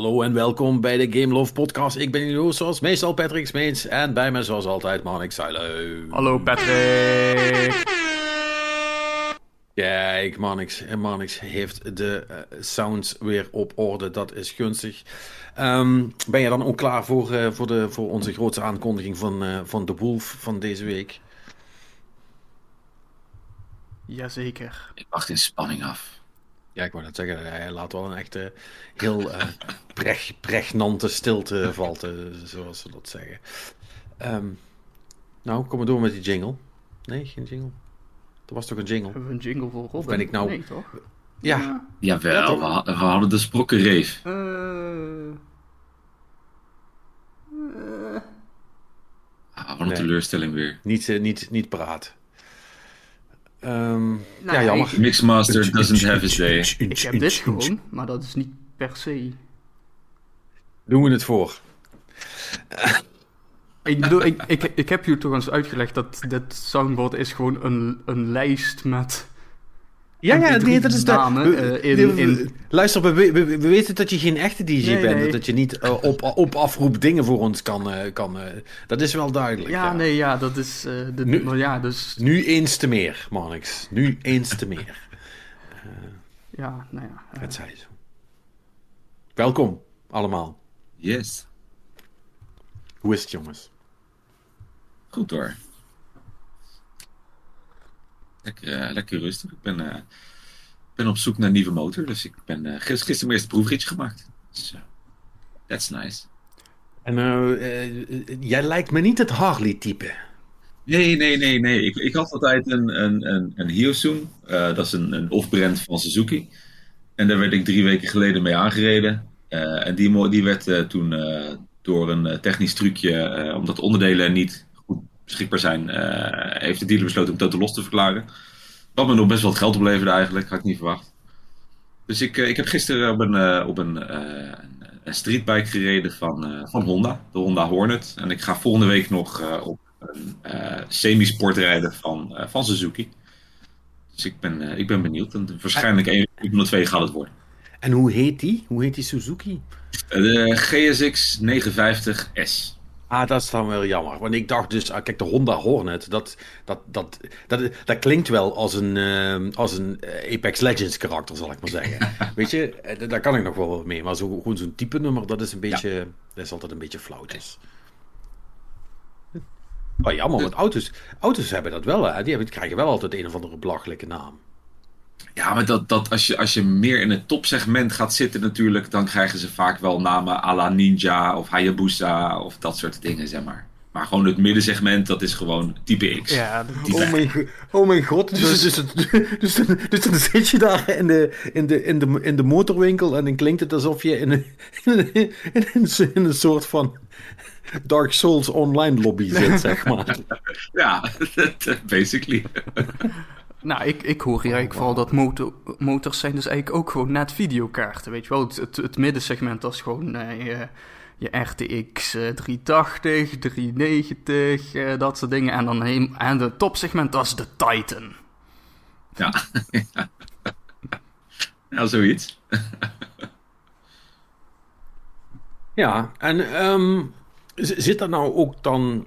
Hallo en welkom bij de Game Love Podcast. Ik ben jullie zoals meestal Patrick Smeets. En bij me, zoals altijd, Manik Zuilen. Hallo Patrick. Kijk, Manix, Manix heeft de uh, sounds weer op orde. Dat is gunstig. Um, ben je dan ook klaar voor, uh, voor, de, voor onze grootste aankondiging van, uh, van The Wolf van deze week? Jazeker. Ik wacht in spanning af. Ja, ik wou net zeggen, hij laat wel een echte heel uh, preg, pregnante stilte valten, zoals ze dat zeggen. Um, nou, kom maar door met die jingle. Nee, geen jingle. Er was toch een jingle? Hebben we een jingle voor Robin? Of ben ik nou... Nee, toch? Ja. ja. Jawel, ja, we, we, hadden de sprokkenreef. Uh... Uh... Ah, wat een nee. teleurstelling weer. Niet, niet, niet praat. Um, nou, ja, jammer. Mixmaster doesn't have his day. Ik heb dit gewoon, maar dat is niet per se. Doen we het voor. Ik bedoel, ik, ik, ik heb je toch eens uitgelegd dat dit soundboard is gewoon een, een lijst met. Ja, ja, nee, dat is de. namen, uh, in, in... Luister, we, we, we, weten dat je geen echte DJ nee, bent. Nee. Dat je niet uh, op, op afroep dingen voor ons kan. Uh, kan dat is wel duidelijk. Ja, ja. nee, ja, dat is. de, nu, maar ja, dus... nu eens te meer, Marnix. Nu eens te meer. ja, nou ja. Het zij zo. Welkom, allemaal. Yes. Hoe is het, jongens? Goed hoor. Lekker, uh, lekker rustig. Ik ben, uh, ben op zoek naar een nieuwe motor. Dus ik ben uh, gisteren, mijn eerste proefritje gemaakt. Dus, that's nice. En jij lijkt me niet het Harley-type. Nee, nee, nee, nee. Ik, ik had altijd een, een, een, een dat is een, een off-brand van Suzuki. En daar werd ik drie weken geleden mee aangereden. en die, die werd toen door een technisch trucje, omdat de onderdelen niet beschikbaar zijn, uh, heeft de dealer besloten om totaal los te verklaren. Wat me nog best wel het geld opleverde eigenlijk, had ik niet verwacht. Dus ik, uh, ik heb gisteren op een, uh, op een, een streetbike gereden van, van Honda, de Honda Hornet. En ik ga volgende week nog op een semi-sport rijden van, van Suzuki. Dus ik ben, ik ben benieuwd. En waarschijnlijk een van de twee gaat het worden. En hoe heet die? Hoe heet die Suzuki? De GSX 950S. Ah, dat is dan wel jammer. Want ik dacht dus, ah, kijk, de Honda Hornet, dat, dat, dat, dat, dat klinkt wel als een, uh, als een Apex Legends karakter, zal ik maar zeggen. Weet je, daar kan ik nog wel wat mee. Maar zo, gewoon zo'n type nummer, dat is een beetje, ja. dat is altijd een beetje flauw. Dus. Oh, jammer, want auto's, auto's hebben dat wel, hè. Die hebben, krijgen wel altijd een of andere belachelijke naam. Ja, maar dat, dat als, je, als je meer in het topsegment gaat zitten natuurlijk, dan krijgen ze vaak wel namen à la Ninja of Hayabusa of dat soort dingen, zeg maar. Maar gewoon het middensegment, dat is gewoon type X. Ja, type oh, mijn, oh mijn god. Dus, dus, dus, dus, dan, dus dan zit je daar in de, in, de, in, de, in de motorwinkel en dan klinkt het alsof je in een, in een, in een, in een soort van Dark Souls online lobby zit, zeg maar. ja, basically. Nou, ik, ik hoor hier eigenlijk vooral dat motor, motors zijn dus eigenlijk ook gewoon net videokaarten, weet je wel. Het, het, het middensegment dat is gewoon uh, je, je RTX uh, 380, 390, uh, dat soort dingen. En dan heen, en de topsegment, dat is de Titan. Ja, ja zoiets. ja, en um, zit dat nou ook dan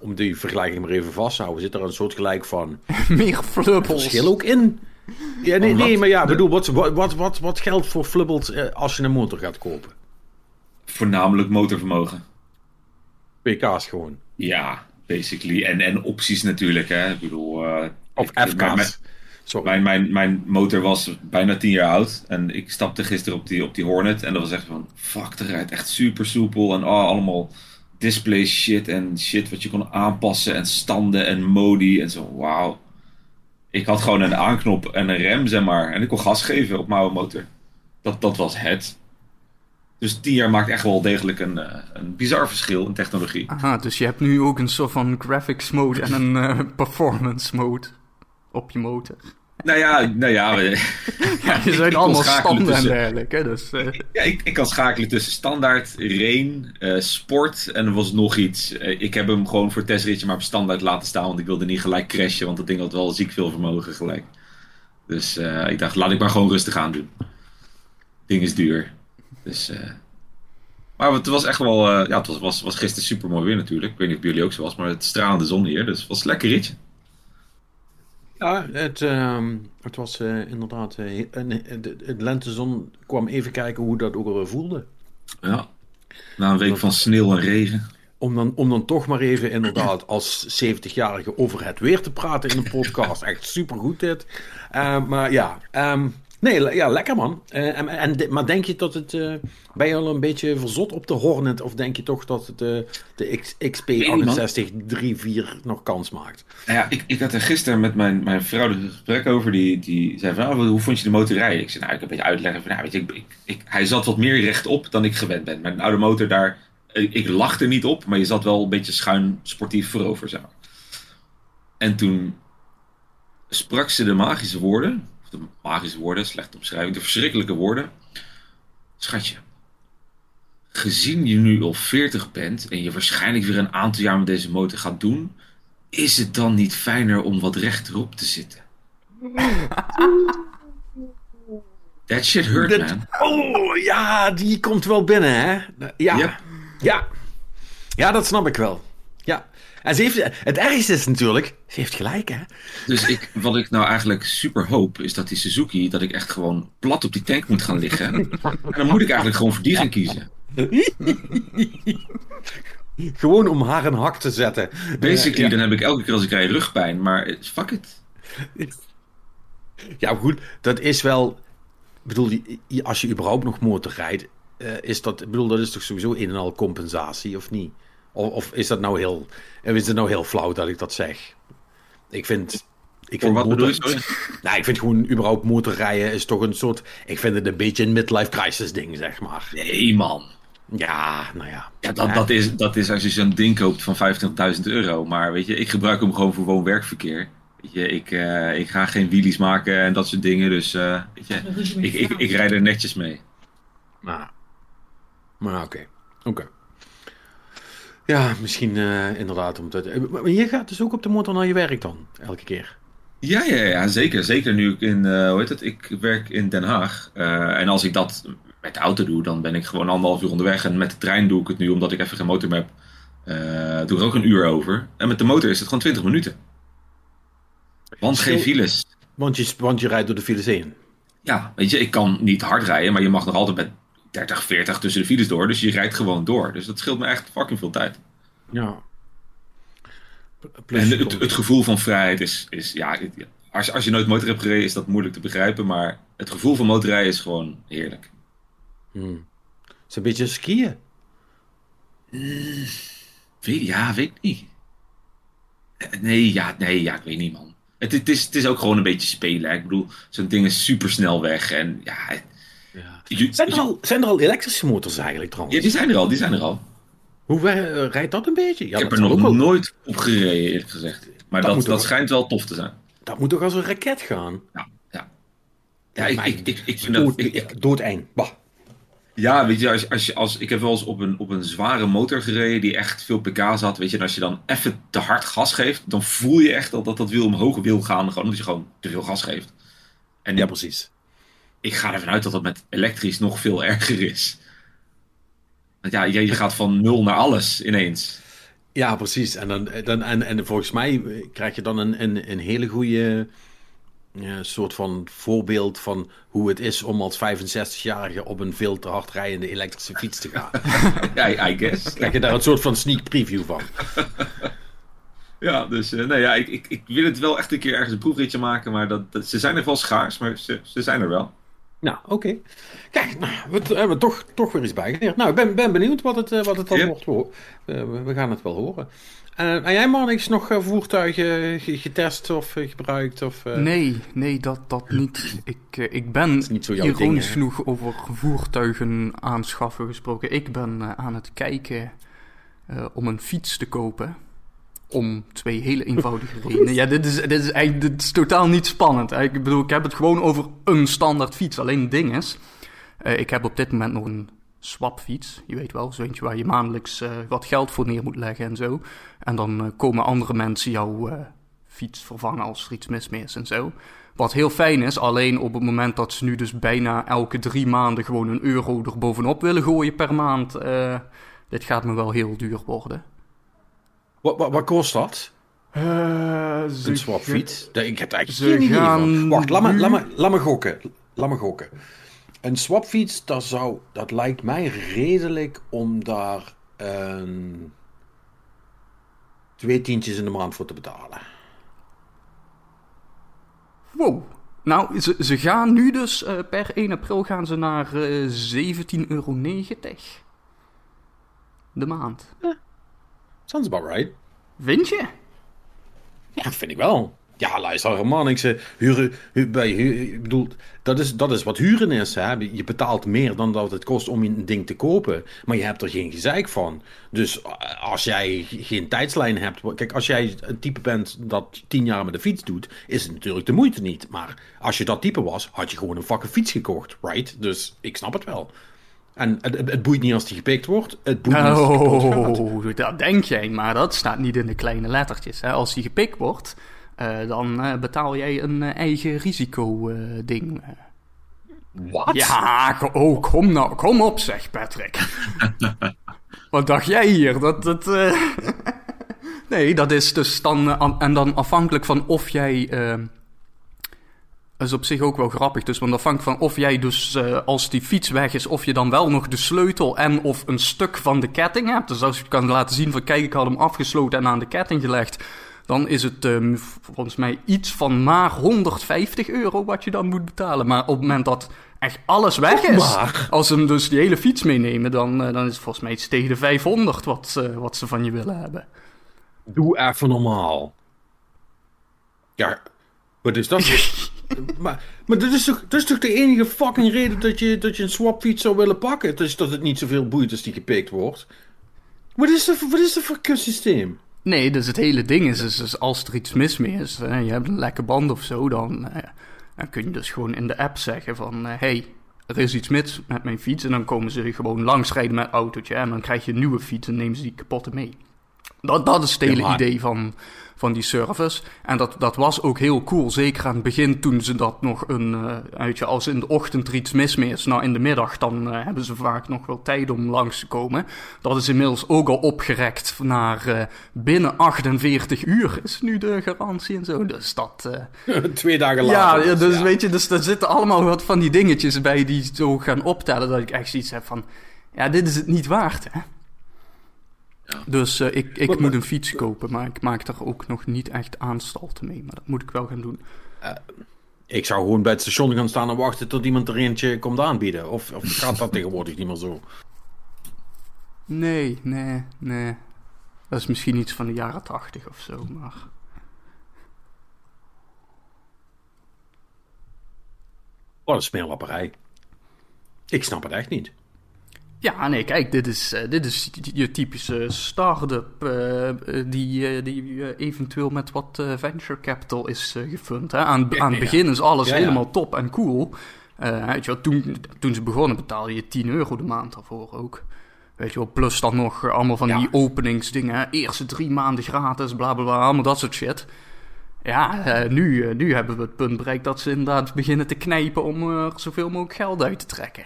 om die vergelijking maar even vast te houden, zit er een soort gelijk van. Meer flubbels. Verschil ook in. Ja, nee, nee maar ja, bedoel, wat, wat, wat, wat geldt voor flubbels als je een motor gaat kopen? Voornamelijk motorvermogen. PK's gewoon. Ja, basically. En, en opties natuurlijk, hè. Ik bedoel. Uh, of FK's. Sorry. Mijn, mijn, mijn motor was bijna 10 jaar oud. En ik stapte gisteren op die, op die Hornet. En dat was echt van. Fuck, dat rijdt echt super soepel. En oh, allemaal display shit en shit wat je kon aanpassen en standen en modi en zo. Wauw. Ik had gewoon een aanknop en een rem, zeg maar. En ik kon gas geven op mijn motor. Dat, dat was het. Dus 10 jaar maakt echt wel degelijk een, een bizar verschil in technologie. Aha, dus je hebt nu ook een soort van graphics mode en een uh, performance mode op je motor. Nou ja, nou ja. ja je zijn allemaal standen tussen, en dergelijke. Dus, uh... Ja, ik, ik kan schakelen tussen standaard, rain, uh, sport en er was nog iets. Uh, ik heb hem gewoon voor het testritje maar op standaard laten staan, want ik wilde niet gelijk crashen, want dat ding had wel ziek veel vermogen gelijk. Dus ik dacht, laat ik maar gewoon rustig aan doen. Ding is duur. Dus, maar het was echt wel, ja, het was, was, was gisteren super mooi weer natuurlijk. Ik weet niet of jullie ook zo was, maar het stralende zon hier, dus het was een lekker ritje. Ja, het, uh, het was uh, inderdaad, de lentezon kwam even kijken hoe dat ook alweer voelde. Ja, na een week van sneeuw en regen. Om dan, om dan toch maar even inderdaad als 70-jarige over het weer te praten in een podcast. Echt supergoed dit. maar ja, um, Nee, ja, lekker man. Uh, en, en, maar denk je dat het. Uh, ben je al een beetje verzot op de Hornet? Of denk je toch dat het, uh, de XP6834 nog kans maakt? Nou ja, ik, ik had er gisteren met mijn, mijn vrouw een gesprek over. Die, die zei van, oh, hoe vond je de motor rijden? Ik zei, nou, ik heb een beetje uitleggen van, nou, weet je, ik, ik, hij zat wat meer rechtop dan ik gewend ben. Een oude motor daar, ik, lag er niet op, maar je zat wel een beetje schuin sportief voorover zo. En toen sprak ze de magische woorden magische woorden, slechte omschrijving, de verschrikkelijke woorden. Schatje, gezien je nu al 40 bent en je waarschijnlijk weer een aantal jaar met deze motor gaat doen, is het dan niet fijner om wat rechterop te zitten? That shit hurt, man. Oh, ja, die komt wel binnen, hè? Ja. Ja. Ja, dat snap ik wel. En ze heeft, het ergste is natuurlijk, ze heeft gelijk, hè? Dus ik, wat ik nou eigenlijk super hoop, is dat die Suzuki, dat ik echt gewoon plat op die tank moet gaan liggen. en dan moet ik eigenlijk gewoon voor die gaan kiezen. gewoon om haar een hak te zetten. Basically, dan heb ik elke keer als ik rij rugpijn, maar fuck it. Ja, goed, dat is wel. Ik bedoel, als je überhaupt nog motor rijdt, uh, is dat, ik bedoel, dat is toch sowieso een en al compensatie, of niet? Of, of, is dat nou heel, is het nou heel flauw dat ik dat zeg? Ik vind. Ik vind wat motor... bedoel je? Nou, ik vind gewoon überhaupt motorrijden is toch een soort. Ik vind het een beetje een midlife crisis ding, zeg maar. Nee, man. Ja, nou ja. ja, dat, dat, is, dat is als je zo'n ding koopt van 25.000 euro. Maar weet je, ik gebruik hem gewoon voor woon-werkverkeer. Weet je, ik, uh, ik ga geen wheelies maken en dat soort dingen. Dus uh, weet je, ik, ik, ik, rijd er netjes mee. Nou, maar oké. Okay. Oké. Okay. Ja, misschien uh, inderdaad. Om te... Maar je gaat dus ook op de motor naar je werk dan, elke keer? Ja, ja, ja zeker. Zeker nu ik in, uh, hoe heet het, ik werk in Den Haag. Uh, en als ik dat met de auto doe, dan ben ik gewoon anderhalf uur onderweg. En met de trein doe ik het nu, omdat ik even geen motor meer heb, doe ik er ook een uur over. En met de motor is het gewoon 20 minuten. Want geen files. Want je, want je rijdt door de files heen? Ja, weet je, ik kan niet hard rijden, maar je mag nog altijd met 30, 40 tussen de files door. Dus je rijdt gewoon door. Dus dat scheelt me echt fucking veel tijd. Ja. en het, het, gevoel van vrijheid is, is ja, als, als je nooit motor hebt gereden, is dat moeilijk te begrijpen. Maar het gevoel van motorrijden is gewoon heerlijk. Hmm. Het is een beetje skiën. Uh, weet, ja, weet ik niet. Nee, ja, nee, ja, ik weet niet, man. Het, het, is, het is ook gewoon een beetje spelen. Ik bedoel, zo'n ding is super snel weg. En ja, ja. Zijn, er al, zijn er al elektrische motors eigenlijk trouwens? Ja, die zijn er al, die zijn er al. Hoe uh, rijdt dat een beetje? Ja, ik heb er nog nooit op gereden, eerlijk gezegd. Maar dat, dat, dat schijnt wel tof te zijn. Dat moet toch als een raket gaan? Ja, ja. Ja, ik, ik, ik, ik vind dood, dat... Ik, doodeng. Bah. Ja, weet je, als, als je, als, ik heb wel eens op een, op een zware motor gereden die echt veel pk's had. Weet je, en als je dan even te hard gas geeft, dan voel je echt dat dat, dat wiel omhoog wil gaan. Gewoon omdat je gewoon te veel gas geeft. En ja, precies ik ga ervan uit dat dat met elektrisch nog veel erger is. Want ja, je gaat van nul naar alles ineens. Ja, precies. En, dan, dan, en, en volgens mij krijg je dan een, een, een hele goede soort van voorbeeld van hoe het is om als 65-jarige op een veel te hard rijdende elektrische fiets te gaan. ja, I guess. Krijg je daar een soort van sneak preview van. Ja, dus uh, nee, ja, ik, ik, ik wil het wel echt een keer ergens een proefritje maken, maar dat, dat, ze zijn er wel schaars, maar ze, ze zijn er wel. Nou, oké. Kijk, nou, we hebben toch, toch weer iets bijgeleerd. Nou, ik ben, ben benieuwd wat het, eh, wat het dan yep. wordt. Uh, we gaan het wel horen. Uh, en jij, man, is nog voertuigen getest of gebruikt? Of, Nee, nee, dat, dat niet. Ik, ik ben niet ironisch genoeg over voertuigen aanschaffen gesproken. Ik ben aan het kijken om een fiets te kopen. Om twee hele eenvoudige redenen. Ja, dit is, dit is eigenlijk dit is totaal niet spannend. Ik bedoel, ik heb het gewoon over een standaard fiets. Alleen het ding is, uh, ik heb op dit moment nog een swapfiets. Je weet wel, zo waar je maandelijks uh, wat geld voor neer moet leggen en zo. En dan uh, komen andere mensen jouw fiets vervangen als er iets mis mee is en zo. Wat heel fijn is, alleen op het moment dat ze nu dus bijna elke drie maanden gewoon een euro er bovenop willen gooien per maand. eh, dit gaat me wel heel duur worden. Wat, wat, wat kost dat? Eh, Een swapfiets? Ik heb ze eigenlijk geen idee gaan van. Wacht, laat me, laat, me, laat me gokken. Laat me gokken. Een swapfiets, dat, zou, dat lijkt mij redelijk om daar een twee tientjes in de maand voor te betalen. Wow. Nou, ze, ze gaan nu dus eh, per 1 april gaan ze naar eh 17,90 euro de maand. Sounds about right. Vind je? Ja, vind ik wel. Ja, luister, man. Ik zeg, huren, hu- bij, hu- ik bedoel, dat is, dat is wat huren is. Hè? Je betaalt meer dan dat het kost om een ding te kopen. Maar je hebt er geen gezeik van. Dus eh, als jij geen tijdslijn hebt. Kijk, als jij een type bent dat tien jaar met de fiets doet, is het natuurlijk de moeite niet. Maar als je dat type was, had je gewoon een fucking fiets gekocht, right? Dus ik snap het wel. En het, het, het boeit niet als die gepikt wordt. Het boeit niet als die kapot gaat. Oh, dat denk jij, maar dat staat niet in de kleine lettertjes. Hè? Als die gepikt wordt, eh, dan eh, betaal jij een eh, eigen risico-ding. Wat? ja, oh, kom nou, kom op zeg, Patrick. Wat dacht jij hier? Dat, dat, eh, nee, dat is dus dan, an- en dan afhankelijk van of jij... dat is op zich ook wel grappig, dus want afhankelijk van of jij dus eh, als die fiets weg is, of je dan wel nog de sleutel en of een stuk van de ketting hebt. Dus als je kan laten zien van kijk, ik had hem afgesloten en aan de ketting gelegd, dan is het eh, volgens mij iets van maar 150 euro wat je dan moet betalen. Maar op het moment dat echt alles weg is, als ze hem dus die hele fiets meenemen, dan, eh, dan is het volgens mij iets tegen de 500 wat, eh, wat ze van je willen hebben. Doe even normaal. Ja, wat is dat? maar maar dat, is toch, dat is toch de enige fucking reden dat je, dat je een swapfiets zou willen pakken? Het is dat het niet zoveel boeit als die gepikt wordt. Wat is dat, voor- wat is dat voor kutsysteem? Nee, dus het hele ding is, is, is als er iets mis mee is, hè, je hebt een lekke band of zo, dan, eh, dan kun je dus gewoon in de app zeggen van, hé, hey, er is iets mis met mijn fiets. En dan komen ze gewoon langsrijden met autootje en dan krijg je een nieuwe fiets en nemen ze die kapotte mee. Dat, dat is het hele Ja, maar- idee van, van die service. En dat, dat was ook heel cool, zeker aan het begin toen ze dat nog een, weet je, als in de ochtend er iets mis mee is, nou in de middag dan eh, hebben ze vaak nog wel tijd om langs te komen. Dat is inmiddels ook al opgerekt naar eh, binnen 48 uur is nu de garantie en zo. Dus dat... Twee dagen later. ja, dus ja. weet je, dus er zitten allemaal wat van die dingetjes bij die zo gaan optellen dat ik echt zoiets heb van, ja, dit is het niet waard, hè. Dus eh, ik, ik Maar- moet een fiets kopen, maar ik maak er ook nog niet echt aanstalten mee. Maar dat moet ik wel gaan doen. Ik zou gewoon bij het station gaan staan en wachten tot iemand er eentje komt aanbieden. Of, of gaat dat tegenwoordig niet meer zo? Nee, nee, nee. Dat is misschien iets van de jaren tachtig of zo, maar... Wat een smeerlapperij. Ik snap het echt niet. Ja, nee, kijk, dit is, eh, dit is je typische start-up eh, eh, die, die eventueel met wat venture capital is gefund. Hè? Aan, aan het begin is alles Ja, ja. helemaal top en cool. Eh, weet je wel, toen, toen ze begonnen betaalde je 10 euro de maand daarvoor ook. Weet je wel, plus dan nog allemaal van Ja. die openingsdingen. hè. Eerste drie maanden gratis, bla bla bla, allemaal dat soort shit. Ja, nu, nu hebben we het punt bereikt dat ze inderdaad beginnen te knijpen om er zoveel mogelijk geld uit te trekken.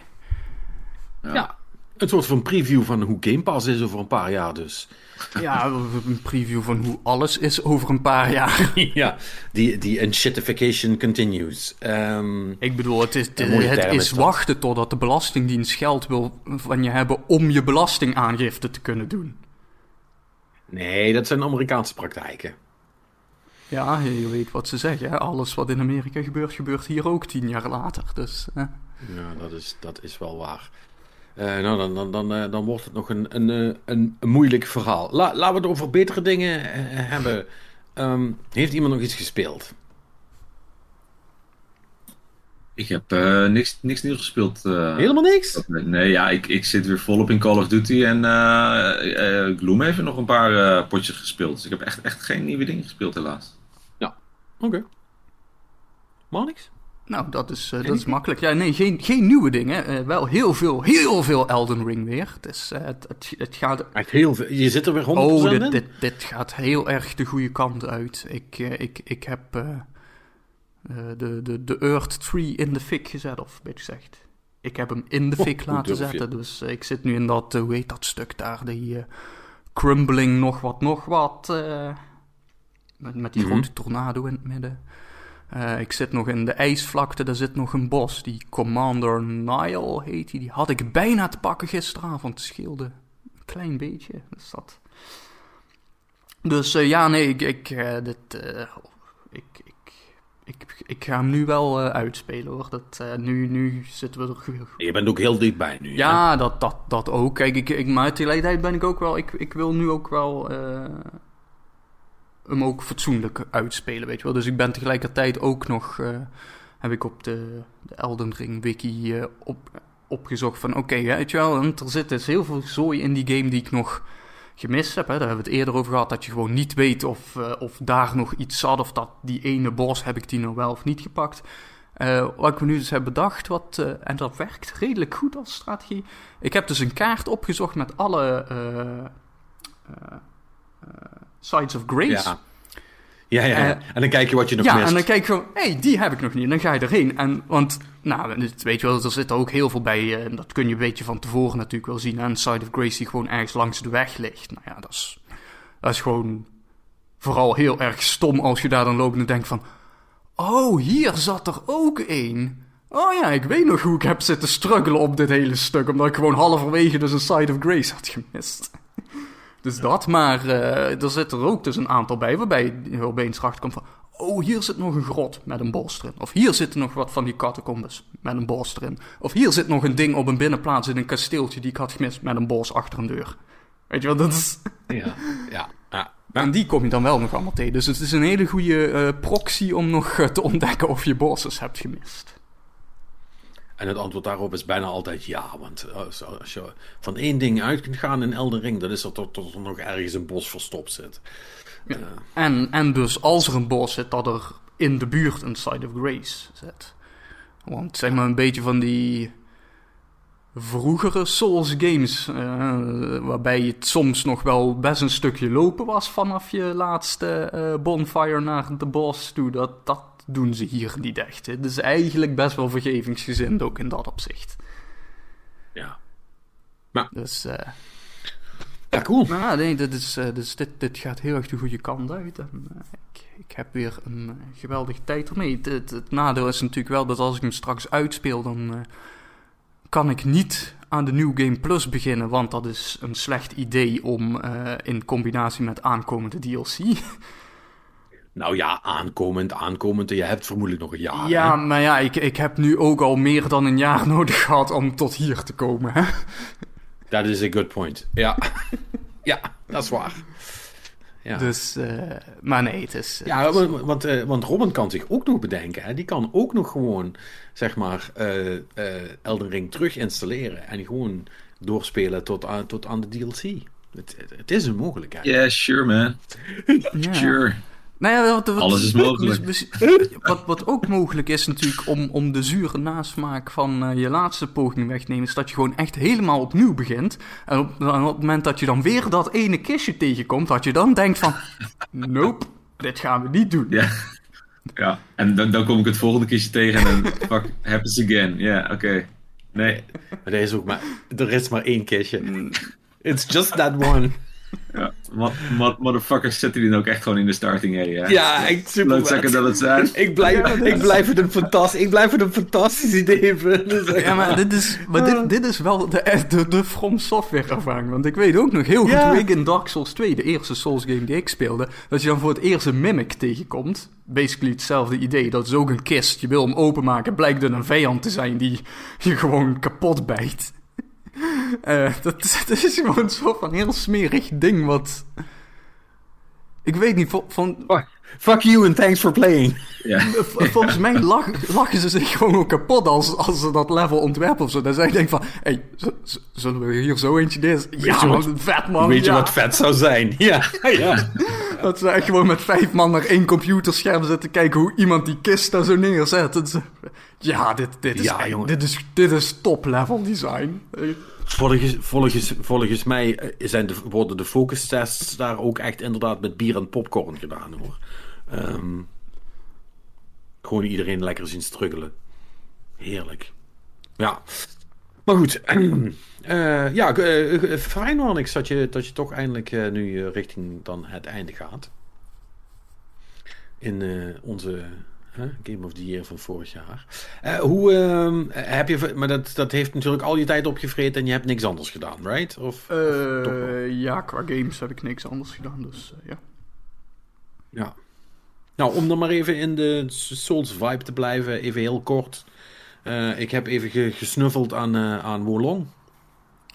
Ja. Een soort van preview van hoe Game Pass is over een paar jaar dus. Ja, een preview van hoe alles is over een paar jaar. ja, die, die continues. Ehm, Ik bedoel, het is, het, is wachten totdat de Belastingdienst geld wil van je hebben om je belastingaangifte te kunnen doen. nee, dat zijn Amerikaanse praktijken. Ja, je weet wat ze zeggen. hè. Alles wat in Amerika gebeurt, gebeurt hier ook tien jaar later. Dus, hè. Ja, dat is, dat is wel waar. Eh, nou, dan, dan, dan, eh, dan wordt het nog een, een, eh, een, een moeilijk verhaal. La, laten we het over betere dingen hebben. Ehm, heeft iemand nog iets gespeeld? Ik heb niks, niks nieuws gespeeld. Helemaal niks? Nee, ja, ik, ik zit weer volop in Call of Duty en eh, Gloom heeft nog een paar potjes gespeeld. Dus ik heb echt, echt geen nieuwe dingen gespeeld helaas. Oké. Maar niks? Nou, dat is, eh, dat is makkelijk. Ja, nee, geen, geen nieuwe dingen. Eh, wel heel veel, heel veel Elden Ring weer. Eh, het, het, het gaat... Echt heel veel. Je zit er weer 100% Oh, in? dit, dit, gaat heel erg de goede kant uit. Ik, ik, ik heb... de, de, de Earth Tree in de fik gezet, of beetje zegt. Ik heb hem in de Oh, fik laten zetten, dus ik zit nu in dat, hoe heet dat stuk daar, die crumbling nog wat, nog wat, met, met die Mhm. grote tornado in het midden. Eh, ik zit nog in de ijsvlakte, daar zit nog een bos, die Commander Nile heet die, die had ik bijna te pakken gisteravond, het scheelde een klein beetje, dus dat... Dus ja, nee, ik, ik, eh, dit, ik, ik, ik, ik ga hem nu wel uitspelen hoor. Dat, nu, nu zitten we er. Je bent ook heel dichtbij nu. hè? Ja, dat, dat, dat ook. Kijk, ik, ik, maar tegelijkertijd ben ik ook wel. Ik, ik wil nu ook wel. Hem ook fatsoenlijk uitspelen, weet je wel. Dus ik ben tegelijkertijd ook nog. eh, heb ik op de, de Elden Ring wiki eh, op, opgezocht van. Oké, weet je wel. en Er zit dus heel veel zooi in die game die ik nog gemist heb. Hè. Daar hebben we het eerder over gehad. Dat je gewoon niet weet of, eh, of daar nog iets zat. Of dat die ene bos heb ik die nou wel of niet gepakt. Wat ik nu dus heb bedacht, wat, en dat werkt redelijk goed als strategie. Ik heb dus een kaart opgezocht met alle Sides of Grace. Ja. Ja, ja, ja. Eh, en dan kijk je wat je nog ja, mist. en dan kijk je gewoon, hé, hey, die heb ik nog niet. En dan ga je erheen. En, want, nou, weet je wel, er zit ook heel veel bij. eh, En dat kun je een beetje van tevoren natuurlijk wel zien. Een Side of Grace die gewoon ergens langs de weg ligt. Nou ja, dat is, dat is gewoon vooral heel erg stom als je daar dan loopt en denkt van... Oh, hier zat er ook één. Oh ja, ik weet nog hoe ik heb zitten struggelen op dit hele stuk. Omdat ik gewoon halverwege dus een Side of Grace had gemist. Dus dat, maar eh, er zit er ook dus een aantal bij waarbij je opeens komt van... Oh, hier zit nog een grot met een bos erin. Of hier zitten nog wat van die catacombes met een bos erin. Of hier zit nog een ding op een binnenplaats in een kasteeltje die ik had gemist met een bos achter een deur. Weet je wel, dat is... Ja, ja, ja. En die kom je dan wel nog allemaal tegen. Dus het is een hele goede eh, proxy om nog eh, te ontdekken of je bosses hebt gemist. En het antwoord daarop is bijna altijd ja. Want als, als je van één ding uit kunt gaan in Elden Ring, dan is dat tot, tot er nog ergens een bos verstopt zit. Ja. En, en dus als er een bos zit, dat er in de buurt een Side of Grace zit. Want zeg maar een beetje van die vroegere Souls games, eh, waarbij het soms nog wel best een stukje lopen was vanaf je laatste eh, bonfire naar de bos toe. Dat, dat doen ze hier niet echt. Het is eigenlijk best wel vergevingsgezind ook in dat opzicht. Ja. Dus eh, Ja, cool. Nou, nee, dit, is, eh, dus dit, dit gaat heel erg de goede kant uit. En, eh, ik, ik heb weer een eh, geweldige tijd ermee. Het, het, het nadeel is natuurlijk wel dat als ik hem straks uitspeel, dan kan ik niet aan de New Game Plus beginnen. Want dat is een slecht idee om in combinatie met aankomende DLC. Nou ja, aankomend, aankomend. Je hebt vermoedelijk nog een jaar. ja, hè? maar ja, ik, ik heb nu ook al meer dan een jaar nodig gehad om tot hier te komen. Hè? Dat is a good point. Ja. ja, dat is waar. Ja. Dus, eh, maar nee, het is... Ja, want, want, eh, want Robin kan zich ook nog bedenken. Hè? Die kan ook nog gewoon, zeg maar, eh eh Elden Ring terug installeren. En gewoon doorspelen tot aan, tot aan de DLC. Het, het, is een mogelijkheid. Yeah, sure man. ja. Sure. Nou ja, wat, wat- Alles is mogelijk. dus- dus- wat, wat ook mogelijk is natuurlijk om, om de zure nasmaak van eh, je laatste poging weg te nemen, is dat je gewoon echt helemaal opnieuw begint. En op, en op het moment dat je dan weer dat ene kistje tegenkomt, dat je dan denkt van, nope, dit gaan we niet doen. Ja. Ja, en dan, dan kom ik het volgende kistje tegen en dan fuck, happens again. Ja, oké. Nee, Maar er is ook maar, er is maar één kistje. It's just that one. Ja. Mo- mo- motherfuckers zetten die dan ook echt gewoon in de starting area. Ja, echt super. Loodzakken dat het zijn. Ik blijf, ik, blijf het een fantastisch, ik blijf het een fantastisch idee vinden. Ja, maar dit is, maar dit, dit is wel de, de, de From Software ervaring. Want ik weet ook nog heel goed Ja. hoe ik in Dark Souls 2, de eerste Souls game die ik speelde, dat je dan voor het eerst een mimic tegenkomt. Basically hetzelfde idee. Dat is ook een kist. Je wil hem openmaken, blijkt er een vijand te zijn die je gewoon kapot bijt. Eh, dat, is- dat is gewoon een soort van heel smerig ding wat... Ik weet niet, van, van, Fuck you and thanks for playing. Ja. Volgens mij lach- lachen ze zich gewoon ook kapot als, als ze dat level ontwerpen of zo. Dan zei ik denk van, hey, zullen we hier zo eentje dit? Ja, wat- vet man. Weet je ja. wat vet zou zijn? Ja, ja. Dat ze echt gewoon met vijf man naar één computerscherm zitten kijken hoe iemand die kist daar zo neerzet. En ja, dit, dit, is, Ja, echt- jongen. dit, is, dit is top level design. Volgens, volgens, volgens mij eh, zijn de, worden de focus tests daar ook echt inderdaad met bier en popcorn gedaan hoor. Ehm, Gewoon iedereen lekker zien struggelen. Heerlijk. Ja. Maar goed. Uh, ja, uh, fijn man, ik dat je, dat je toch eindelijk uh, nu richting dan het einde gaat. In onze Game of the Year van vorig jaar. hoe ehm, heb je... Maar dat, dat heeft natuurlijk al je tijd opgevreten en je hebt niks anders gedaan, right? Of, of ja, qua games heb ik niks anders gedaan, dus ja. Ja. Nou, om dan maar even in de Souls vibe te blijven, even heel kort. Ik heb even gesnuffeld aan, aan Wolong.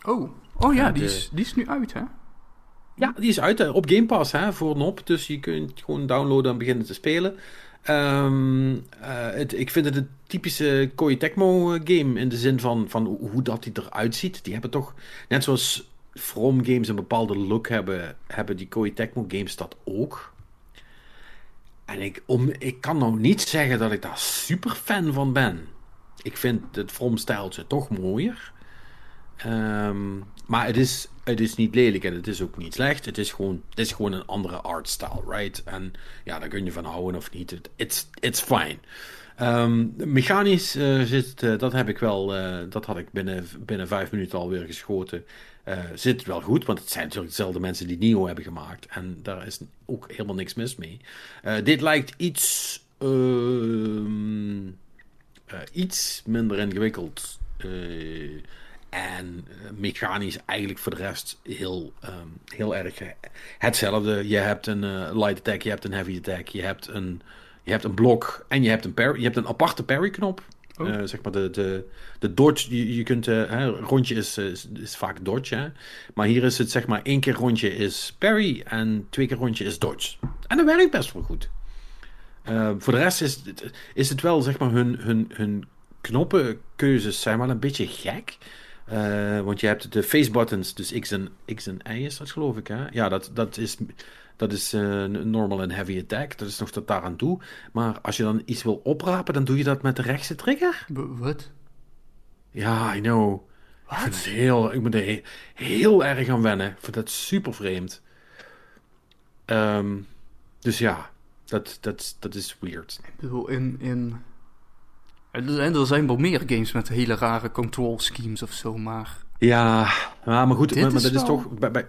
Oh, oh ja, die, is, die is nu uit, hè? Ja, die is uit op Game Pass hè, voor nop. Dus je kunt gewoon downloaden en beginnen te spelen. Um, het, ik vind het een typische Koei Tecmo eh, game in de zin van, van hoe dat die eruit ziet. Die hebben toch, net zoals From Games een bepaalde look hebben, hebben die Koei Tecmo games dat ook. En ik, om, ik kan nou niet zeggen dat ik daar super fan van ben. Ik vind het From-stijltje toch mooier. Um, maar het is, het is niet lelijk en het is ook niet slecht. Het is gewoon, het is gewoon een andere artstyle, right? En ja, daar kun je van houden of niet. It's, it's fine. Um, mechanisch uh, zit, uh, dat heb ik wel, uh, dat had ik binnen, binnen vijf minuten alweer geschoten. zit wel goed, want het zijn natuurlijk dezelfde mensen die Nio hebben gemaakt. En daar is ook helemaal niks mis mee. dit lijkt iets, ehm, iets minder ingewikkeld. En uh, mechanisch eigenlijk voor de rest heel, um, heel erg hetzelfde. Je hebt een uh, light attack, je hebt een heavy attack, je hebt een, je hebt een blok en je hebt een, parry, je hebt een aparte parry knop. Oh. Uh, zeg maar de, de, de dodge, je, je kunt, hè, rondje is, is, is, vaak dodge. Hè? Maar hier is het zeg maar één keer rondje is parry en twee keer rondje is dodge. En dat werkt best wel goed. Voor de rest is, is het wel zeg maar hun, hun, hun knoppenkeuzes zijn wel een beetje gek. Uh, want je hebt de face buttons, dus X en, X en Y is dat geloof ik. Hè? Ja, dat, dat is, dat is uh, normal en heavy attack. Dat is nog tot daar aan toe. Maar als je dan iets wil oprapen, dan doe je dat met de rechtse trigger. Wat? Ja, I know. Ik, vind het heel, ik moet er heel, heel, erg aan wennen. Ik vind dat super vreemd. Um, dus ja, dat, dat, dat is weird. Ik bedoel, in, in en er zijn wel meer games met hele rare control schemes of zo, maar... Ja, maar goed, maar, dat is toch... Bij, bij,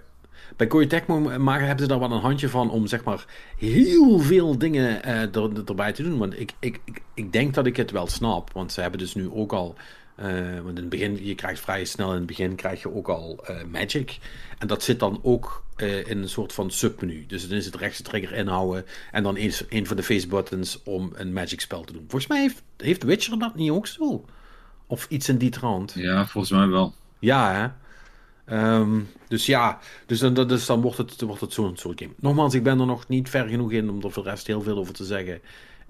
bij Koei Tecmo maken hebben ze daar wel een handje van om zeg maar heel veel dingen uh, er, erbij te doen. Want ik, ik, ik, ik denk dat ik het wel snap, want ze hebben dus nu ook al uh, want in het begin, je krijgt vrij snel in het begin krijg je ook al uh, Magic. En dat zit dan ook uh, in een soort van submenu. Dus dan is het rechtse trigger inhouden en dan eens, een van de face buttons om een Magic spel te doen. Volgens mij heeft, heeft Witcher dat niet ook zo? Of iets in die trant. Ja, volgens mij wel. Ja, hè? Um, dus ja, dus dan, dus dan wordt het, wordt het zo'n soort game. Nogmaals, ik ben er nog niet ver genoeg in om er voor de rest heel veel over te zeggen.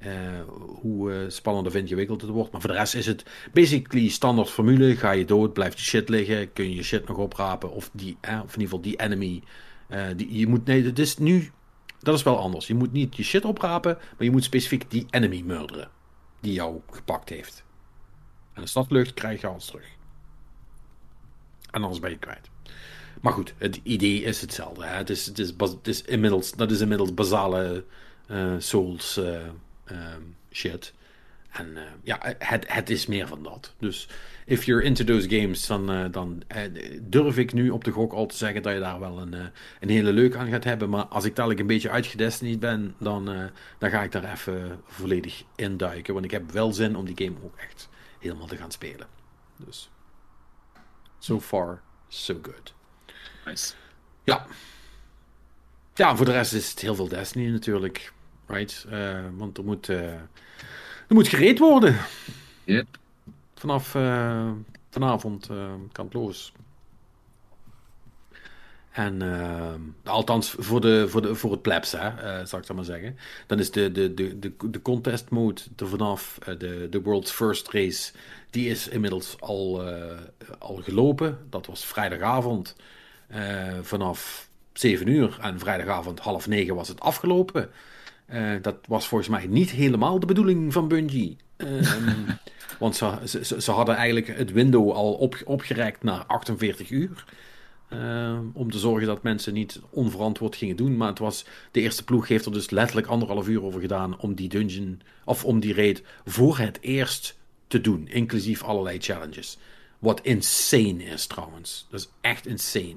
Uh, hoe uh, spannender vind je wikkeld het wordt. Maar voor de rest is het basically standaard formule. Ga je dood, blijft je shit liggen, kun je je shit nog oprapen. Of, die, eh, of in ieder geval die enemy. Uh, die, je moet, nee, dat is nu, dat is wel anders. Je moet niet je shit oprapen, maar je moet specifiek die enemy murderen. Die jou gepakt heeft. En als dat lukt, krijg je alles terug. En anders ben je kwijt. Maar goed, het idee is hetzelfde. Hè? Het, is, het, is, het is inmiddels, dat is inmiddels basale Souls um, shit. En uh, ja, het, het is meer van dat. Dus if you're into those games, dan, uh, dan uh, durf ik nu op de gok al te zeggen dat je daar wel een, een hele leuk aan gaat hebben. Maar als ik dadelijk een beetje uitgedestineerd ben, dan, dan ga ik daar even volledig induiken. Want ik heb wel zin om die game ook echt helemaal te gaan spelen. Dus, so far, so good. Nice. Ja. Ja, voor de rest is het heel veel Destiny natuurlijk. Right? Uh, want er moet, uh, er moet gereed worden. Yep. Vanaf uh, vanavond kan het los. En althans voor, de, voor, de, voor het plebs, hè, zal ik dat maar zeggen. Dan is de, de, de, de, de contest mode er vanaf de, de World's First Race. Die is inmiddels al, al gelopen. Dat was vrijdagavond vanaf 7 uur. En vrijdagavond half 9 was het afgelopen. Uh, dat was volgens mij niet helemaal de bedoeling van Bungie. Um, want ze, ze, ze, hadden eigenlijk het window al op, opgerekt naar 48 uur. eh, om te zorgen dat mensen niet onverantwoord gingen doen. Maar het was, de eerste ploeg heeft er dus letterlijk anderhalf uur over gedaan om die dungeon, of om die raid voor het eerst te doen. Inclusief allerlei challenges. Wat insane is trouwens. Dat is echt insane.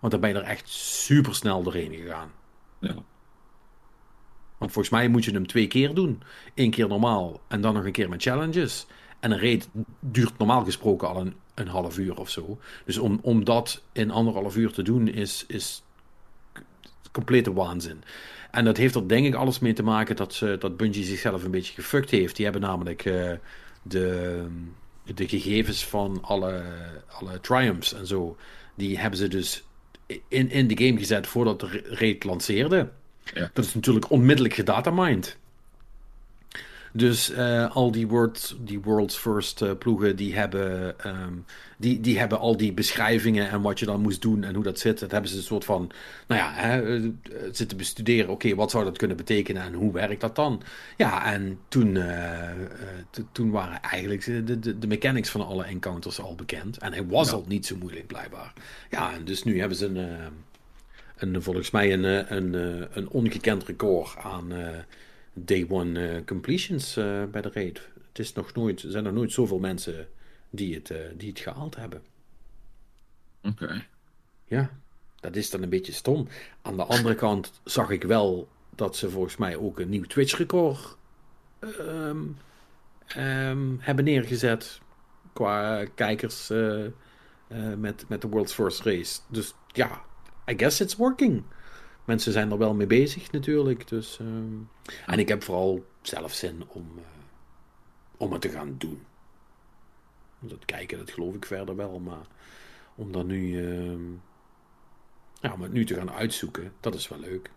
Want dan ben je er echt super snel doorheen gegaan. Ja. Want volgens mij moet je hem twee keer doen. Eén keer normaal en dan nog een keer met challenges. En een raid duurt normaal gesproken al een, een half uur of zo. Dus om, om dat in anderhalf uur te doen is, is complete waanzin. En dat heeft er denk ik alles mee te maken dat, dat Bungie zichzelf een beetje gefuckt heeft. Die hebben namelijk uh, de, de gegevens van alle, alle triumphs en zo. Die hebben ze dus in, in de game gezet voordat de raid lanceerde. Ja. Dat is natuurlijk onmiddellijk gedatamined. Dus uh, al die, word, die World's First uh, ploegen, die hebben, um, die, die hebben al die beschrijvingen en wat je dan moest doen en hoe dat zit. Dat hebben ze een soort van, nou ja, hè, uh, zitten bestuderen. Oké, okay, wat zou dat kunnen betekenen en hoe werkt dat dan? Ja, en toen, toen waren eigenlijk de, de, de mechanics van alle encounters al bekend. En hij was ja. al niet zo moeilijk blijkbaar. Ja, en dus nu hebben ze een, een volgens mij een, een, een ongekend record aan day one completions bij de raid. Het is nog nooit, er zijn nog nooit zoveel mensen die het, die het gehaald hebben. Oké. Okay. Ja, dat is dan een beetje stom. Aan de andere kant zag ik wel dat ze volgens mij ook een nieuw Twitch-record um, um, hebben neergezet qua kijkers met, met de World's First Race. Dus ja, I guess it's working mensen zijn er wel mee bezig natuurlijk. Dus, uh, en ik heb vooral zelf zin om, uh, om het te gaan doen. Dat kijken, dat geloof ik verder wel. Maar om dan nu, uh, ja, om het nu te gaan uitzoeken, dat is wel leuk.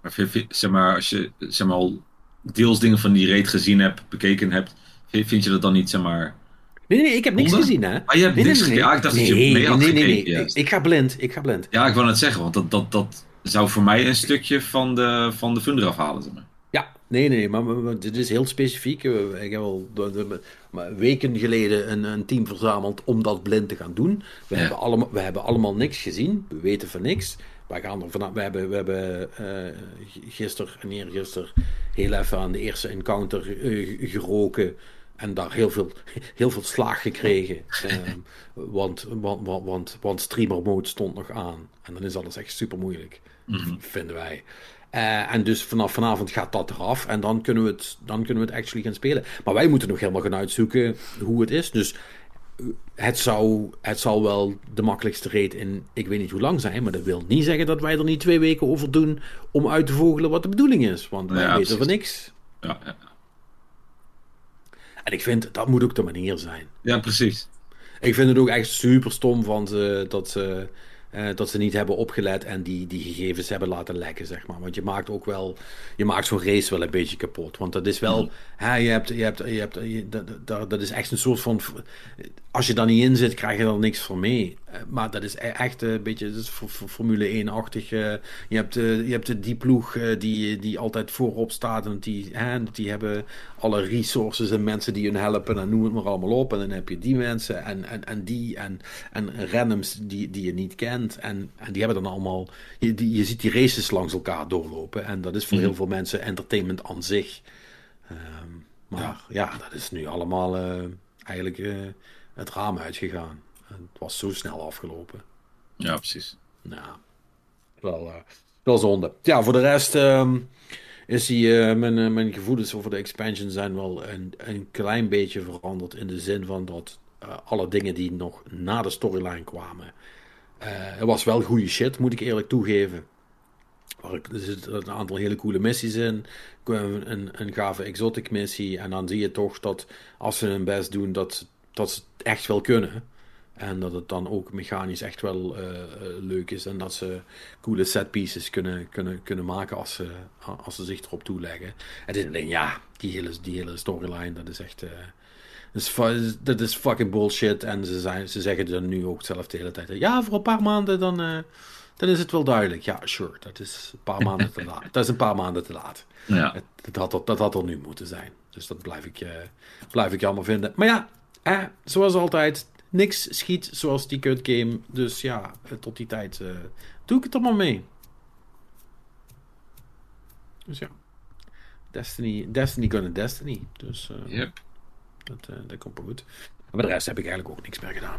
Maar zeg maar, als je zeg maar, al deels dingen van die reet gezien hebt, bekeken hebt, vind je dat dan niet, zeg maar... Nee, nee, ik heb niks gezien, hè? Ah, je hebt nee, niks nee, gezien? Ja, ik dacht nee, dat je mee had nee, nee, nee, Ik, ga blind, ik ga blind. Ja, ik wou net zeggen, want dat, dat, dat zou voor mij een stukje van de, van de fun eraf halen. Zeg maar. Ja, nee, nee, maar, dit is heel specifiek. Ik heb al maar weken geleden een, een, team verzameld om dat blind te gaan doen. We, Ja. hebben, allemaal, we hebben allemaal niks gezien. We weten van niks. Wij gaan er vanaf, we hebben, we hebben uh, gisteren en eergisteren heel even aan de eerste encounter uh, geroken. En daar heel veel, heel veel slaag gekregen. um, want, want, want, want, streamer mode stond nog aan. En dan is alles echt super moeilijk. Mhm. Vinden wij. Uh, en dus vanaf vanavond gaat dat eraf. En dan kunnen, we het, dan kunnen we het actually gaan spelen. Maar wij moeten nog helemaal gaan uitzoeken hoe het is. Dus het, zou, het zal wel de makkelijkste reet in ik weet niet hoe lang zijn. Maar dat wil niet zeggen dat wij er niet twee weken over doen. om uit te vogelen wat de bedoeling is. Want wij Ja, weten van niks. Ja, ja. En ik vind dat moet ook de manier zijn. ja, precies. Ik vind het ook echt super stom van ze, dat, ze, eh, dat ze niet hebben opgelet en die, die gegevens hebben laten lekken, zeg maar. Want je maakt ook wel, je maakt zo'n race wel een beetje kapot. Want dat is wel, hè, je hebt, je hebt, je hebt, je- dat, dat, dat is echt een soort van, als je daar niet in zit, krijg je er niks van mee. Eh, Maar dat is e- echt een beetje, dat is Formule 1-achtig. eh, je hebt, eh, je hebt die ploeg eh, die, die altijd voorop staat en die, hè, die hebben alle resources en mensen die hun helpen en noem het maar allemaal op. En dan heb je die mensen en, en, en die en, en randoms die, die je niet kent. En, en die hebben dan allemaal, je, die, je ziet die races langs elkaar doorlopen. En dat is voor heel veel mensen entertainment aan zich. Ehm, maar ja. dat is nu allemaal eh, eigenlijk eh, het raam uitgegaan. En het was zo snel afgelopen. Ja, precies. Nou, wel, eh, wel zonde. Ja, voor de rest ehm, is die, eh, mijn, eh, mijn gevoelens over de expansion zijn wel een, een klein beetje veranderd. In de zin van dat alle dingen die nog na de storyline kwamen. het was wel goede shit, moet ik eerlijk toegeven. Er zitten een aantal hele coole missies in. Een, een, een gave exotic missie. En dan zie je toch dat als ze hun best doen, dat, dat ze het echt wel kunnen. En dat het dan ook mechanisch echt wel eh, eh, leuk is. En dat ze coole set pieces kunnen, kunnen, kunnen maken als ze, als ze zich erop toeleggen. Het is alleen, ja, die hele, die hele storyline, dat is echt. eh, dat, is, fu- dat is fucking bullshit. En ze, zijn, ze zeggen dan nu ook zelf de hele tijd. Ja, voor een paar maanden dan, dan is het wel duidelijk. Ja, sure. Dat is een paar maanden te laat. Dat is een paar maanden te laat. Ja. Het, het had, dat had er nu moeten zijn. Dus dat blijf ik, eh, blijf ik jammer vinden. Maar ja, eh, zoals altijd, niks schiet zoals die kut game. Dus ja, eh, tot die tijd uh, doe ik het er maar mee. Dus ja. Destiny, Destiny gonna Destiny. Dus uh, yep. dat, uh, dat komt wel goed. Maar de rest heb ik eigenlijk ook niks meer gedaan.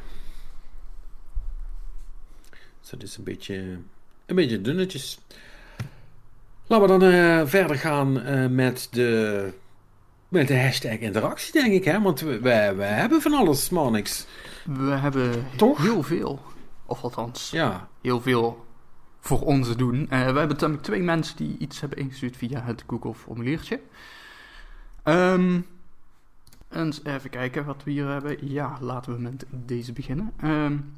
Dus dat is een beetje, een beetje dunnetjes. Laten we dan verder gaan met, de, met de hashtag interactie, denk ik. Hè? Want we, we, we hebben van alles, maar niks. We hebben Toch? heel veel. Of althans, Ja. heel veel voor ons te doen. Uh, we hebben natuurlijk twee mensen die iets hebben ingestuurd via het Google-formuliertje. Um, eens even kijken wat we hier hebben. Ja, laten we met deze beginnen. Um,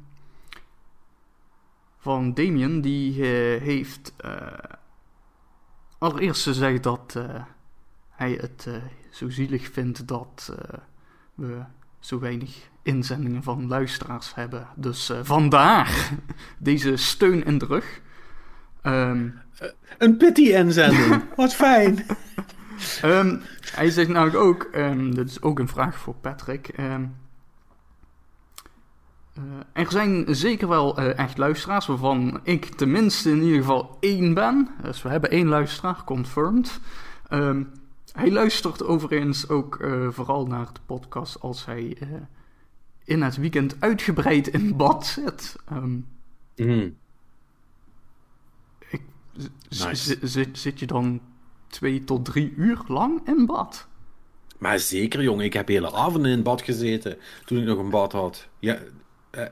van Damien, die uh, heeft uh, allereerst gezegd dat hij het zo zielig vindt dat we zo weinig inzendingen van luisteraars hebben. Dus vandaar deze steun in de rug. Um, een pity-inzending, wat fijn. um, hij zegt namelijk ook, um, dit is ook een vraag voor Patrick. Uh, er zijn zeker wel uh, echt luisteraars waarvan ik tenminste in ieder geval één ben. Dus we hebben één luisteraar, confirmed. Hij luistert overigens ook uh, vooral naar de podcast als hij in het weekend uitgebreid in bad zit. Um, mm. ik, nice. zit, zit je dan twee tot drie uur lang in bad? Maar zeker, jongen. Ik heb hele avonden in bad gezeten toen ik nog een bad had. Ja, uh,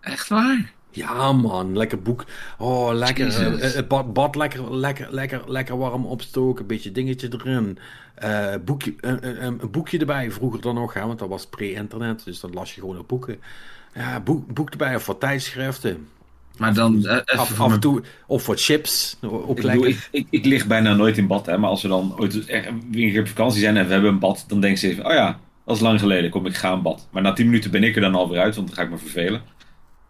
Echt waar? Ja, man. Lekker boek. Oh, lekker. Uh, het bad, bad, lekker, lekker, lekker, lekker warm opstoken. Een beetje dingetje erin. Uh, boekje, een, een, boekje erbij. Vroeger dan nog, hè, want dat was pre-internet. Dus dan las je gewoon op boeken. Ja, boek, boek erbij of wat tijdschriften. Maar dan... Af, af en toe, of wat chips. Ook ik. Bedoel, ik, ik, ik, lig bijna nooit in bad, hè. Maar als we dan ooit echt weer op vakantie zijn en we hebben een bad, dan denk je even, oh ja, dat is lang geleden, kom ik ga een bad. Maar na 10 minuten ben ik er dan alweer uit, want dan ga ik me vervelen.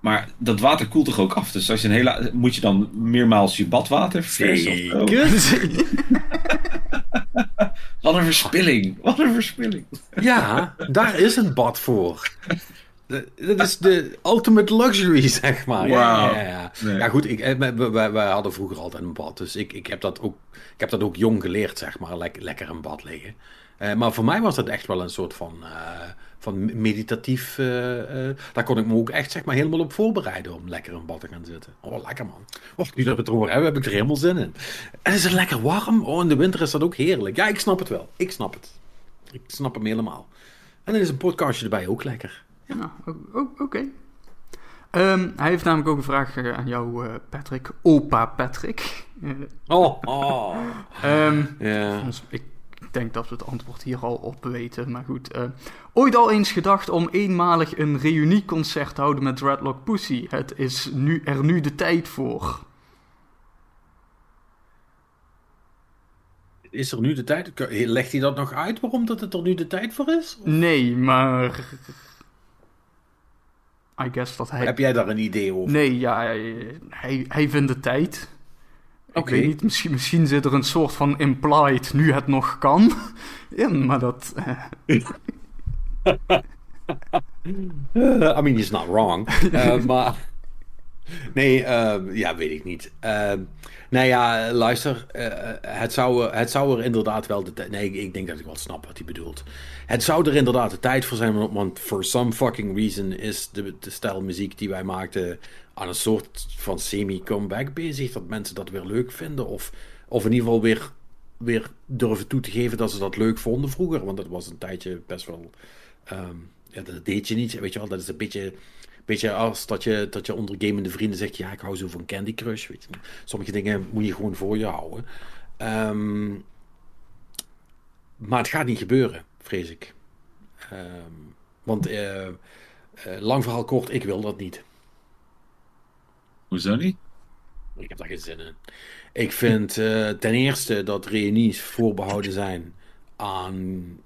Maar dat water koelt toch ook af? Dus als je een hele, moet je dan meermaals je badwater versen? Of Wat een verspilling. Wat een verspilling. Ja, daar is een bad voor. Dat is de ultimate luxury, zeg maar. Wow. Ja, ja, ja. Nee. ja, goed, ik, we, we, hadden vroeger altijd een bad. Dus ik, ik, heb, dat ook, ik heb dat ook jong geleerd, zeg maar. Lek, lekker in bad liggen. Uh, maar voor mij was dat echt wel een soort van, uh, van meditatief. Uh, daar kon ik me ook echt zeg maar, helemaal op voorbereiden om lekker in bad te gaan zitten. Oh, lekker man. Oh, nu dat we het erover hebben, heb ik er helemaal zin in. En is het lekker warm? Oh, in de winter is dat ook heerlijk. Ja, ik snap het wel. Ik snap het. Ik snap hem helemaal. En dan is een podcastje erbij ook lekker. Ja, oké. Okay. Um, hij heeft namelijk ook een vraag aan jou, Patrick. Opa Patrick. Oh, oh. um, ja. Ik denk dat we het antwoord hier al op weten, maar goed. Uh, ooit al eens gedacht om eenmalig een reunieconcert te houden met Dreadlock Pussy. Het is nu, er nu de tijd voor. Is er nu de tijd? Legt hij dat nog uit waarom dat het er nu de tijd voor is? Of? Nee, maar I guess dat hij... Heb jij daar een idee over? Nee, ja, hij, hij, hij vindt de tijd. Ik weet niet, misschien, misschien zit er een soort van implied nu het nog kan in, maar dat... Uh... I mean, he's not wrong. uh, maar... Nee, uh, ja, weet ik niet. Uh, nou ja, luister, het, zou, het zou er inderdaad wel de tijd... Nee, ik denk dat ik wel snap wat hij bedoelt. Het zou er inderdaad de tijd voor zijn, want for some fucking reason is de, de stijl muziek die wij maakten aan een soort van semi-comeback bezig. Dat mensen dat weer leuk vinden of, of in ieder geval weer, weer durven toe te geven dat ze dat leuk vonden vroeger. Want dat was een tijdje best wel... Ja, dat deed je niet, weet je wel. Dat is een beetje... Beetje als dat je, dat je onder gamende vrienden zegt: Ja, ik hou zo van Candy Crush. Weet je. Sommige dingen moet je gewoon voor je houden. Um, maar het gaat niet gebeuren, vrees ik. Um, want uh, uh, lang verhaal kort, ik wil dat niet. Hoezo niet? Ik heb daar geen zin in. Ik vind uh, ten eerste dat reunies voorbehouden zijn aan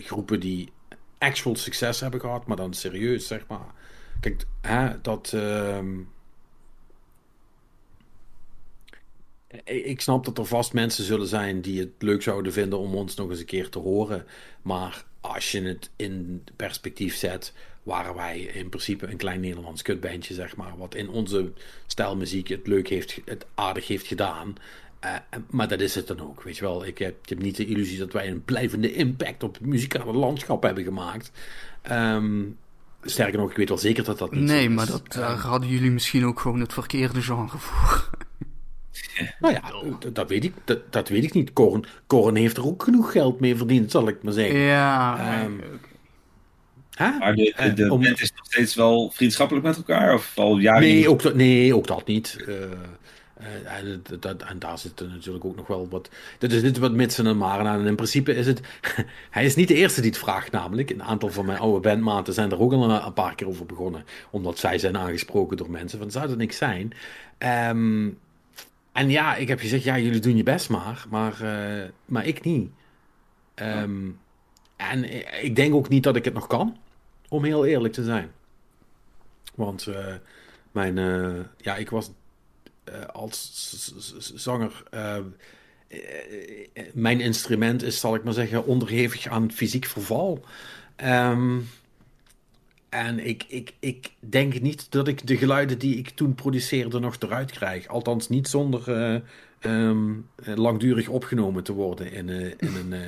groepen die actual succes hebben gehad, maar dan serieus, zeg maar. Kijk, hè, dat. Uh, ik snap dat er vast mensen zullen zijn die het leuk zouden vinden om ons nog eens een keer te horen. Maar als je het in perspectief zet, waren wij in principe een klein Nederlands kutbandje, zeg maar. Wat in onze stijlmuziek het leuk heeft, het aardig heeft gedaan. Uh, maar dat is het dan ook, weet je wel. Ik heb, ik heb niet de illusie dat wij een blijvende impact op het muzikale landschap hebben gemaakt. Um, sterker nog, ik weet wel zeker dat dat niet Nee, is. maar dat, daar hadden jullie misschien ook gewoon het verkeerde genre voor. Nou ja, dat weet ik, dat, dat weet ik niet. Korn, Korn heeft er ook genoeg geld mee verdiend, zal ik maar zeggen. Ja, Um, Huh? Maar de, de, de om... band is nog steeds wel vriendschappelijk met elkaar? Of al jaren nee, ook dat, nee, ook dat niet. Uh, uh, en, dat, en daar zit natuurlijk ook nog wel wat. Dit is niet wat mitsen en maren aan. En in principe is het. hij is niet de eerste die het vraagt, namelijk. Een aantal van mijn oude bandmaten zijn er ook al een, een paar keer over begonnen. Omdat zij zijn aangesproken door mensen. Van zou dat niks zijn? Um, en ja, ik heb gezegd, ja, jullie doen je best maar, maar, uh, maar ik niet. Um, en ik denk ook niet dat ik het nog kan, om heel eerlijk te zijn. Want uh, mijn, uh, ja, ik was als zanger, mijn instrument is, zal ik maar zeggen, onderhevig aan fysiek verval. Um, en ik, ik, ik denk niet dat ik de geluiden die ik toen produceerde nog eruit krijg. Althans niet zonder um, langdurig opgenomen te worden in, uh, in een, uh,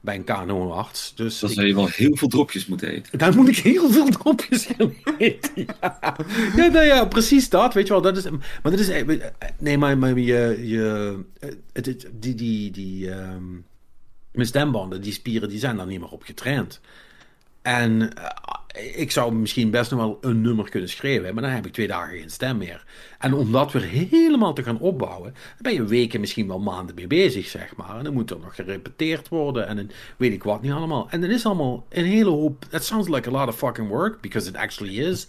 bij een KNO-arts. Dus dan zou je wel heel veel dropjes moeten eten. Daar moet ik heel veel dropjes gaan eten. Ja, ja, nou ja precies dat. Weet je wel, dat is... Maar dat is... Nee, maar, maar je... je die... die, die um, mijn stembanden, die spieren, die zijn daar niet meer op getraind. En uh, ik zou misschien best nog wel een nummer kunnen schrijven, maar dan heb ik twee dagen geen stem meer. En om dat weer helemaal te gaan opbouwen, ben je weken, misschien wel maanden mee bezig, zeg maar. En dan moet er nog gerepeteerd worden en weet ik wat niet allemaal. En dan is allemaal een hele hoop. It sounds like a lot of fucking work, because it actually is.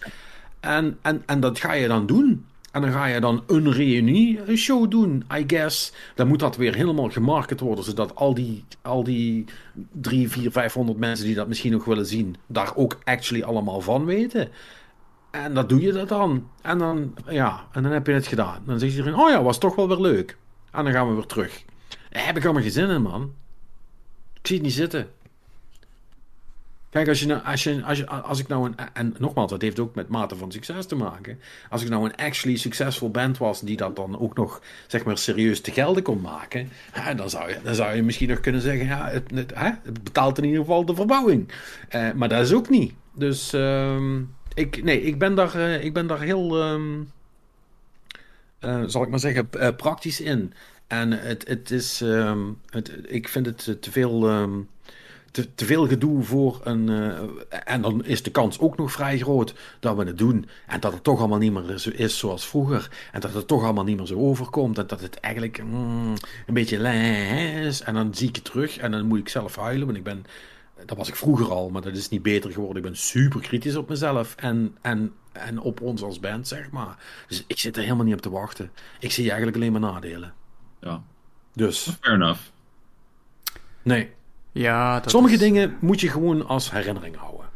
En, en, en dat ga je dan doen. En dan ga je dan een reunie een show doen, I guess. Dan moet dat weer helemaal gemarket worden, zodat al die, al die 3, 4, 500 mensen die dat misschien nog willen zien, daar ook actually allemaal van weten. En dat doe je dat dan. En dan, ja, en dan heb je het gedaan. Dan zegt iedereen, oh ja, was toch wel weer leuk. En dan gaan we weer terug. Heb ik allemaal geen zin in, man. Ik zie het niet zitten. Kijk, nou, als, je, als, ik nou een. En nogmaals, dat heeft ook met mate van succes te maken. Als ik nou een actually succesvol band was. die dat dan ook nog, zeg maar, serieus te gelden kon maken. Dan, zou je, dan zou je misschien nog kunnen zeggen. Ja, het, hè, het betaalt in ieder geval de verbouwing. Uh, maar dat is ook niet. Dus. Uh, ik, nee, ik ben daar, uh, ik ben daar heel. Um, uh, zal ik maar zeggen, uh, praktisch in. En het, het is. Um, het, ik vind het te veel. Te, te, veel gedoe voor een. Uh, en dan is de kans ook nog vrij groot dat we het doen. En dat het toch allemaal niet meer zo is zoals vroeger. En dat het toch allemaal niet meer zo overkomt. En dat het eigenlijk mm, een beetje is. En dan zie ik het terug en dan moet ik zelf huilen. Want ik ben. Dat was ik vroeger al, maar dat is niet beter geworden. Ik ben super kritisch op mezelf en, en, en op ons als band, zeg maar. Dus ik zit er helemaal niet op te wachten. Ik zie eigenlijk alleen maar nadelen. Ja. Dus. Fair enough. Nee. Ja, dat Sommige is... dingen moet je gewoon als herinnering houden.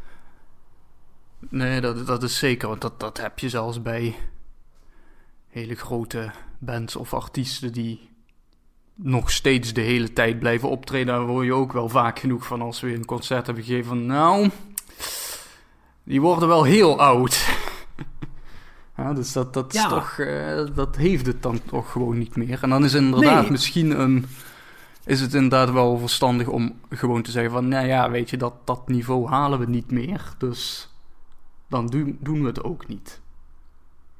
Nee, dat, dat is zeker. Want dat, dat heb je zelfs bij hele grote bands of artiesten die nog steeds de hele tijd blijven optreden. Daar hoor je ook wel vaak genoeg van als we een concert hebben gegeven van... Nou, die worden wel heel oud. ja, dus dat, dat, is toch, eh, dat heeft het dan toch gewoon niet meer. En dan is inderdaad Nee. misschien een... Is het inderdaad wel verstandig om gewoon te zeggen van... Nou ja, weet je, dat, dat niveau halen we niet meer. Dus dan doen, doen we het ook niet.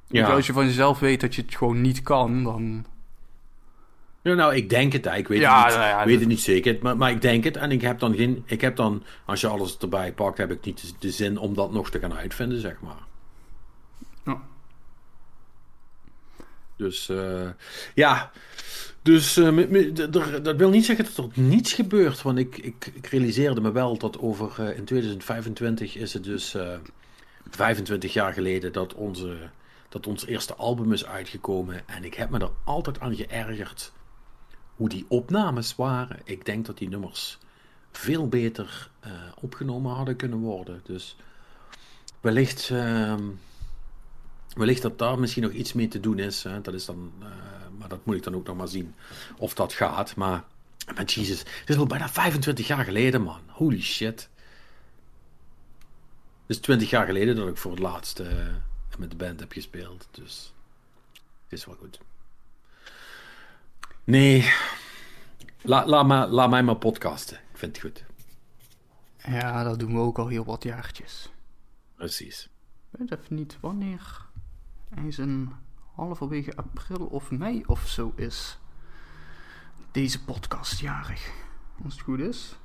Ja. als je van jezelf weet dat je het gewoon niet kan, dan... Ja, nou, ik denk het. Ik weet, Ja, het, niet, nou ja, weet het niet zeker. Maar, maar ik denk het. En ik heb dan geen. Ik heb dan, als je alles erbij pakt, heb ik niet de, de zin om dat nog te gaan uitvinden, zeg maar. Ja. Dus eh, ja. Dus eh, dat wil niet zeggen dat er niets gebeurt. Want ik, ik, realiseerde me wel dat over eh, in 2025 is het dus eh 25 jaar geleden dat, onze, dat ons eerste album is uitgekomen. En ik heb me er altijd aan geërgerd hoe die opnames waren. Ik denk dat die nummers veel beter eh, opgenomen hadden kunnen worden. Dus wellicht, ehm, wellicht dat daar misschien nog iets mee te doen is. Hè. Dat is dan, eh, maar dat moet ik dan ook nog maar zien of dat gaat. Maar, maar Jesus, het is al bijna 25 jaar geleden, man. Holy shit. Het is twintig jaar geleden dat ik voor het laatst eh, met de band heb gespeeld. Dus het is wel goed. Nee, La, laat, maar, laat mij maar podcasten. Ik vind het goed. Ja, dat doen we ook al heel wat jaartjes. Precies. Ik weet even niet wanneer. Hij een halverwege april of mei of zo is. Deze podcast jarig. Als het goed is.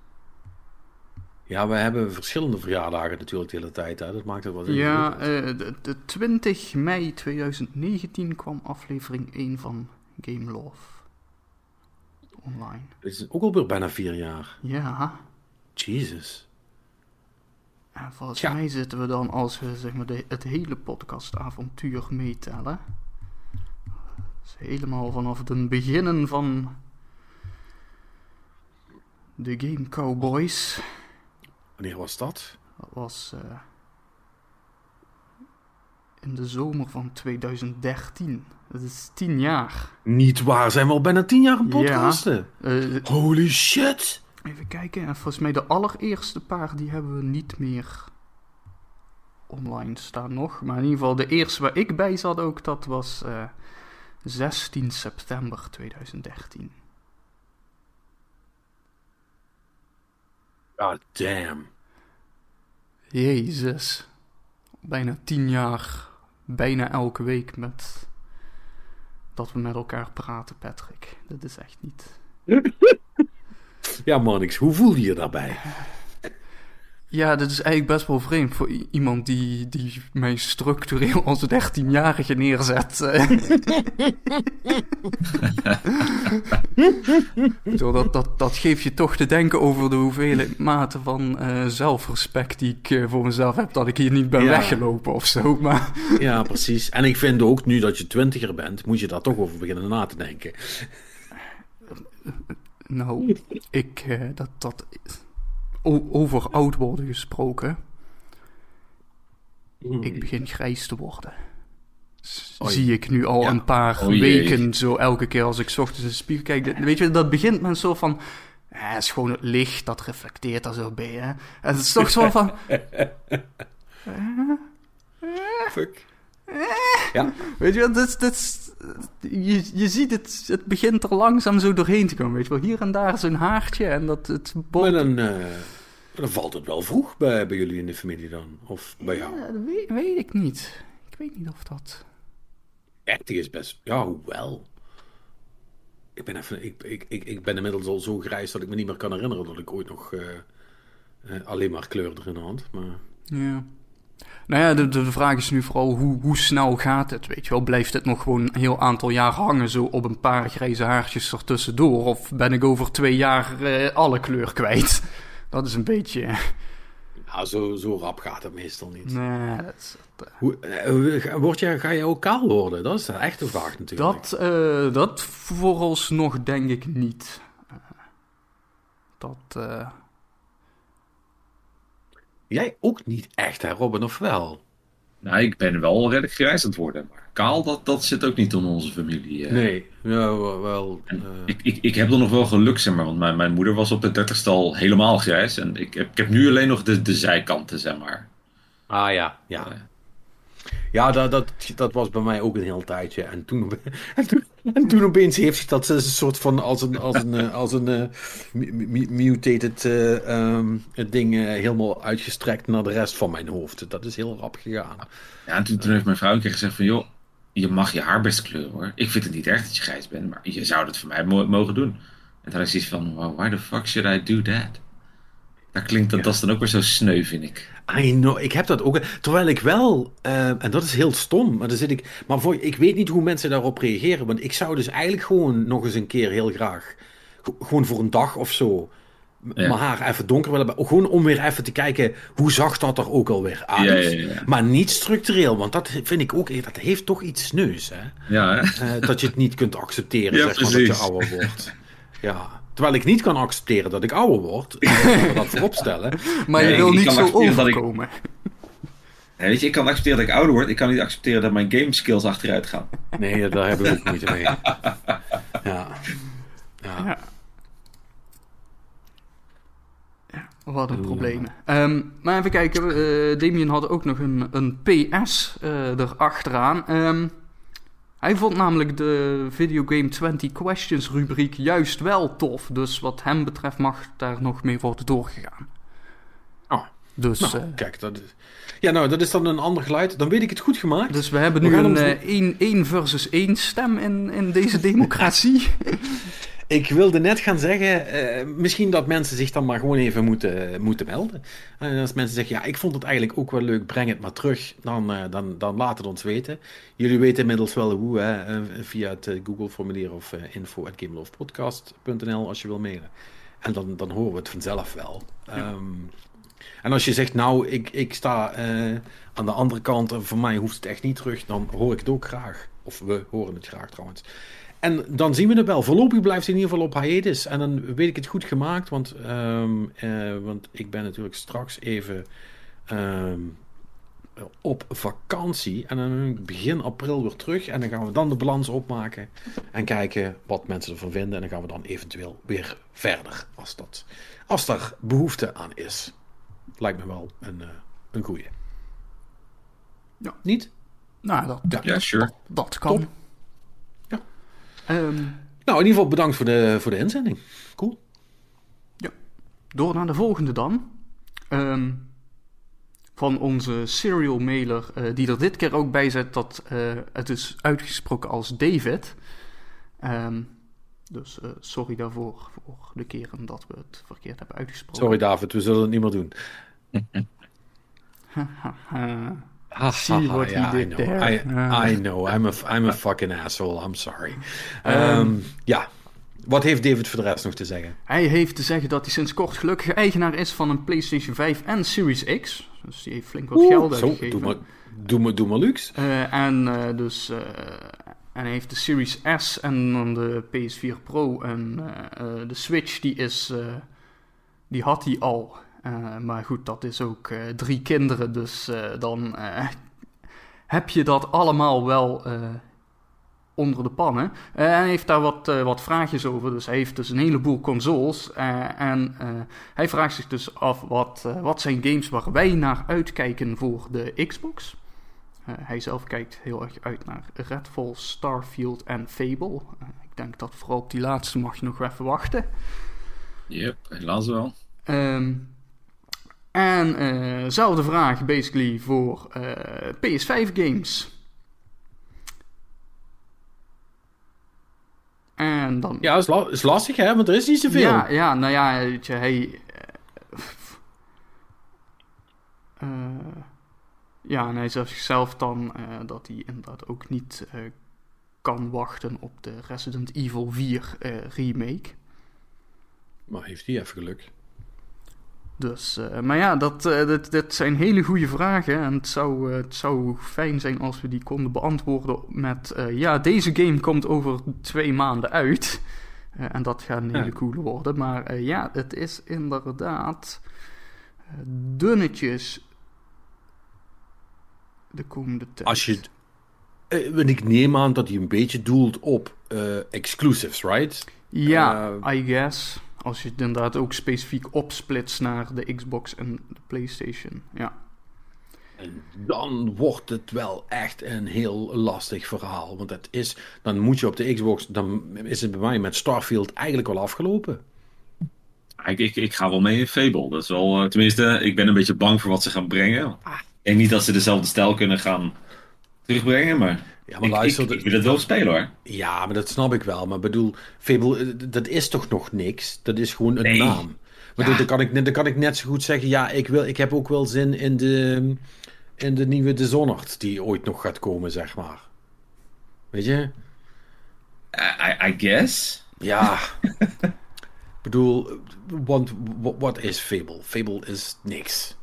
Ja, we hebben verschillende verjaardagen natuurlijk de hele tijd. Hè? Dat maakt het wat Ja, eh, de, de 20 mei 2019 kwam aflevering 1 van Game Love online. Het is ook alweer bijna vier jaar. Ja, Jesus. en volgens mij zitten we dan als we zeg maar de, het hele podcastavontuur meetellen. Dus helemaal vanaf het beginnen van de Game Cowboys. Wanneer was dat? Dat was eh, in de zomer van 2013. Dat is tien jaar. Niet waar, zijn we al bijna tien jaar aan podcasten? Eh, Holy shit! even kijken. En volgens mij de allereerste paar die hebben we niet meer online staan nog. Maar in ieder geval de eerste waar ik bij zat ook, dat was eh, 16 september 2013. God damn. Jezus. Bijna tien jaar, bijna elke week met dat we met elkaar praten, Patrick. Dat is echt niet... Ja, Monix, hoe voel je je daarbij? Ja, dat is eigenlijk best wel vreemd voor iemand die, die mij structureel als 13-jarige neerzet. eh. Dat, dat, dat geeft je toch te denken over de hoeveelheid mate van eh, zelfrespect die ik eh, voor mezelf heb. Dat ik hier niet ben Ja. weggelopen of zo. Maar Ja, precies. En ik vind ook, nu dat je twintiger bent, moet je daar toch over beginnen na te denken. nou, ik, dat, dat, over oud worden gesproken. Ik begin grijs te worden. S- Oei. Zie ik nu al Ja. een paar weken zo elke keer als ik 's ochtends in de spiegel kijk. Dat- Weet je, dat begint met zo van... eh, Het is gewoon het licht, dat reflecteert er zo bij, hè. En het is toch zo van... Fuck. Ja, Weet je dat, dat, is- je, je ziet het, het begint er langzaam zo doorheen te komen, weet je wel. Hier en daar zo'n haartje en dat het maar bot... dan, eh, dan valt het wel vroeg bij, bij jullie in de familie dan. Of bij jou. Ja, dat weet, weet ik niet. Ik weet niet of dat... 30 is best... Ja, hoewel. Ik ben, even, ik, ik, ik, ik ben inmiddels al zo grijs dat ik me niet meer kan herinneren dat ik ooit nog eh, eh, alleen maar kleur erin had. Maar Ja. Nou ja, de, vraag is nu vooral hoe, hoe snel gaat het, weet je wel? Blijft het nog gewoon een heel aantal jaar hangen, zo op een paar grijze haartjes ertussendoor? Of ben ik over twee jaar eh, alle kleur kwijt? Dat is een beetje... ja, zo, zo rap gaat het meestal niet. Nee, dat, is- Hoe, eh, word je, ga je ook kaal worden? Dat is de echte vraag natuurlijk. dat, eh, dat vooralsnog denk ik niet. Eh, dat... eh, Jij ook niet echt, hè Robin, of wel? Nou, ik ben wel redelijk grijs aan het worden. Maar kaal, dat, dat zit ook niet in onze familie. eh. Nee, ja, wel... eh, ik, ik, ik heb er nog wel geluk, zeg maar. Want mijn, mijn moeder was op de dertigste al helemaal grijs. En ik heb, ik heb nu alleen nog de, de zijkanten, zeg maar. Ah ja, ja. Ja, dat, dat, dat was bij mij ook een heel tijdje. En toen, en toen, en toen opeens heeft zich dat een soort van als een, als een, eh, als een eh, mu- mu- mutated ehm, ding helemaal uitgestrekt naar de rest van mijn hoofd. Dat is heel rap gegaan. Ja, en toen, toen heeft mijn vrouw een keer gezegd van... joh, je mag je haar best kleuren hoor. Ik vind het niet erg dat je grijs bent, maar je zou dat voor mij mo- mogen doen. En toen had ik zoiets van, wow, why the fuck should I do that? Dat klinkt, dat, dat is dan ook weer zo sneu, vind ik. I know, ik heb dat ook. Terwijl ik wel, eh, en dat is heel stom, maar dan zit ik. Maar voor, ik weet niet hoe mensen daarop reageren. Want ik zou dus eigenlijk gewoon nog eens een keer heel graag. Gewoon voor een dag of zo. Ja. Mijn haar even donker willen. hebben. Gewoon om weer even te kijken hoe zag dat er ook alweer uit. Ja, ja, ja. Maar niet structureel, want dat vind ik ook. Dat heeft toch iets sneus, hè? Ja, hè? Eh, dat je het niet kunt accepteren, zeg maar, dat je ouder wordt. Ja. Terwijl ik niet kan accepteren dat ik ouder word. Dat voorop stellen. maar Nee, je wil niet zo overkomen. Ja, weet je, ik kan accepteren dat ik ouder word. Ik kan niet accepteren dat mijn game skills achteruit gaan. Nee, daar heb ik ook moeite mee. Ja. Ja. Ja. Ja, Wat een probleem. Ehm, maar even kijken, uh, Damien had ook nog een, een PS uh, erachteraan. Ehm, hij vond namelijk de Videogame 20 Questions rubriek juist wel tof. Dus wat hem betreft mag daar nog mee worden doorgegaan. Oh, dus, nou, uh, kijk, dat is, ja, nou, dat is dan een ander geluid. Dan weet ik het goed gemaakt. Dus we hebben nu een 1 versus 1 stem in, in deze democratie. Ik wilde net gaan zeggen, uh, misschien dat mensen zich dan maar gewoon even moeten, moeten melden. En als mensen zeggen, ja, ik vond het eigenlijk ook wel leuk, breng het maar terug, dan, uh, dan, dan laat het ons weten. Jullie weten inmiddels wel hoe, hè, via het Google-formulier of uh, info.gamelovepodcast.nl als je wil mailen. En dan, dan horen we het vanzelf wel. Ja. Um, en als je zegt, nou, ik, ik sta aan de andere kant voor mij hoeft het echt niet terug, dan hoor ik het ook graag. Of we horen het graag trouwens. En dan zien we het wel. Voorlopig blijft hij in ieder geval op hiatus. En dan weet ik het goed gemaakt. Want, um, uh, want ik ben natuurlijk straks even um, op vakantie. En dan begin april weer terug. En dan gaan we dan de balans opmaken. En kijken wat mensen ervan vinden. En dan gaan we dan eventueel weer verder. Als, dat, als er behoefte aan is. Lijkt me wel een, uh, een goeie. Ja. Niet? Nou, dat, ja, sure. dat, dat kan. Top. Um, nou, in ieder geval bedankt voor de, voor de inzending. Cool. Ja. Door naar de volgende dan. Um, van onze serial mailer, uh, die er dit keer ook bij zet dat uh, het is uitgesproken als David. Um, dus uh, sorry daarvoor, voor de keren dat we het verkeerd hebben uitgesproken. Sorry David, we zullen het niet meer doen. See what yeah, he did I know. there. I, Uh, I know. I'm a, I'm a fucking asshole. I'm sorry. Um, ja. Wat heeft David voor de rest nog te zeggen? Hij heeft te zeggen dat hij sinds kort gelukkig eigenaar is van een PlayStation 5 en Series X. Dus die heeft flink wat geld Zo, uitgegeven. doe maar, doe maar, doe maar luxe. Uh, en uh, dus... Uh, en hij heeft de Series S en dan de PS4 Pro en de Switch die is... die had hij al. Uh, maar goed, dat is ook uh, drie kinderen, dus uh, dan heb je dat allemaal wel onder de pannen. hij heeft daar wat, wat vraagjes over, dus hij heeft dus een heleboel consoles. en hij vraagt zich dus af wat, wat zijn games waar wij naar uitkijken voor de Xbox. hij zelf kijkt heel erg uit naar Redfall, Starfield en Fable. ik denk dat vooral op die laatste mag je nog even wachten. Yep, helaas wel. Um, en dezelfde uh vraag basically voor uh, PS5 games. En dan... Ja, is, la is lastig hè, want er is niet zoveel. Ja, ja nou ja, weet je, hij... Uh, ja, en hij zegt zichzelf dan dat hij inderdaad ook niet kan wachten op de Resident Evil 4 remake. Maar heeft hij even geluk. Dus, uh, maar ja, dat, uh, dat, dat zijn hele goede vragen. En het zou, uh, het zou fijn zijn als we die konden beantwoorden met... ja, deze game komt over twee maanden uit. en dat gaat een hele ja. coole worden. Maar ja, het is inderdaad dunnetjes de komende tijd. Als je... ik neem aan dat hij een beetje doelt op exclusives, right? Ja, I guess... Als je het inderdaad ook specifiek opsplitst naar de Xbox en de PlayStation. Ja. En dan wordt het wel echt een heel lastig verhaal. Want het is, dan moet je op de Xbox, dan is het bij mij met Starfield eigenlijk wel afgelopen. Ik, ik, ik ga wel mee in Fable. Dat is wel, tenminste, ik ben een beetje bang voor wat ze gaan brengen. Ik denk niet dat ze dezelfde stijl kunnen gaan terugbrengen, maar ja, maar ik, luister, ik, ik wil het wel spelen hoor. Ja, maar dat snap ik wel. Maar bedoel, Fable, dat is toch nog niks? Dat is gewoon een nee. naam. Maar ja. dan, kan ik, dan kan ik net zo goed zeggen, ja, ik, wil, ik heb ook wel zin in de, in de nieuwe Dishonored die ooit nog gaat komen, zeg maar. Weet je? I, I guess. Ja. ik bedoel, want wat is Fable? Fable is niks.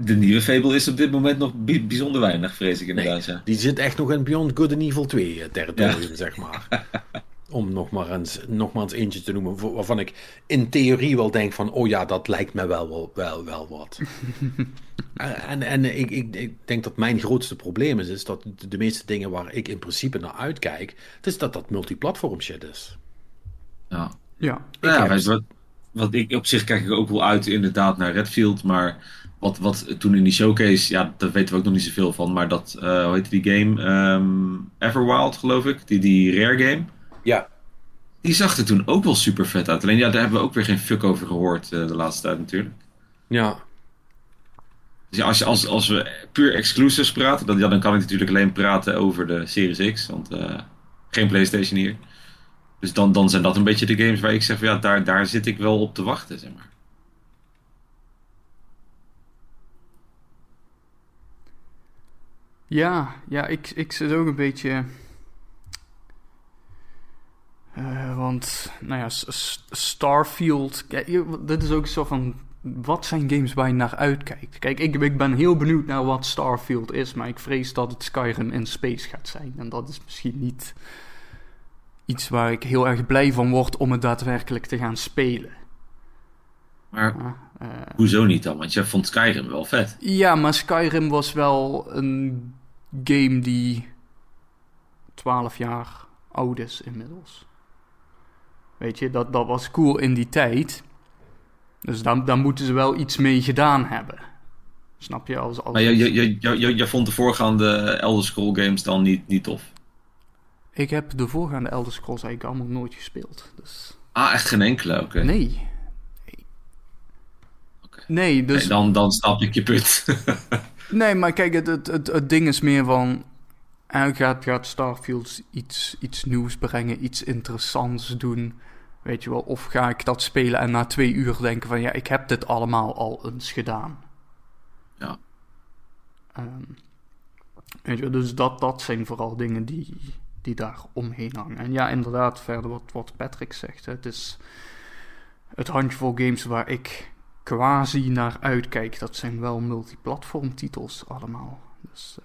De nieuwe Fable is op dit moment nog bijzonder weinig, vrees ik inderdaad. Nee, ja. Die zit echt nog in Beyond Good and Evil 2 territorium, ja. zeg maar. Om nog maar, eens, nog maar eens eentje te noemen, waarvan ik in theorie wel denk van, oh ja, dat lijkt me wel, wel, wel, wel wat. en en ik, ik, ik denk dat mijn grootste probleem is, is dat de, meeste dingen waar ik in principe naar uitkijk, het is dat dat multiplatform shit is. Ja. Ja. ja, weet je wat, wat ik, op zich kijk ik ook wel uit inderdaad naar Redfield, maar wat, wat toen in die showcase, ja, daar weten we ook nog niet zoveel van, maar dat, uh, hoe heet die game? Um, Everwild, geloof ik, die, die Rare game. Ja. Die zag er toen ook wel super vet uit. Alleen ja, daar hebben we ook weer geen fuck over gehoord uh, de laatste tijd natuurlijk. Ja. Dus ja, als, als, als we puur exclusives praten, dan, ja, dan kan ik natuurlijk alleen praten over de Series X, want uh, geen PlayStation hier. Dus dan, dan zijn dat een beetje de games waar ik zeg van ja, daar, daar zit ik wel op te wachten, zeg maar. Ja, ja ik, ik zit ook een beetje. Uh, want, nou ja, Starfield. Kijk, dit is ook zo van. Wat zijn games waar je naar uitkijkt? Kijk, ik, ik ben heel benieuwd naar wat Starfield is, maar ik vrees dat het Skyrim in space gaat zijn. En dat is misschien niet iets waar ik heel erg blij van word om het daadwerkelijk te gaan spelen. Maar uh, hoezo niet dan? Want jij vond Skyrim wel vet. Ja, maar Skyrim was wel een game die 12 jaar oud is inmiddels. Weet je, dat, dat was cool in die tijd. Dus dan, dan moeten ze wel iets mee gedaan hebben. Snap je? Als, als... Maar je, je, je, je, je vond de voorgaande Elder Scroll games dan niet, niet tof? Ik heb de voorgaande Elder Scrolls eigenlijk allemaal nooit gespeeld. Dus... Ah, echt geen enkele? Oké. Nee. Nee. Dus... Nee, dan, dan snap ik je put. nee, maar kijk, het, het, het, het ding is meer van... Gaat, gaat Starfield iets, iets nieuws brengen, iets interessants doen... Weet je wel, of ga ik dat spelen en na twee uur denken van... Ja, ik heb dit allemaal al eens gedaan. Ja. Um, weet je, dus dat, dat zijn vooral dingen die die daar omheen hangen. En ja, inderdaad, verder wat, wat Patrick zegt. Het is het handjevol games waar ik quasi naar uitkijk. Dat zijn wel multiplatform titels allemaal. Dus,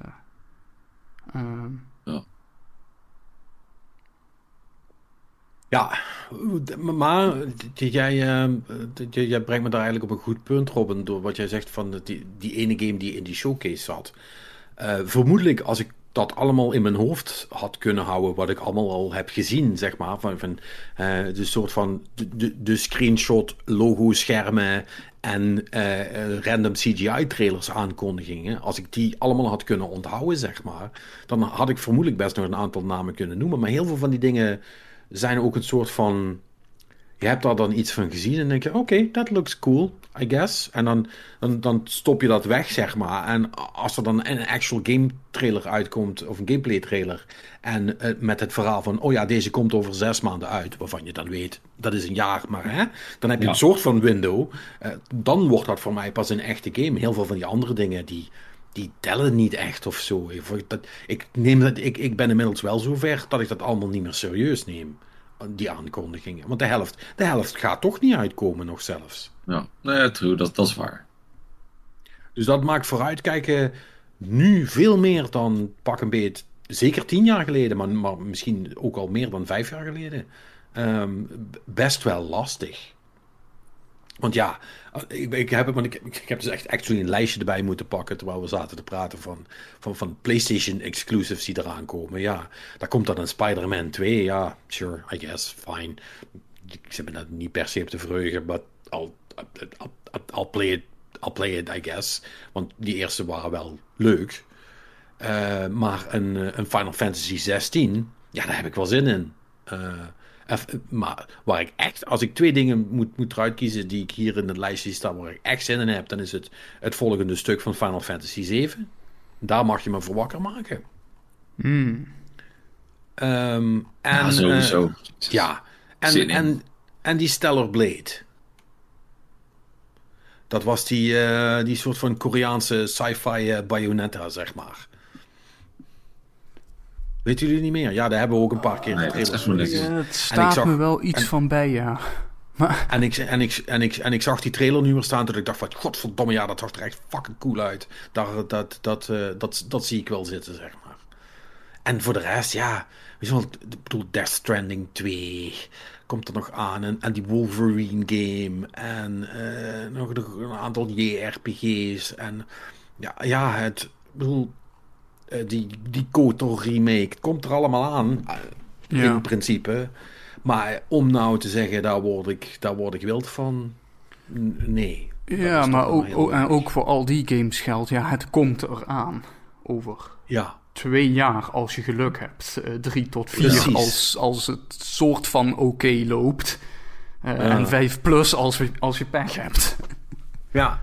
uh, um, ja. Ja, maar jij, uh, jij brengt me daar eigenlijk op een goed punt, Robin, door wat jij zegt van die, die ene game die in die showcase zat. Uh, vermoedelijk, als ik dat allemaal in mijn hoofd had kunnen houden, wat ik allemaal al heb gezien, zeg maar. Van, van uh, de soort van de, de screenshot, logo, schermen en uh, random CGI-trailers aankondigingen. Als ik die allemaal had kunnen onthouden, zeg maar, dan had ik vermoedelijk best nog een aantal namen kunnen noemen. Maar heel veel van die dingen zijn ook een soort van je hebt daar dan iets van gezien en denk je, oké, that looks cool, I guess. En dan, dan, dan stop je dat weg, zeg maar. En als er dan een actual game trailer uitkomt, of een gameplay trailer, en uh, met het verhaal van, oh ja, deze komt over zes maanden uit, waarvan je dan weet, dat is een jaar, maar hè, dan heb je ja. een soort van window. Uh, dan wordt dat voor mij pas een echte game. Heel veel van die andere dingen, die, die tellen niet echt of zo. Dat, ik, neem dat, ik, ik ben inmiddels wel zover dat ik dat allemaal niet meer serieus neem die aankondigingen. Want de helft, de helft gaat toch niet uitkomen nog zelfs. Ja, nee, true, dat, dat is waar. Dus dat maakt vooruitkijken nu veel meer dan pak een beet, zeker tien jaar geleden, maar, maar misschien ook al meer dan vijf jaar geleden, um, best wel lastig. Want ja, ik, ik heb, want ik, ik, heb dus echt actually een lijstje erbij moeten pakken terwijl we zaten te praten van, van, van PlayStation exclusives die eraan komen. Ja, daar komt dan een Spider-Man 2. Ja, sure, I guess, fine. Ik zit me daar niet per se op te verheugen, maar I'll, I'll, I'll, play it, I'll play it, I guess. Want die eerste waren wel leuk. Uh, maar een, een Final Fantasy 16, ja, daar heb ik wel zin in. Uh, maar waar ik echt, als ik twee dingen moet, moet eruit kiezen die ik hier in het lijstje sta, waar ik echt zin in heb, dan is het het volgende stuk van Final Fantasy 7. Daar mag je me voor wakker maken. Mm. Um, en, ja, sowieso. Uh, ja, en, en, en die Stellar Blade. Dat was die, uh, die soort van Koreaanse sci-fi uh, Bayonetta, zeg maar. Weet jullie niet meer? Ja, daar hebben we ook een paar keer nee, het ja, Het staat zag, me wel iets en, van bij, ja. Maar... En, ik, en, ik, en, ik, en ik zag die trailer nu weer staan. Toen ik dacht van, godverdomme, ja, dat zag er echt fucking cool uit. Daar, dat, dat, uh, dat, dat zie ik wel zitten, zeg maar. En voor de rest, ja, weet je wel, ik bedoel, Death Stranding 2 komt er nog aan. En, en die Wolverine game. En uh, nog een aantal JRPG's. En ja, ja het, bedoel, uh, die, die KOTOR remake. Het komt er allemaal aan, uh, ja. in principe. Maar om nou te zeggen, daar word ik, daar word ik wild van, n- nee. Ja, maar ook, en ook voor al die games geldt, ja, het komt eraan over Ja, twee jaar als je geluk hebt. Eh, drie tot vier Precies. als, als het soort van oké loopt. Eh, Ja. En vijf plus als, je- als je pech hebt. ja.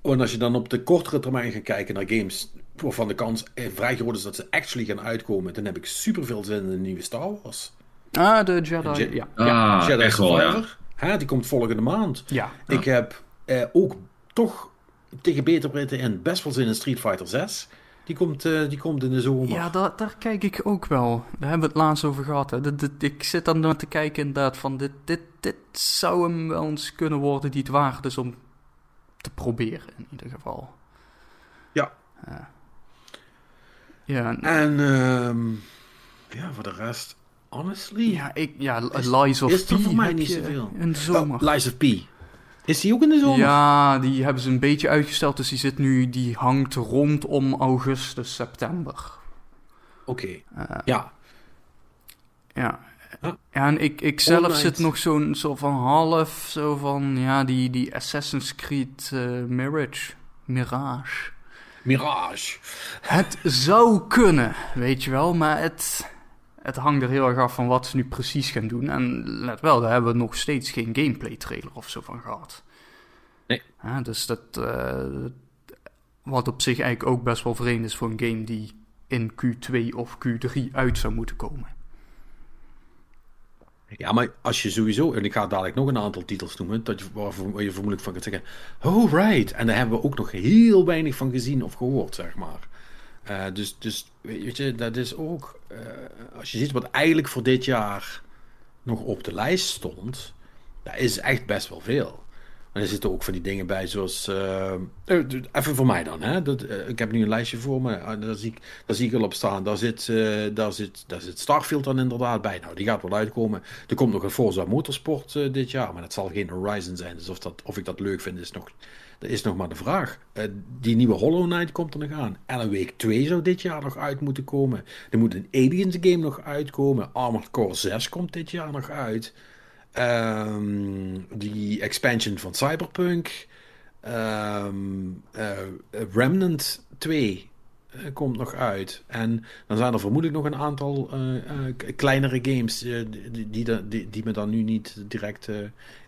Want als je dan op de kortere termijn gaat kijken naar games waarvan de kans eh, vrij groot is dat ze actually gaan uitkomen, dan heb ik super veel zin in de nieuwe Star Wars. Ah, de Jedi, Je- ja. Ah, Jedi echt wel, ja. Hè, die komt volgende maand. Ja, Ik heb eh, ook toch tegen beter weten in best wel zin in Street Fighter 6. Die komt, eh, die komt in de zomer. ja daar, daar kijk ik ook wel. Daar hebben we het laatst over gehad. Hè. Ik zit dan naar te kijken inderdaad van dit, dit, dit zou hem wel eens kunnen worden die het waard is om te proberen in ieder geval. Ja. Ja, en- En ehm, ja, voor de rest, honestly. ja, ik, ja Is- Lies of is er P voor mij niet zoveel. In de zomer. Oh, Lies of P. Is die ook in de zomer? Ja, die hebben ze een beetje uitgesteld. Dus die zit nu, die hangt rondom augustus, september. Oké. Eh, Ja. Ja. En ik, ik zelf zit nog zo'n zo van half, zo van, ja, die, die Assassin's Creed eh, Mirage. Mirage. Mirage. Het zou kunnen, weet je wel, maar het, het hangt er heel erg af van wat ze nu precies gaan doen. En let wel, daar hebben we nog steeds geen gameplay trailer of zo van gehad. Nee. Ja, dus dat, eh, wat op zich eigenlijk ook best wel vreemd is voor een game die in Q2 of Q3 uit zou moeten komen. Ja, maar als je sowieso, en ik ga dadelijk nog een aantal titels noemen, dat je, waar je vermoedelijk van kunt zeggen, oh right, en daar hebben we ook nog heel weinig van gezien of gehoord, zeg maar. Eh, dus, dus, weet je, dat is ook, eh, als je ziet wat eigenlijk voor dit jaar nog op de lijst stond, daar is echt best wel veel. En er zitten ook van die dingen bij, zoals. eh, eh, even voor mij dan, hè? Dat, eh, ik heb nu een lijstje voor me. daar, zie ik, daar zie ik al op staan. Daar zit, daar, zit, daar zit Starfield dan inderdaad bij. Nou, die gaat wel uitkomen. Er komt nog een Forza Motorsport dit jaar. Maar dat zal geen Horizon zijn. Dus of, dat, of ik dat leuk vind, is nog, dat is nog maar de vraag. Die nieuwe Hollow Knight komt er nog aan. En week 2 zou dit jaar nog uit moeten komen. Er moet een Aliens game nog uitkomen. Armored Core 6 komt dit jaar nog uit. Ehm, die expansion van Cyberpunk. Ehm, eh, Remnant 2 eh, komt nog uit. En dan zijn er vermoedelijk nog een aantal eh, kleinere games die, die, die, me dan nu niet direct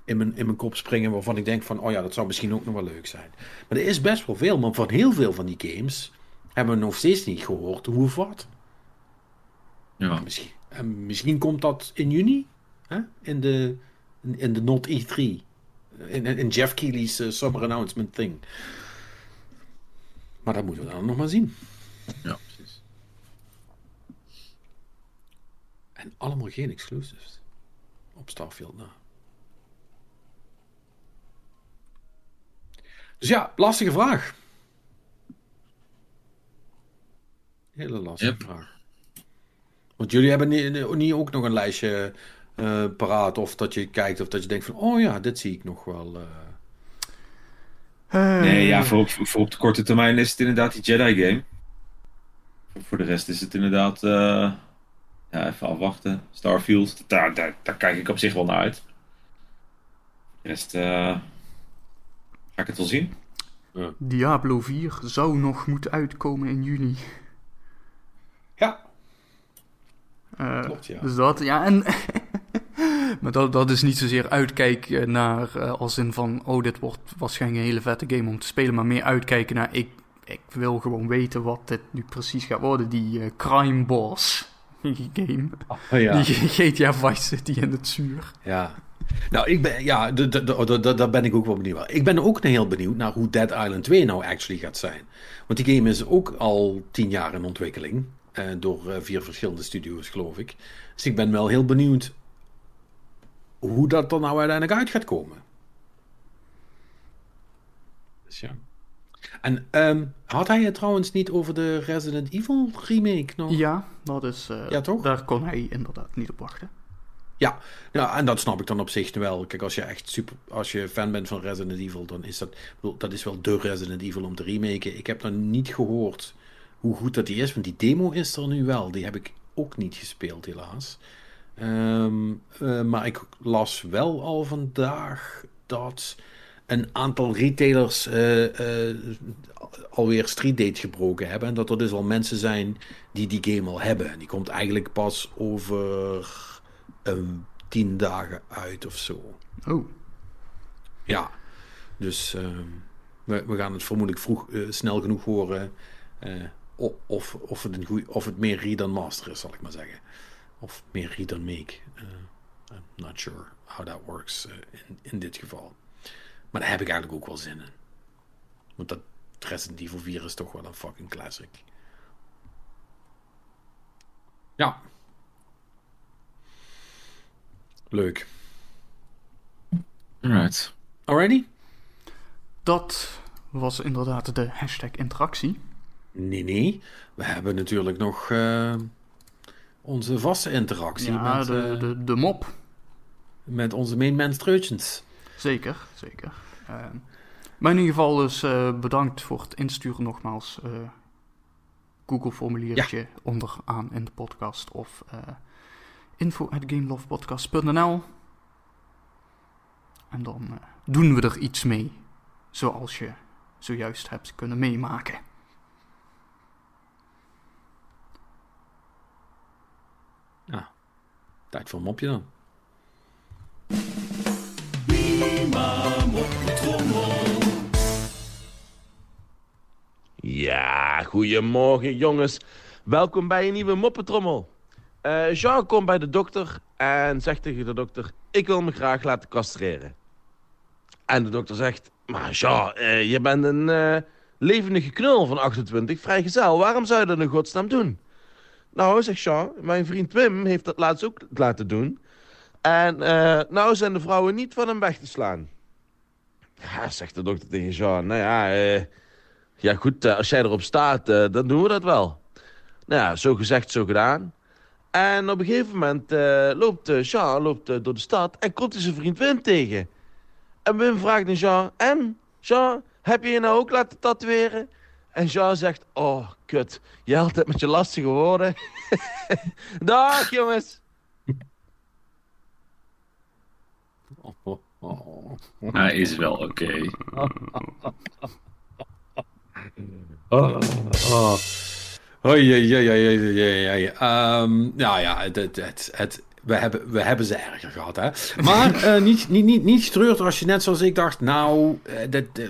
in, mijn, in mijn kop springen. Waarvan ik denk van, oh ja, dat zou misschien ook nog wel leuk zijn. Maar er is best wel veel. Maar van heel veel van die games hebben we nog steeds niet gehoord hoe of wat. Ja. Misschien, en misschien komt dat in juni. Hè? In de, in, in de Not E3. In, in Jeff Keighley's eh, Summer Announcement thing. Maar dat moeten we dan nog maar zien. ja, precies. En allemaal geen exclusives. Op Starfield na. Dus ja, lastige vraag. Hele lastige Yep. vraag. Want jullie hebben niet, niet ook nog een lijstje eh, paraat. Of dat je kijkt of dat je denkt van... Oh ja, dit zie ik nog wel. eh. Nee, ja, voor op, voor op de korte termijn is het inderdaad die Jedi game. Voor de rest is het inderdaad, eh, ja, even afwachten. Starfield, daar, daar, daar kijk ik op zich wel naar uit. De rest, eh, ga ik het wel zien. Diablo 4 zou nog moeten uitkomen in juni. Ja, Eh, Klopt, ja. Dus dat, ja, en... maar dat, dat is niet zozeer uitkijken naar, eh, als in van, oh, dit wordt waarschijnlijk een hele vette game om te spelen, maar meer uitkijken naar, ik, ik wil gewoon weten wat dit nu precies gaat worden, die eh, Crime Boss game. oh, ja. Die GTA Vice City in het zuur. Ja. Nou, ik ben, ja, daar ben ik ook wel benieuwd naar. Ik ben ook heel benieuwd naar hoe Dead Island 2 nou actually gaat zijn. Want die game is ook al tien jaar in ontwikkeling. eh, door eh, vier verschillende studio's, geloof ik. Dus ik ben wel heel benieuwd hoe dat er nou uiteindelijk uit gaat komen. Dus ja. En ehm, had hij het trouwens niet over de Resident Evil remake nog? Ja, dat is... eh, Ja, toch? Daar kon hij inderdaad niet op wachten. Ja, ja, en dat snap ik dan op zich wel. Kijk, als je echt super, als je fan bent van Resident Evil, dan is dat, bedoel, dat is wel de Resident Evil om te remaken. Ik heb nog niet gehoord hoe goed dat die is, want die demo is er nu wel. Die heb ik ook niet gespeeld, helaas. Ehm, eh, maar ik las wel al vandaag dat een aantal retailers eh, eh, alweer Street Date gebroken hebben. En dat er dus al mensen zijn die die game al hebben. En die komt eigenlijk pas over um, tien dagen uit of zo. Oh. Ja, dus ehm, we, we, gaan het vermoedelijk vroeg, snel genoeg horen of, of, het een goeie, of het meer read dan master is, zal ik maar zeggen. Of meer read dan make. Uh, I'm not sure how that works uh, in, in dit geval. Maar daar heb ik eigenlijk ook wel zin in. Want dat Resident Evil 4 is toch wel een fucking classic. Ja. Leuk. Alright. Alrighty? Dat was inderdaad de hashtag interactie. Nee, nee. We hebben natuurlijk nog uh, onze vaste interactie. Ja, met, de, uh, de, de mop. Met onze main man Zeker, zeker. Uh, maar in ieder geval dus bedankt voor het insturen nogmaals. Google-formuliertje ja. onderaan in de podcast of info at gamelovepodcast.nl En dan doen we er iets mee, zoals je zojuist hebt kunnen meemaken. Ja, tijd voor een mopje dan. Ja, goedemorgen jongens. Welkom bij een nieuwe moppetrommel. Uh, Jean komt bij de dokter en zegt tegen de dokter... Ik wil me graag laten castreren. En de dokter zegt... Maar Jean, uh, je bent een uh, levendige knul van 28, vrijgezel. Waarom zou je dat in godsnaam doen? Nou, zegt Jean, mijn vriend Wim heeft dat laatst ook laten doen. En uh, nou zijn de vrouwen niet van hem weg te slaan. Ja, zegt de dokter tegen Jean. Nou ja, uh, ja goed, uh, als jij erop staat, dan doen we dat wel. Nou ja, zo gezegd, zo gedaan. En op een gegeven moment loopt Jean loopt, door de stad en komt hij zijn vriend Wim tegen. En Wim vraagt aan Jean, en Jean, heb je je nou ook laten tatoeëren? En Jean zegt, oh, kut. Je altijd met je lastige woorden. Dag, jongens. Hij is wel oké. Okay. oh, oh. Oh, jee, jee, jee, jee, Um, nou ja, het, het, het, we, hebben, we hebben ze erger gehad, hè. Maar uh, niet, niet, niet, niet getreurd als je net zoals ik dacht, nou, uh, dat, uh,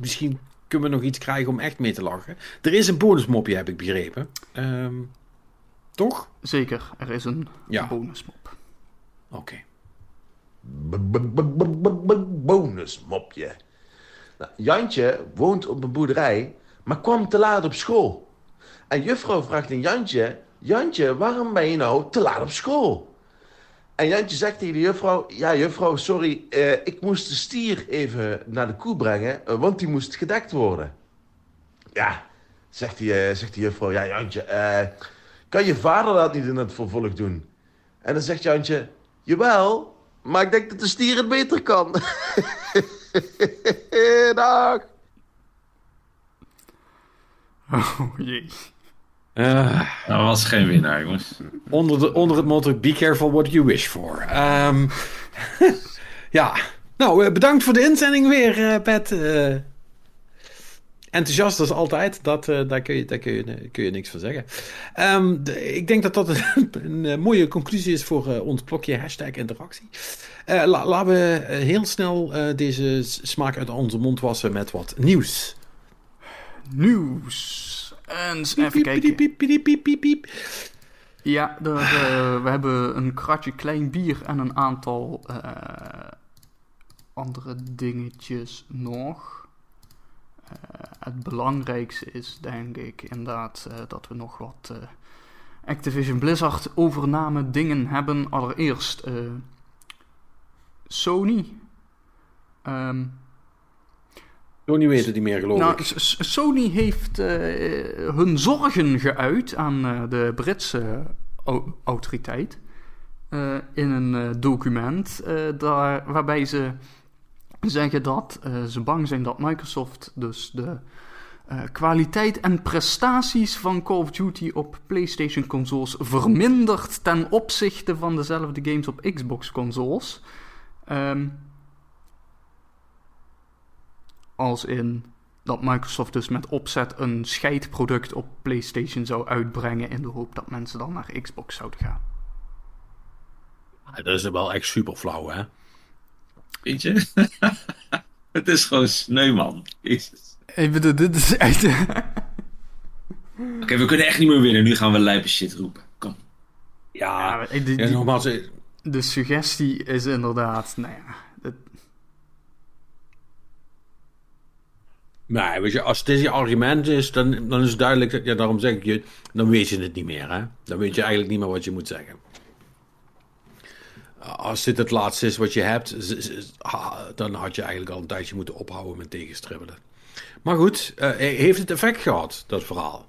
misschien kunnen we nog iets krijgen om echt mee te lachen. Er is een bonusmopje, heb ik begrepen. Um, toch? Zeker, er is een ja. bonusmop. Oké. Bonusmopje. Nou, Jantje woont op een boerderij, maar kwam te laat op school. En juffrouw vraagt aan Jantje: Jantje, waarom ben je nou te laat op school? En Jantje zegt tegen de juffrouw: Ja, juffrouw, sorry, uh, ik moest de stier even naar de koe brengen, uh, want die moest gedekt worden. Ja, zegt, die, uh, zegt de juffrouw: Ja, Jantje, kan je vader dat niet in het vervolg doen? En dan zegt Jantje: Jawel, maar ik denk dat de stier het beter kan. Dag. Oh jee. Uh, dat was geen winnaar, jongens. Onder, de, onder het motto: Be careful what you wish for. Um, ja, nou, uh, bedankt voor de inzending weer, uh, Pet. enthousiast als altijd, dat, daar, kun je, daar kun, je, kun je niks van zeggen. Um, de, ik denk dat dat een, een mooie conclusie is voor ons blokje hashtag interactie. La, laten we heel snel deze smaak uit onze mond wassen met wat nieuws. Nieuws. En even kijken. Ja, de, de, we hebben een kratje klein bier en een aantal uh, andere dingetjes nog. Uh, het belangrijkste is denk ik inderdaad uh, dat we nog wat Activision Blizzard overname dingen hebben. Allereerst Sony. Um, Sony weet het niet meer, geloof nou, ik. Sony heeft uh, hun zorgen geuit aan uh, de Britse autoriteit. Uh, in een document daar, waarbij ze zeggen dat ze bang zijn dat Microsoft dus de Eh, kwaliteit en prestaties van Call of Duty op PlayStation consoles verminderd ten opzichte van dezelfde games op Xbox consoles. Ehm, als in dat Microsoft dus met opzet een scheidproduct op PlayStation zou uitbrengen in de hoop dat mensen dan naar Xbox zouden gaan. Dat is wel echt super flauw, hè? Weet je? het is gewoon sneu, man. Jezus. Ik bedoel, dit is echt... Oké, we kunnen echt niet meer winnen. Nu gaan we lijpe shit roepen. Kom. Ja, Ja, die- die- ja, nogmaals, eh, de suggestie is inderdaad, nou ja, het- Nee, weet je, als dit je argument is, dan, dan is het duidelijk, dat, ja, daarom zeg ik je, dan weet je het niet meer, hè? Dan weet je eigenlijk niet meer wat je moet zeggen. Als dit het laatste is wat je hebt, dan had je eigenlijk al een tijdje moeten ophouden met tegenstribbelen. Maar goed, eh, heeft het effect gehad, dat verhaal?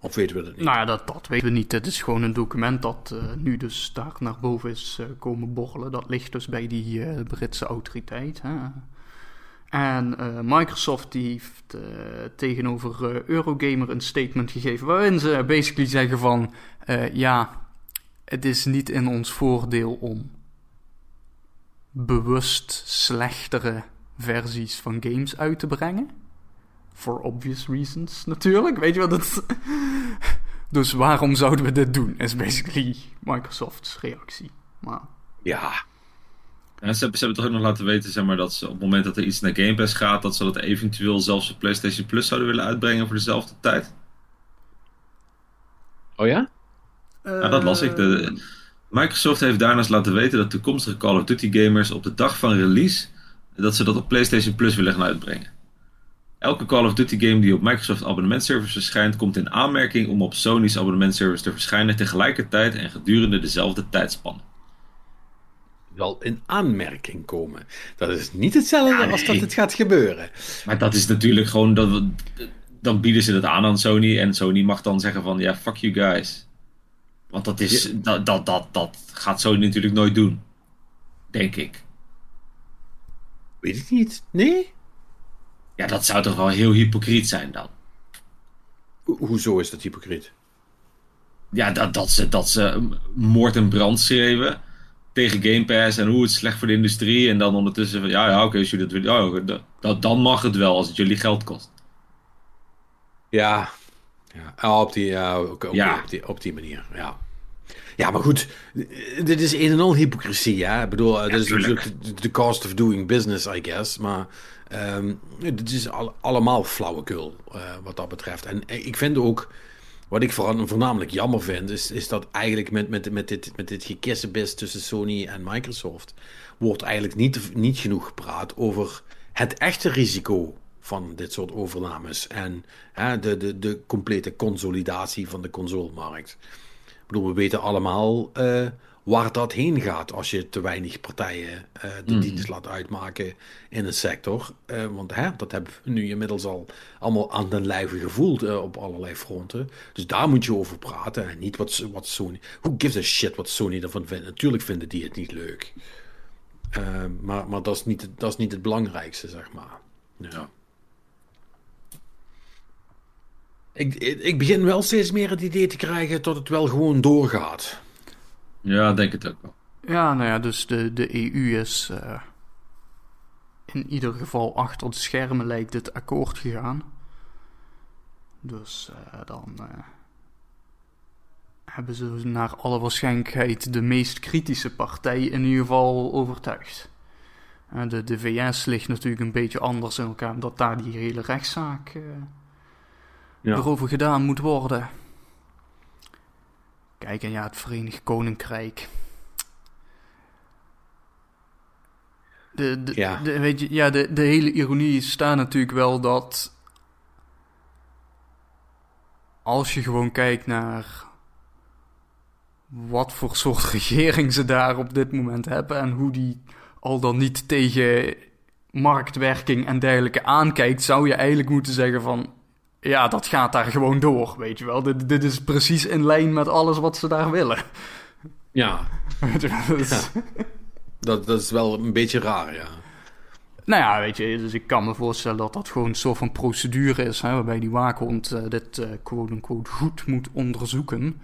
Of weten we dat niet? nou ja, dat, dat weten we niet. Het is gewoon een document dat eh, nu dus daar naar boven is eh, komen borrelen. Dat ligt dus bij die Britse autoriteit. Hè? En eh, Microsoft die heeft eh, tegenover eh, Eurogamer een statement gegeven waarin ze basically zeggen van ja, het is niet in ons voordeel om bewust slechtere versies van games uit te brengen. For obvious reasons natuurlijk, weet je wat het... Dus waarom zouden we dit doen? Is basically Microsoft's reactie. Maar Ja, Ja, ze, hebben, ze hebben toch ook nog laten weten zeg maar, dat ze op het moment dat er iets naar Game Pass gaat, dat ze dat eventueel zelfs op PlayStation Plus zouden willen uitbrengen voor dezelfde tijd. oh ja? Ja, dat las ik. De, Microsoft heeft daarnaast laten weten dat toekomstige Call of Duty gamers op de dag van release dat ze dat op PlayStation Plus willen gaan uitbrengen. Elke Call of Duty game die op Microsoft abonnementservice verschijnt, komt in aanmerking om op Sony's abonnementservice te verschijnen tegelijkertijd en gedurende dezelfde tijdspanne. Wel in aanmerking komen. Dat is niet hetzelfde Ja, als dat het gaat gebeuren. Maar dat is natuurlijk gewoon dat we- dan bieden ze dat aan aan Sony en Sony mag dan zeggen van ja fuck you guys. Want dat is dat, dat, dat, dat gaat Sony natuurlijk nooit doen. Denk ik. Weet ik niet. Nee? Ja, dat zou toch wel heel hypocriet zijn dan. Ho- hoezo is dat hypocriet? Ja, dat, dat, ze, dat ze moord en brand schreeuwen tegen Game Pass en hoe het slecht voor de industrie. En dan ondertussen van ja, ja oké, als jullie dat willen, ja, dat, dat, dan mag het wel als het jullie geld kost. Ja. ja. Ah, op, die, oké, Ja. op, die, op die manier. Ja. Ja, maar goed. Dit is een en al hypocrisie, hè? Ik bedoel, dit is tuurlijk. natuurlijk de- de cost of doing business, I guess. Maar ehm dit is al, allemaal flauwekul, eh, wat dat betreft. En eh, ik vind ook, wat ik voornamelijk jammer vind, is, is dat eigenlijk met, met, met dit, met dit tussen Sony en Microsoft, wordt eigenlijk niet, niet genoeg gepraat over het echte risico van dit soort overnames en hè, de, de, de complete consolidatie van de consolemarkt. Ik bedoel, we weten allemaal eh, waar dat heen gaat als je te weinig partijen eh, de dienst laat uitmaken in een sector. Eh, want hè, dat hebben we nu inmiddels al allemaal aan den lijve gevoeld eh, op allerlei fronten. Dus daar moet je over praten en niet wat, wat Sony... Who gives a shit wat Sony ervan vindt? Natuurlijk vinden die het niet leuk. Maar maar dat, is niet, het- dat is niet het belangrijkste, zeg maar. Ja. Ik, ik, ik begin wel steeds meer het idee te krijgen dat het wel gewoon doorgaat. Ja, denk het ook wel. Ja, nou ja, dus de, de EU is eh, in ieder geval achter de schermen lijkt dit akkoord gegaan. Dus eh, dan eh, hebben ze naar alle waarschijnlijkheid de meest kritische partij in ieder geval overtuigd. De, de VS ligt natuurlijk een beetje anders in elkaar, omdat daar die hele rechtszaak Ja. erover gedaan moet worden. Kijk, en ja, het Verenigd Koninkrijk. De, de, Ja. de, weet je, ja, de, de hele ironie is daar natuurlijk wel dat. Als je gewoon kijkt naar. wat voor soort regering ze daar op dit moment hebben. en hoe die al dan niet tegen marktwerking en dergelijke aankijkt. zou je eigenlijk moeten zeggen van. Ja, dat gaat daar gewoon door, weet je wel. Dit, dit is precies in lijn met alles wat ze daar willen. Ja, dat is- dat, dat is wel een beetje raar, ja. Nou ja, weet je, dus ik kan me voorstellen dat dat gewoon een soort van procedure is, hè, waarbij die waakhond uh, dit uh, quote-unquote goed moet onderzoeken.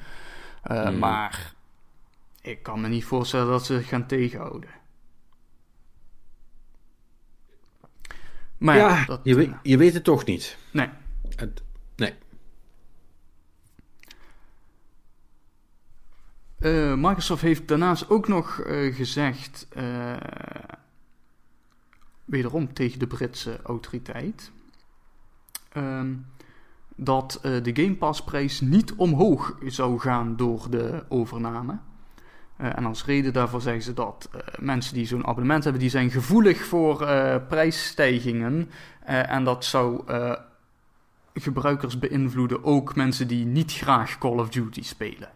Uh, mm. Maar ik kan me niet voorstellen dat ze zich gaan tegenhouden. Maar ja, ja dat, je, weet, je weet het toch niet. Nee. Nee. Microsoft heeft daarnaast ook nog gezegd wederom tegen de Britse autoriteit, ehm, dat de Game Pass prijs niet omhoog zou gaan door de overname. En als reden daarvoor zeggen ze dat mensen die zo'n abonnement hebben, die zijn gevoelig voor prijsstijgingen. en dat zou gebruikers beïnvloeden, ook mensen die niet graag Call of Duty spelen.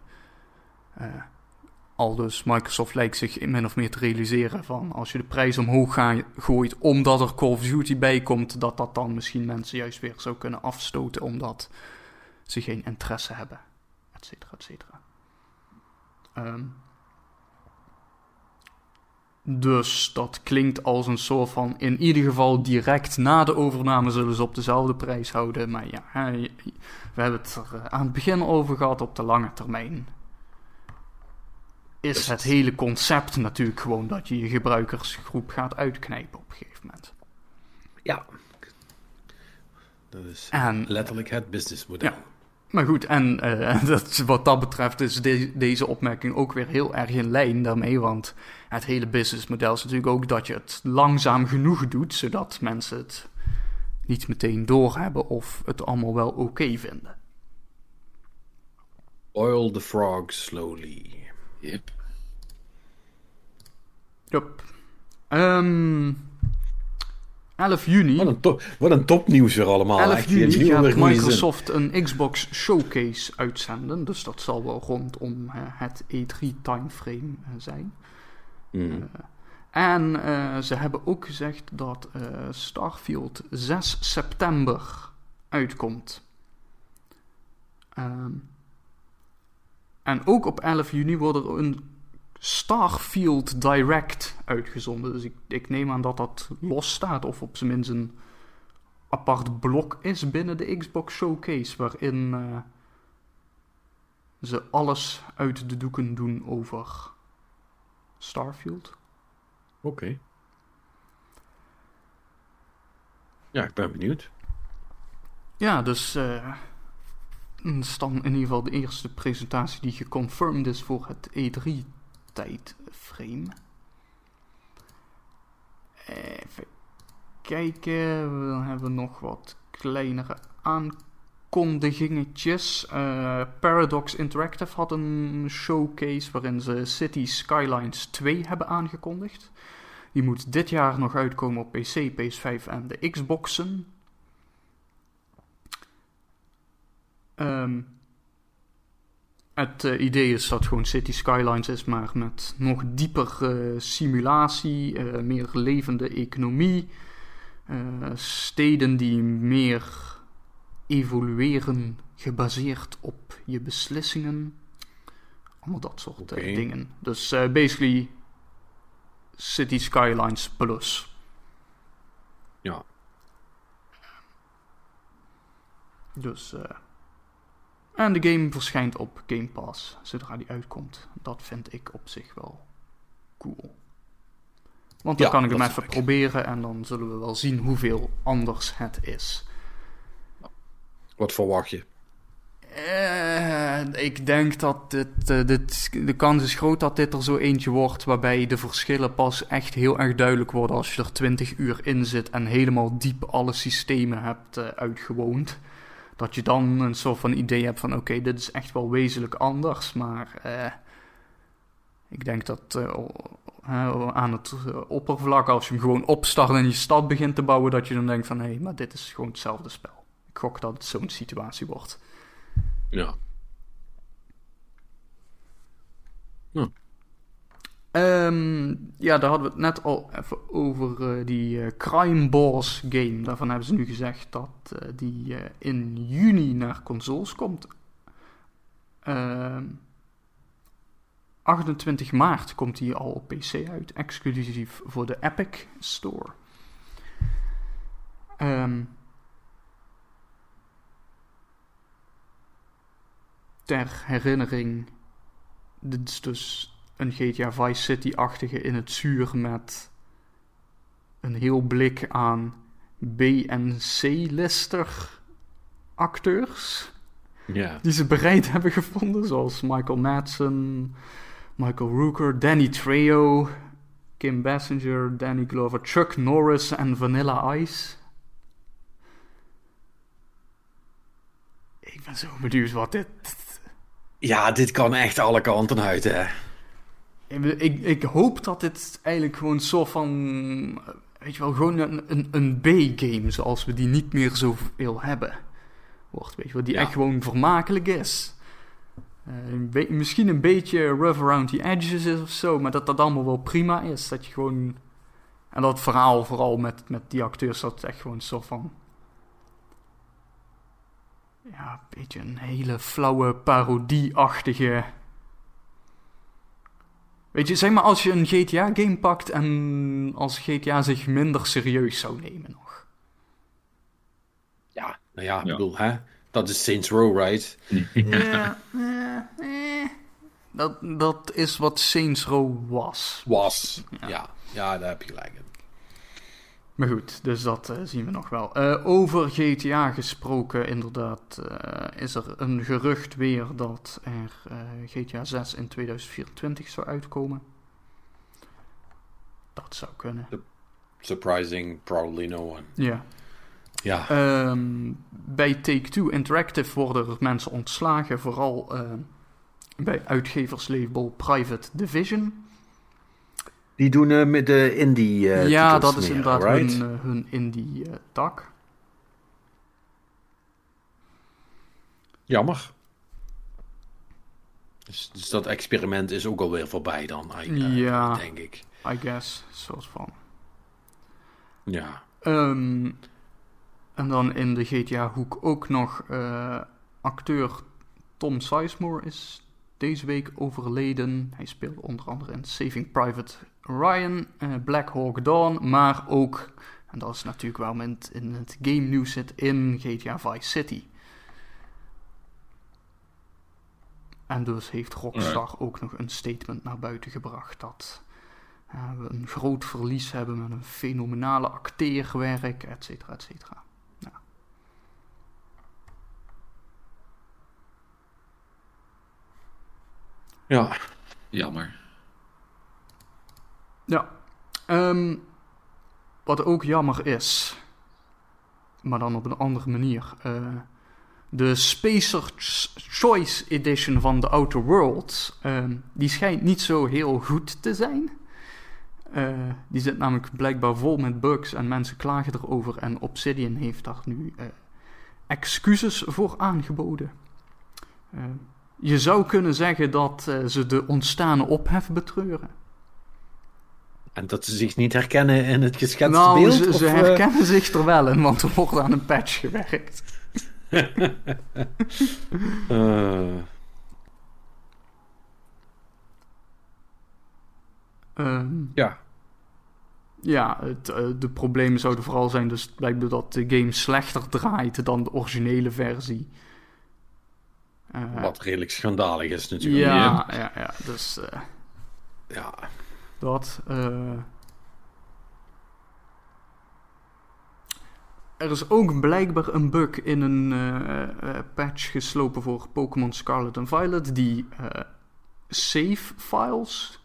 Al dus Microsoft lijkt zich min of meer te realiseren van als je de prijs omhoog ga, gooit omdat er Call of Duty bij komt, dat dat dan misschien mensen juist weer zou kunnen afstoten omdat ze geen interesse hebben, et cetera, et. Um, dus dat klinkt als een soort van, in ieder geval direct na de overname zullen ze op dezelfde prijs houden. Maar ja, we hebben het er eh, aan het begin over gehad op de lange termijn is het hele concept natuurlijk gewoon dat je je gebruikersgroep gaat uitknijpen op een gegeven moment. Ja. Dat is en, letterlijk het businessmodel. Ja. Maar goed, en uh, dat, wat dat betreft is deze opmerking ook weer heel erg in lijn daarmee. Want het hele businessmodel is natuurlijk ook dat je het langzaam genoeg doet, zodat mensen het niet meteen doorhebben of het allemaal wel oké vinden. Oil the frog slowly. Yep. Yep. Um, 11 juni. Wat een, top, wat een topnieuws weer allemaal. 11 juni gaat Microsoft een Xbox Showcase uitzenden. Dus dat zal wel rondom uh, het E3-timeframe uh, zijn. Mm. Uh, en ze hebben ook gezegd dat Starfield 6 september uitkomt. Um, en ook op 11 juni wordt er een Starfield Direct uitgezonden. Dus ik, ik neem aan dat dat los staat, of op zijn minst een apart blok is binnen de Xbox Showcase, waarin uh, ze alles uit de doeken doen over Starfield. Oké. Okay. Ja, ik ben benieuwd. Ja, dus uh, dat is dan in ieder geval de eerste presentatie die geconfirmed is voor het E3 tijdframe. Even kijken. Dan hebben nog wat kleinere aankondigingetjes. Uh, Paradox Interactive had een showcase waarin ze City Skylines 2 hebben aangekondigd. Die moet dit jaar nog uitkomen op PC, PS5 en de Xboxen. Um, het uh, idee is dat gewoon City Skylines is, maar met nog dieper uh, simulatie, uh, meer levende economie, steden die meer evolueren gebaseerd op je beslissingen. Allemaal dat soort okay. dingen. Dus basically City Skylines Plus. Ja. Dus en de game verschijnt op Game Pass zodra die uitkomt. Dat vind ik op zich wel cool. Want dan kan ik hem even proberen en dan zullen we wel zien hoeveel anders het is. Wat verwacht je? Uh, ik denk dat dit, uh, dit, de kans is groot dat dit er zo eentje wordt waarbij de verschillen pas echt heel erg duidelijk worden als je er 20 uur in zit en helemaal diep alle systemen hebt uh, uitgewoond dat je dan een soort van idee hebt van oké, dit is echt wel wezenlijk anders. Maar eh, ik denk dat uh, aan het oppervlak, als je hem gewoon opstart en je stad begint te bouwen, dat je dan denkt van hé, hey, maar dit is gewoon hetzelfde spel. Ik gok dat het zo'n situatie wordt. Ja. ja. Um, ja, daar hadden we het net al even over uh, die uh, Crime Boss game. Daarvan hebben ze nu gezegd dat uh, die in juni naar consoles komt. 28 ehm, maart komt die al op PC uit, exclusief voor de Epic Store. Ehm, ter herinnering, dit is dus een GTA Vice City-achtige in het zuur met een heel blik aan B- en C-lister acteurs die ze bereid hebben gevonden, zoals Michael Madsen, Michael Rooker, Danny Trejo, Kim Basinger, Danny Glover, Chuck Norris en Vanilla Ice. Ik ben zo benieuwd wat dit. ja, dit kan echt alle kanten uit, hè. Ik, ik, hoop dat dit eigenlijk gewoon zo van. Weet je wel, gewoon een, een, een B-game zoals we die niet meer zoveel hebben. Wordt, weet je wel, die Ja. echt gewoon vermakelijk is. Eh, een misschien een beetje rough around the edges is of zo, maar dat dat allemaal wel prima is. Dat je gewoon. En dat verhaal, vooral met, met die acteurs, dat het echt gewoon zo van. Ja, een beetje een hele flauwe parodie-achtige. Weet je, zeg maar als je een GTA-game pakt en als GTA zich minder serieus zou nemen nog. Ja, nou ja, ik Ja. bedoel, hè. Dat is Saints Row, right? Ja, eh, eh. Dat, dat is wat Saints Row was. Was. Ja. ja, daar heb je gelijk in. Maar goed, dus dat eh, zien we nog wel. Eh, over GTA gesproken, inderdaad, eh, is er een gerucht weer dat er GTA 6 in 2024 zou uitkomen. Dat zou kunnen. Surprising, probably no one. Ja. Ja, Ehm, bij Take-Two Interactive worden er mensen ontslagen, vooral bij uitgeverslabel Private Division. Die doen eh, met de indie eh ja, dat is meer, inderdaad right? hun, eh, hun indie-tak. Jammer. Dus, dus dat experiment is ook alweer voorbij dan, eigenlijk, Ja. denk ik. I guess, soort van. Ja. Ehm, en dan in de GTA-hoek ook nog eh, acteur Tom Sizemore is deze week overleden. Hij speelde onder andere in Saving Private Ryan, eh, Black Hawk Dawn, maar ook, en dat is natuurlijk waarom het in het game nieuws zit, in GTA Vice City. En dus heeft Rockstar ook nog een statement naar buiten gebracht dat eh, we een groot verlies hebben met een fenomenale acteerwerk, et cetera, et cetera. Ja. Jammer. Ja. Ehm, wat ook jammer is, maar dan op een andere manier. eh, de Spacer's Choice Edition van The Outer Worlds, ehm, die schijnt niet zo heel goed te zijn. Eh, die zit namelijk blijkbaar vol met bugs en mensen klagen erover. En Obsidian heeft daar nu eh, excuses voor aangeboden. Je zou kunnen zeggen dat ze de ontstane ophef betreuren. En dat ze zich niet herkennen in het geschetste nou, beeld? ze, of, ze eh? herkennen zich er wel in, want er wordt aan een patch gewerkt. eh, Ehm, ja. ja, het, eh, de problemen zouden vooral zijn dus blijkbaar dat de game slechter draait dan de originele versie. Eh, Wat redelijk schandalig is natuurlijk. ja, ja, ja, dus eh, Ja. Dat. eh. Er is ook blijkbaar een bug in een eh, eh, patch geslopen voor Pokémon Scarlet en Violet die eh, save files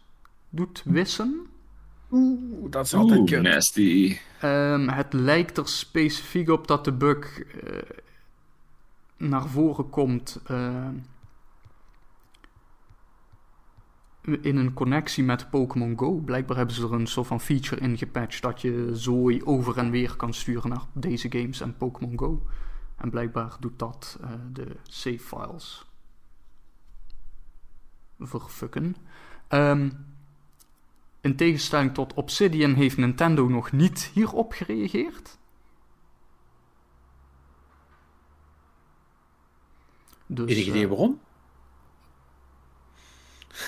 doet wissen. Oeh, dat is altijd Oeh, nasty. Ehm, het lijkt er specifiek op dat de bug eh, naar voren komt eh, in een connectie met Pokémon Go. Blijkbaar hebben ze er een soort van feature in gepatcht dat je zooi over en weer kan sturen naar deze games en Pokémon Go. En blijkbaar doet dat eh, de save files verfukken. Ehm, in tegenstelling tot Obsidian heeft Nintendo nog niet hierop gereageerd. Dus, Enig idee eh, waarom?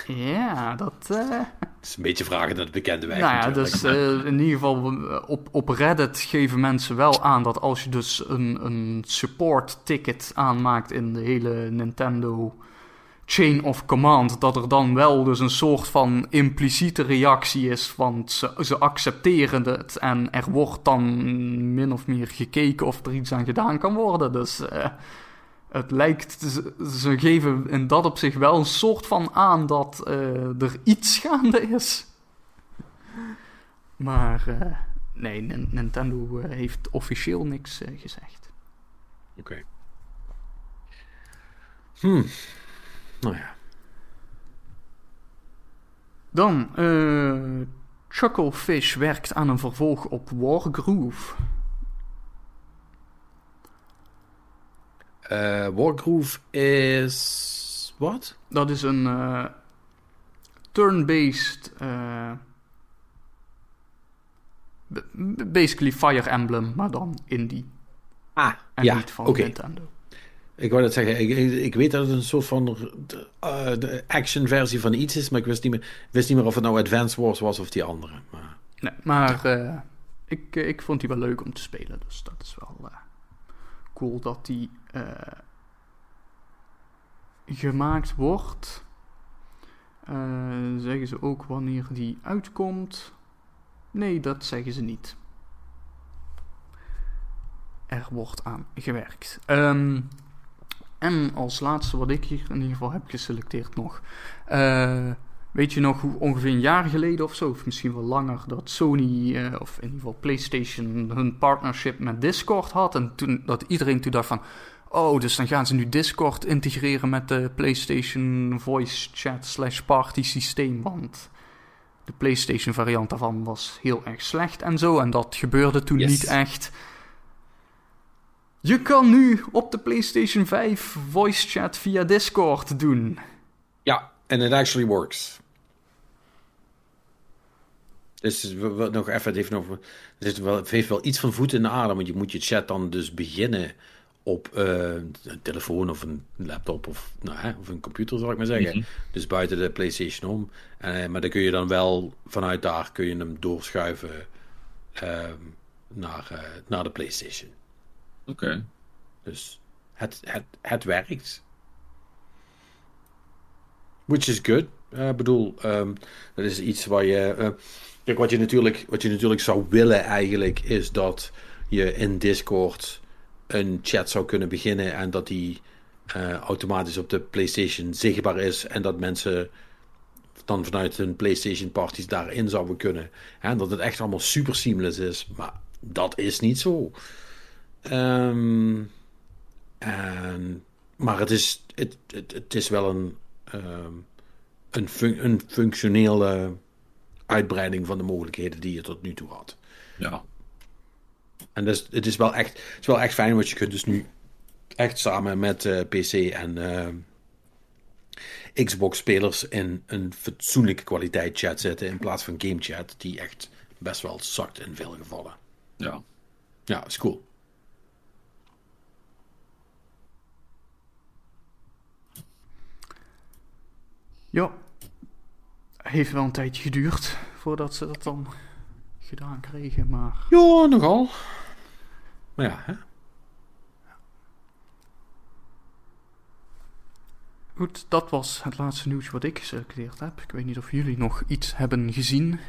Ja, dat. eh, is een beetje vragen naar de bekende weg. Nou ja, natuurlijk. dus eh, in ieder geval op, op Reddit geven mensen wel aan dat als je dus een, een support ticket aanmaakt in de hele Nintendo chain of command, dat er dan wel dus een soort van impliciete reactie is, want ze, ze accepteren het en er wordt dan min of meer gekeken of er iets aan gedaan kan worden. Dus eh, het lijkt, ze, geven in dat op zich wel een soort van aan dat eh, er iets gaande is. Maar eh, nee, Nin- Nintendo eh, heeft officieel niks gezegd. Oké. Hmm. Nou ja. Dan, Chucklefish werkt aan een vervolg op Wargroove. Eh, Wargroove is... Wat? Dat is een eh, turn-based... eh, basically Fire Emblem, maar dan indie. Ah, En ja, niet van. Nintendo. Ik wou net zeggen, ik, ik, ik weet dat het een soort van de action versie van iets is, maar ik wist niet, meer, wist niet meer of het nou Advance Wars was of die andere. Maar, Nee, maar ik, ik vond die wel leuk om te spelen. Dus dat is wel cool dat die eh, gemaakt wordt. Eh, zeggen ze ook wanneer die uitkomt? Nee, dat zeggen ze niet. Er wordt aan gewerkt. Ehm, en als laatste wat ik hier in ieder geval heb geselecteerd nog. Eh, Weet je nog hoe ongeveer een jaar geleden of zo, of misschien wel langer, dat Sony, of in ieder geval PlayStation, hun partnership met Discord had. En toen dat iedereen toen dacht van, oh, dus dan gaan ze nu Discord integreren met de PlayStation Voice Chat slash Party systeem. Want de PlayStation variant daarvan was heel erg slecht en zo. En dat gebeurde toen Yes. niet echt. Je kan nu op de PlayStation 5 voice chat via Discord doen. ja, and it actually works. Dus nog even, het heeft, nog, het heeft wel, het heeft wel iets van voet in de aarde, want je moet je chat dan dus beginnen op eh, een telefoon of een laptop of, nou, hè, of een computer, zal ik maar zeggen. Mhm. Dus buiten de PlayStation om. Eh, maar dan kun je dan wel vanuit daar kun je hem doorschuiven ehm, naar, eh, naar de PlayStation. Oké. Dus het, het, het werkt. Which is good. Ik bedoel, ehm, dat is iets waar je. kijk, wat je, natuurlijk, wat je natuurlijk zou willen eigenlijk, is dat je in Discord een chat zou kunnen beginnen en dat die eh, automatisch op de PlayStation zichtbaar is en dat mensen dan vanuit hun PlayStation parties daarin zouden kunnen. En dat het echt allemaal super seamless is. Maar dat is niet zo. Ehm, en, maar het is, het, het, het is wel een, ehm, een, fun- een functionele uitbreiding van de mogelijkheden die je tot nu toe had. Ja. En dus, het, is wel echt, het is wel echt fijn, want je kunt dus nu echt samen met eh, PC en ehm, Xbox-spelers in een fatsoenlijke kwaliteit chat zetten in plaats van game chat, die echt best wel zakt in veel gevallen. Ja. Ja, is cool. Ja, heeft wel een tijdje geduurd voordat ze dat dan gedaan kregen, maar Ja, nogal. Maar ja, hè? goed, dat was het laatste nieuws wat ik geselecteerd heb. Ik weet niet of jullie nog iets hebben gezien.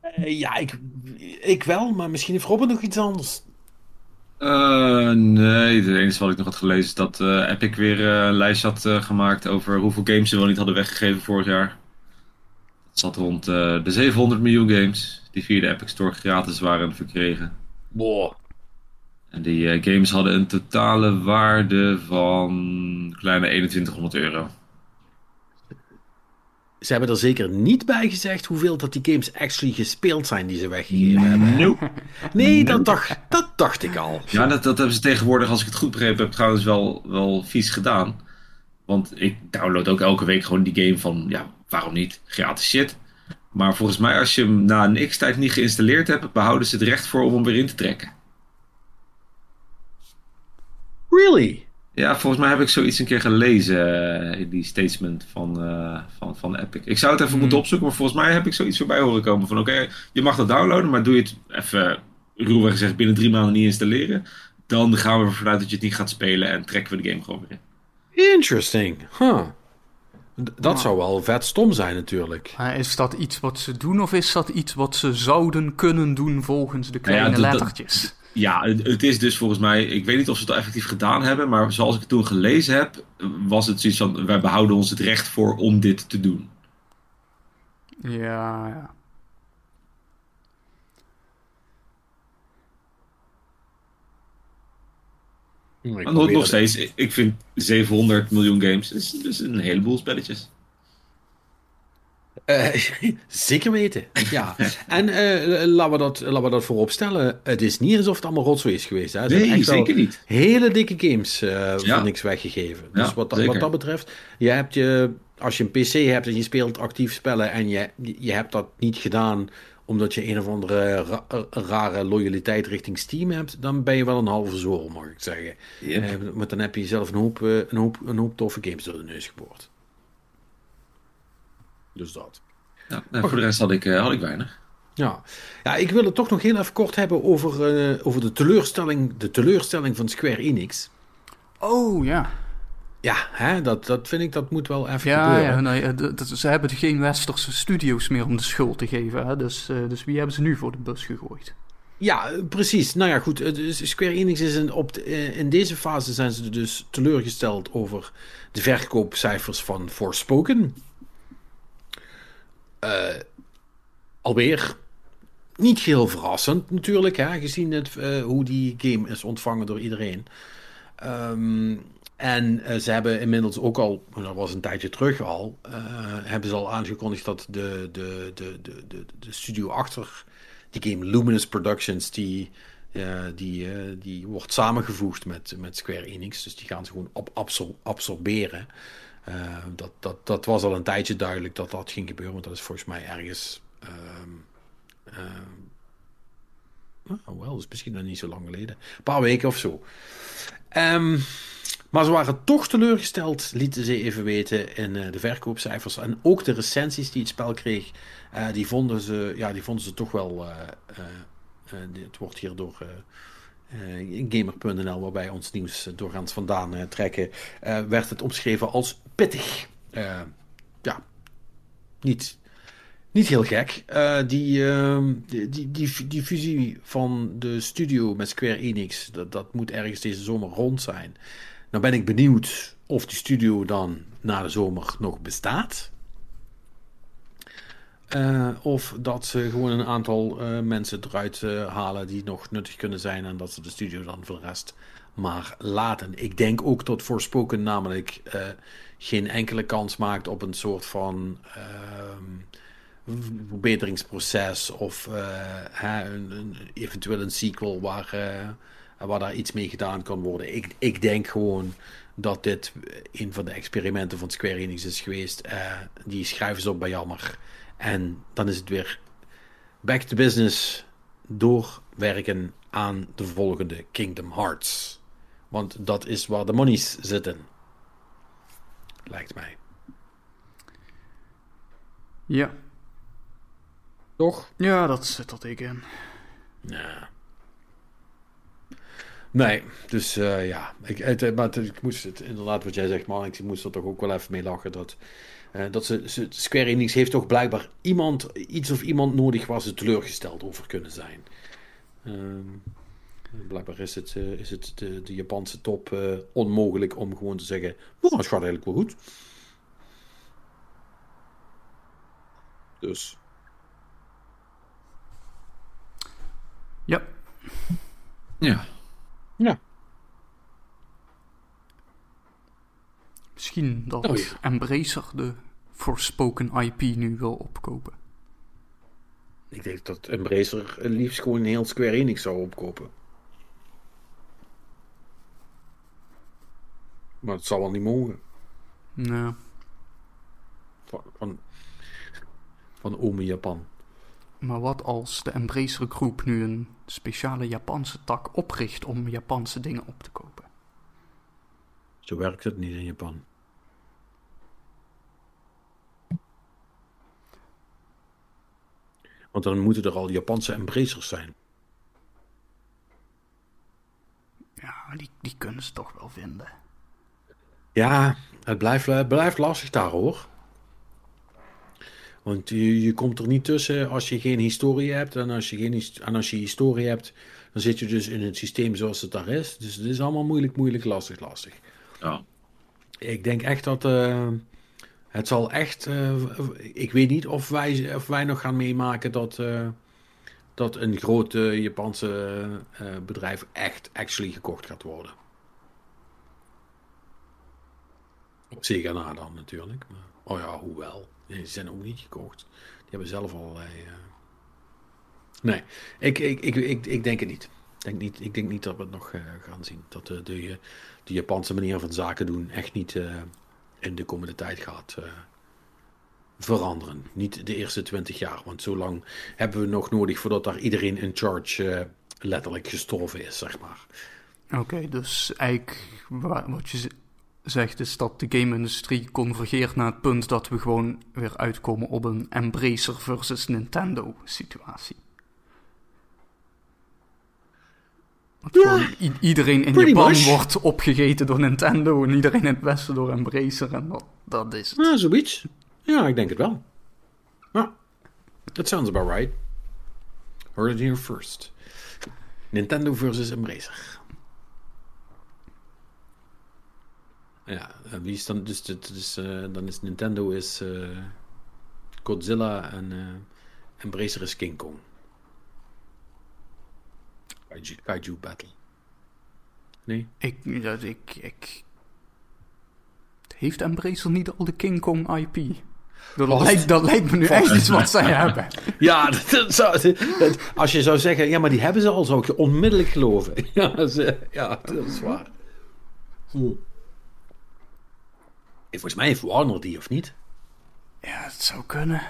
Eh, ja, ik, ik wel, maar misschien heeft Robin nog iets anders. Eh, nee, het enige wat ik nog had gelezen is dat eh, Epic weer een lijstje had gemaakt over hoeveel games ze wel niet hadden weggegeven vorig jaar. Het zat rond eh, de 700 miljoen games die via de Epic Store gratis waren verkregen. Boah. En die eh, games hadden een totale waarde van een kleine 2100 euro. Ze hebben er zeker niet bij gezegd hoeveel dat die games actually gespeeld zijn die ze weggegeven hebben. Nope. Nee, dat dacht, dat dacht ik al. Ja, dat, dat hebben ze tegenwoordig, als ik het goed begrepen heb, trouwens wel, wel vies gedaan. Want ik download ook elke week gewoon die game van, ja, waarom niet? Gratis shit. Maar volgens mij, als je hem na een x-tijd niet geïnstalleerd hebt, behouden ze het recht voor om hem weer in te trekken. Really? Ja, volgens mij heb ik zoiets een keer gelezen uh, in die statement van, uh, van, van Epic. Ik zou het even Hmm. moeten opzoeken, maar volgens mij heb ik zoiets voorbij horen komen van oké, je mag dat downloaden, maar doe je het even ruwweg gezegd binnen drie maanden niet installeren, dan gaan we ervan uit dat je het niet gaat spelen en trekken we de game gewoon weer in. Interesting. Huh. Dat zou wel vet stom zijn natuurlijk. Maar is dat iets wat ze doen of is dat iets wat ze zouden kunnen doen volgens de Nou ja, kleine lettertjes? Ja, het, is dus volgens mij, ik weet niet of ze het al effectief gedaan hebben, maar zoals ik het toen gelezen heb, was het zoiets van, wij behouden ons het recht voor om dit te doen. Ja, ja. Maar nog, steeds, ik- ik vind 700 miljoen games, is, is een heleboel spelletjes. Eh, zeker weten, ja. En eh, laten, we dat, laten we dat voorop stellen. Het is niet alsof het allemaal rotzooi is geweest. Hè. Nee, echt zeker niet. Hele dikke games eh, Ja. voor niks weggegeven. Ja, dus wat, dat- wat dat betreft, je hebt je, als je een PC hebt en je speelt actief spellen en je, je hebt dat niet gedaan omdat je een of andere ra- rare loyaliteit richting Steam hebt, dan ben je wel een halve zool, mag ik zeggen. Yep. Eh, dan heb je jezelf een hoop, eh, een, hoop, een hoop toffe games door de neus geboord. Dus dat. Ja, nou, voor de rest had ik, eh, had ik weinig. Ja. ja, ik wil het toch nog heel even kort hebben over, eh, over de, teleurstelling, de teleurstelling van Square Enix. Oh, ja. Ja, hè, dat, dat vind ik, dat moet wel even Ja, gebeuren. ja nee, eh, d- d- ze hebben geen westerse studio's meer om de schuld te geven. Hè? Dus, eh, dus wie hebben ze nu voor de bus gegooid? Ja, precies. Nou ja, goed. Square Enix is in, op de- eh, in deze fase zijn ze dus teleurgesteld over de verkoopcijfers van Forspoken. Alweer niet heel verrassend natuurlijk, hè, gezien het, hoe die game is ontvangen door iedereen. Ehm, en eh, ze hebben inmiddels ook al, dat was een tijdje terug al, eh, hebben ze al aangekondigd dat de, de, de, de, de, studio achter die game Luminous Productions, die, eh, die, die wordt samengevoegd met, met Square Enix. Dus die gaan ze gewoon op absor- absorberen. Dat, dat, dat was al een tijdje duidelijk dat dat ging gebeuren, want dat is volgens mij ergens. oh, wel, dat is misschien nog niet zo lang geleden. Een paar weken of zo. Ehm, maar ze waren toch teleurgesteld, lieten ze even weten in eh, de verkoopcijfers. En ook de recensies die het spel kreeg, eh, die, vonden ze, ja, die vonden ze toch wel. eh, het wordt hier door Gamer.nl, waarbij ons nieuws doorgaans vandaan eh, trekken, eh, werd het omschreven als pittig. Ja, niet, niet heel gek. Die, ehm, die, die, die, die fusie van de studio met Square Enix, dat, dat moet ergens deze zomer rond zijn. Nou ben ik benieuwd of die studio dan na de zomer nog bestaat. Eh, of dat ze gewoon een aantal eh, mensen eruit eh, halen die nog nuttig kunnen zijn. En dat ze de studio dan voor de rest maar laten. Ik denk ook dat Forspoken namelijk geen enkele kans maakt op een soort van ehm, verbeteringsproces. Of hè, een, een, eventueel een sequel waar, eh, waar daar iets mee gedaan kan worden. Ik, ik denk gewoon dat dit een van de experimenten van Square Enix is geweest. Eh, die schrijven ze op bij jammer. En dan is het weer back to business. Doorwerken aan de volgende Kingdom Hearts. Want dat is waar de monies zitten. Lijkt mij. Ja. Toch? Ja, dat zit er ik in. Ja. Nee, dus eh, ja. Ik, het, maar het- ik moest het inderdaad, wat jij zegt, man, ik moest er toch ook wel even mee lachen. Dat, eh, dat ze, ze, Square Enix heeft toch blijkbaar iemand, iets of iemand nodig waar ze teleurgesteld over kunnen zijn. Ehm, blijkbaar is het, eh, is het de, de Japanse top eh, onmogelijk om gewoon te zeggen: oh, het gaat eigenlijk wel goed. Dus. Ja. Ja. Ja. Misschien dat Oh ja. Embracer de Forspoken IP nu wil opkopen. Ik denk dat Embracer liefst gewoon heel Square Enix zou opkopen. Maar het zal wel niet mogen. Nou, Van, van, van ome Japan. Maar wat als de Embracer Groep nu een speciale Japanse tak opricht om Japanse dingen op te kopen? Zo werkt het niet in Japan. Want dan moeten er al Japanse embracers zijn. Ja, die, die kunnen ze toch wel vinden. Ja, het blijft, het blijft lastig daar hoor. Want je, je komt er niet tussen als je geen historie hebt. En als je, geen, en als je historie hebt, dan zit je dus in het systeem zoals het daar is. Dus het is allemaal moeilijk, moeilijk, lastig, lastig. Ja. Ik denk echt dat eh, het zal echt. eh, ik weet niet of wij, of wij nog gaan meemaken dat, eh, dat een groot Japanse bedrijf echt actually gekocht gaat worden. Op Sega na dan natuurlijk. Maar, oh ja, hoewel. Die zijn ook niet gekocht. Die hebben zelf allerlei. eh, Nee, ik, ik, ik, ik, ik denk het niet. Ik denk niet, ik denk niet dat we het nog eh, gaan zien. Dat de, de, de Japanse manier van zaken doen echt niet eh, in de komende tijd gaat eh, veranderen. Niet de eerste twintig jaar, want zo lang hebben we nog nodig voordat daar iedereen in charge eh, letterlijk gestorven is, zeg maar. Oké, dus eigenlijk wa- wat je zegt is dat de game-industrie convergeert naar het punt dat we gewoon weer uitkomen op een Embracer versus Nintendo situatie. Ja, iedereen in Japan much. wordt opgegeten door Nintendo en iedereen in het westen door Embracer en dat, dat is het. Ja, zoiets. Ja, ik denk het wel. Ja, that sounds about right. Heard it here first. Nintendo versus Embracer. Ja, en wie is dan? Dus, dus, dus, eh, dan is Nintendo is eh, Godzilla en eh Embracer is King Kong. Kaiju, Kaiju Battle. Nee? Ik, ja, ik, ik... Heeft Embracer niet al de King Kong IP? Dat, lijkt, dat lijkt me nu echt iets wat zij hebben. Ja, dat, dat zou, dat- als je zou zeggen, ja, maar die hebben ze al, zou ik je onmiddellijk geloven. Ja, dat is, eh, ja, dat is waar. Hm. Volgens mij heeft Warner die, of niet? Ja, het zou kunnen.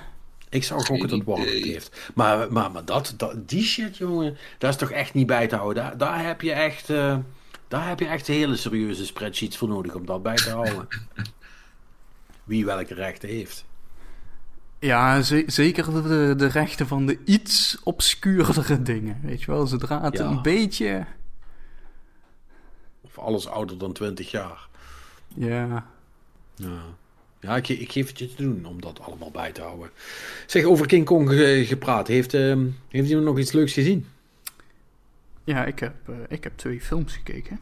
Ik zou gokken dat Warner die heeft. Maar, maar, maar dat, dat, die shit, jongen, dat is toch echt niet bij te houden. Daar, daar heb je echt... eh, daar heb je echt hele serieuze spreadsheets voor nodig om dat bij te houden. Wie welke rechten heeft. Ja, ze- zeker de, de rechten van de iets obscuurdere dingen. Weet je wel, zodra het Ja. een beetje... Of alles ouder dan 20 jaar. Ja, Ja, ja ik, ik geef het je te doen om dat allemaal bij te houden. Zeg, over King Kong ge- gepraat. Heeft, ehm heeft iemand nog iets leuks gezien? ja ik, heb, eh, ik heb twee films gekeken.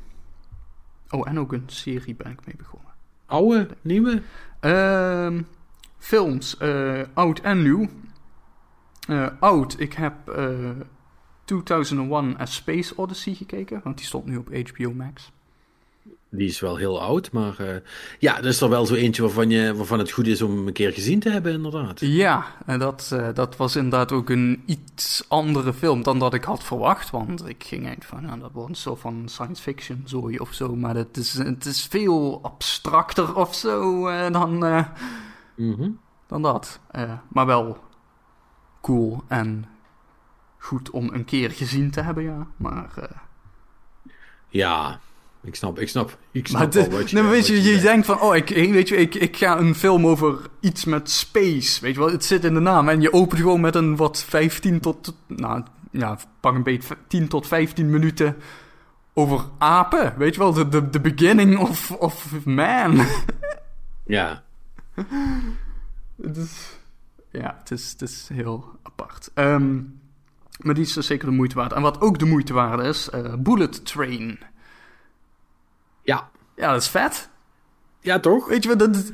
Oh, en ook een serie ben ik mee begonnen. Oude, nieuwe? Ehm, films, eh, oud en nieuw. Eh, oud, ik heb eh 2001 A Space Odyssey gekeken, want die stond nu op HBO Max. Die is wel heel oud, maar eh, ja, dat is er wel zo eentje waarvan, je, waarvan het goed is om een keer gezien te hebben, inderdaad. Ja, en dat, eh, dat was inderdaad ook een iets andere film dan dat ik had verwacht. Want ik ging eigenlijk van, nou, dat wordt een soort van science fiction zooi of zo. Maar het is, het is veel abstracter of zo eh, dan, Mhm. dan dat. Maar wel cool en goed om een keer gezien te hebben, ja. Maar, Ja, ik snap, ik snap, ik maar snap het wat je, nee, weet je, je denkt van, oh, ik, ik- weet je, ik, ik ga een film over iets met space, weet je wel, het zit in de naam. En je opent gewoon met een, wat, 15 tot, nou, ja, pak een beetje 10 tot 15 minuten over apen, weet je wel, de, de, de beginning of, of man. Ja, Het is, ja, het is, het is heel apart. Ehm, maar die is dus zeker de moeite waard. En wat ook de moeite waard is, eh, Bullet Train. Ja, Ja, dat is vet. ja toch? Weet je wat, dat is,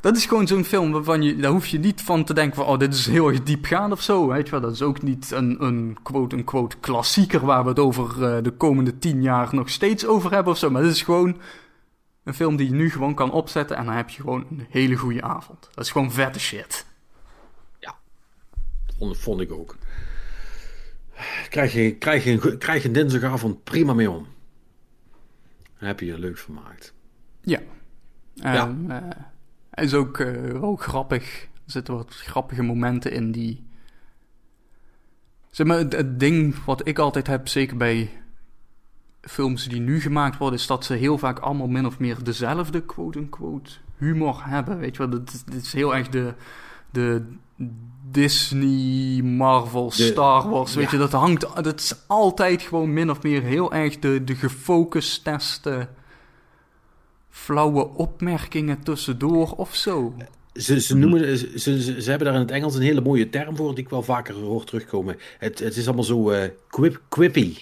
dat is gewoon zo'n film waarvan je, daar hoef je niet van te denken van, oh, dit is heel erg diepgaand of zo. Weet je wel, dat is ook niet een, een quote-unquote klassieker waar we het over eh, de komende tien jaar nog steeds over hebben of zo. Maar dit is gewoon een film die je nu gewoon kan opzetten en dan heb je gewoon een hele goede avond. Dat is gewoon vette shit. Vond, vond ik ook. Krijg je, krijg, je krijg je een dinsdagavond prima mee om. Heb je je leuk vermaakt. Ja. En, Ja. hij is ook eh, wel grappig. Er zitten wat grappige momenten in die... Zeg maar, het, het ding wat ik altijd heb, zeker bij films die nu gemaakt worden, is dat ze heel vaak allemaal min of meer dezelfde quote-unquote humor hebben. Weet je wel, dit, dit is heel erg de, de Disney, Marvel, Star Wars. Weet ja. je, dat hangt. Dat is altijd gewoon min of meer heel erg de, de gefocuste, flauwe opmerkingen tussendoor of zo. Ze, ze, noemen, ze, ze, ze hebben daar in het Engels een hele mooie term voor, die ik wel vaker hoor terugkomen. Het, het is allemaal zo quip, quippy.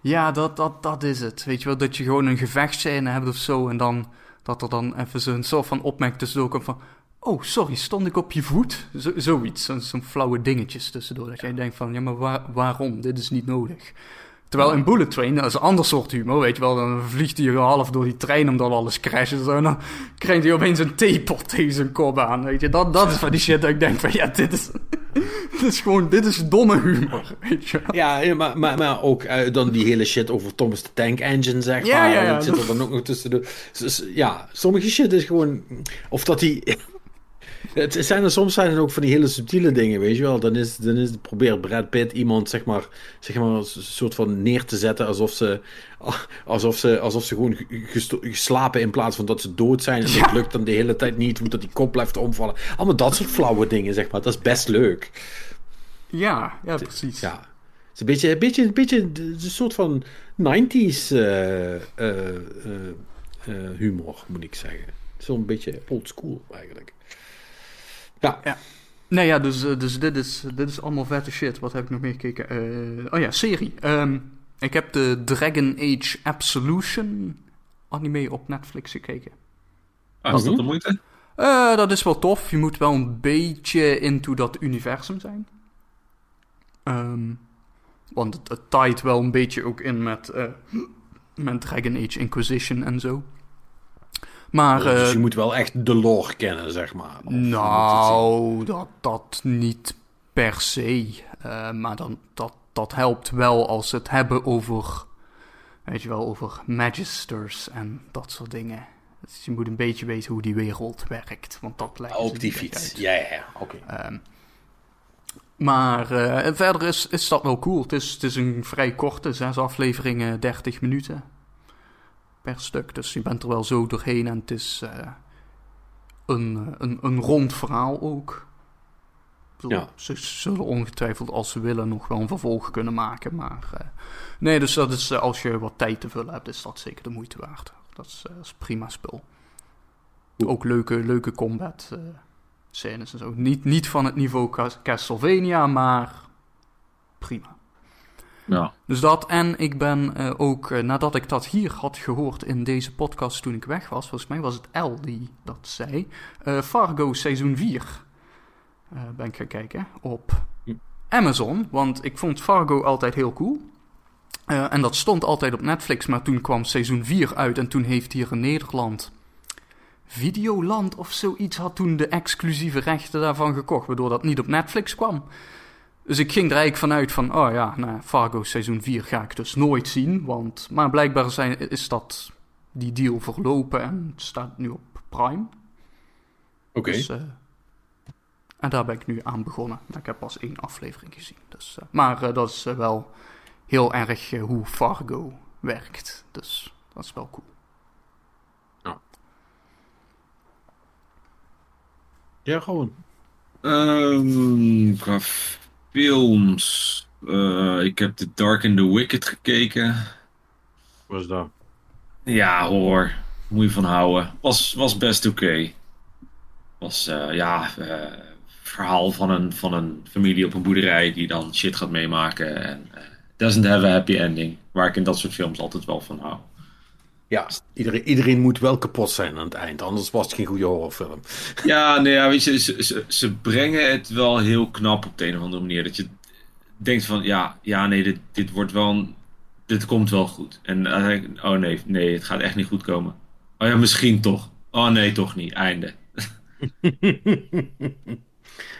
Ja, dat, dat, dat is het. Weet je wel, dat je gewoon een gevechtscène hebt of zo. En dan dat er dan even zo'n soort van opmerking tussendoor komt van... Oh, sorry, stond ik op je voet? Zo, zoiets, zo'n flauwe dingetjes tussendoor. Dat jij denkt van, ja, maar waar, waarom? Dit is niet nodig. Terwijl in Bullet Train, dat is een ander soort humor, weet je wel. Dan vliegt hij half door die trein omdat alles crasht en dan krijgt hij opeens een theepot tegen zijn kop aan, weet je. Dat, dat is van die shit dat ik denk van, ja, dit is... dit is gewoon, dit is domme humor, weet je wel. Ja, ja, maar, maar, maar ook eh, dan die hele shit over Thomas de Tank Engine, zeg maar. ja, ja. Dat zit er dan ook nog tussen. Ja, sommige shit is gewoon... Of dat die... Het zijn er, soms zijn er ook van die hele subtiele dingen, weet je wel. Dan is, dan is probeert Brad Pitt iemand, zeg maar, zeg maar, een soort van neer te zetten alsof ze, alsof ze, alsof ze gewoon geslapen in plaats van dat ze dood zijn. En dat lukt dan de hele tijd niet, omdat die kop blijft omvallen. Allemaal dat soort flauwe dingen, zeg maar. Dat is best leuk. Ja, ja, precies. Ja. Het is een beetje, een beetje, een beetje een soort van 90s eh, eh, eh, eh, humor, moet ik zeggen. Zo'n beetje old school eigenlijk. Ja, Nee, ja, dus, eh, dus dit, is, dit is allemaal vette shit. Wat heb ik nog meer gekeken? Eh, oh ja, serie. Ehm, ik heb de Dragon Age Absolution anime op Netflix gekeken. Ah, is dat de moeite? Eh, dat is wel tof. Je moet wel een beetje into dat universum zijn. Ehm, want het, het taait wel een beetje ook in met, eh, met Dragon Age Inquisition en zo. Maar... dus eh, je moet wel echt de lore kennen, zeg maar. Of nou, dat, dat niet per se. Eh, maar dan, dat, dat helpt wel als ze het hebben over, weet je wel, over magisters en dat soort dingen. Dus je moet een beetje weten hoe die wereld werkt, want dat lijkt. Op die fiets. Ja, ja, ja. Oké. Ehm, maar eh, verder is, is dat wel cool. Het is, het is een vrij korte, zes afleveringen, 30 minuten per stuk. Dus je bent er wel zo doorheen en het is eh, een, een, een rond verhaal ook. Bedoel, Ja. Ze zullen ongetwijfeld als ze willen nog wel een vervolg kunnen maken. Maar eh, nee, dus dat is, eh, als je wat tijd te vullen hebt, is dat zeker de moeite waard. Dat is, eh, is prima spul. Ook leuke, leuke combat eh, scènes en zo. Niet, niet van het niveau Cas- Castlevania, maar prima. Ja. Dus dat, en ik ben eh, ook, eh, nadat ik dat hier had gehoord in deze podcast toen ik weg was, volgens mij was het El die dat zei, eh, Fargo seizoen 4 eh, ben ik gaan kijken op Hm. Amazon, want ik vond Fargo altijd heel cool. En dat stond altijd op Netflix, maar toen kwam seizoen 4 uit en toen heeft hier in Nederland Videoland of zoiets had toen de exclusieve rechten daarvan gekocht, waardoor dat niet op Netflix kwam. Dus ik ging er eigenlijk vanuit van, oh ja, nou, Fargo seizoen 4 ga ik dus nooit zien. Want, maar blijkbaar zijn, is dat die deal verlopen en het staat nu op Prime. Oké. Dus, eh, en daar ben ik nu aan begonnen. Ik heb pas één aflevering gezien. Dus, eh, maar eh, dat is wel heel erg hoe Fargo werkt. Dus dat is wel cool. Ja, gewoon. Ehm, qua films. eh, ik heb The Dark and the Wicked gekeken. Wat is dat? Ja, hoor. Moet je van houden. Was, was best oké. Was, eh, ja, eh, verhaal van een, van een familie op een boerderij die dan shit gaat meemaken. En doesn't have a happy ending. Waar ik in dat soort films altijd wel van hou. Ja, iedereen, iedereen moet wel kapot zijn aan het eind, anders was het geen goede horrorfilm. Ja, nee, ja, weet je, ze, ze, ze brengen het wel heel knap op de een of andere manier. Dat je denkt van, ja, ja nee, dit, dit wordt wel een, dit komt wel goed. En dan denk ik, oh nee, nee, het gaat echt niet goed komen. Oh ja, misschien toch. Oh nee, toch niet. Einde.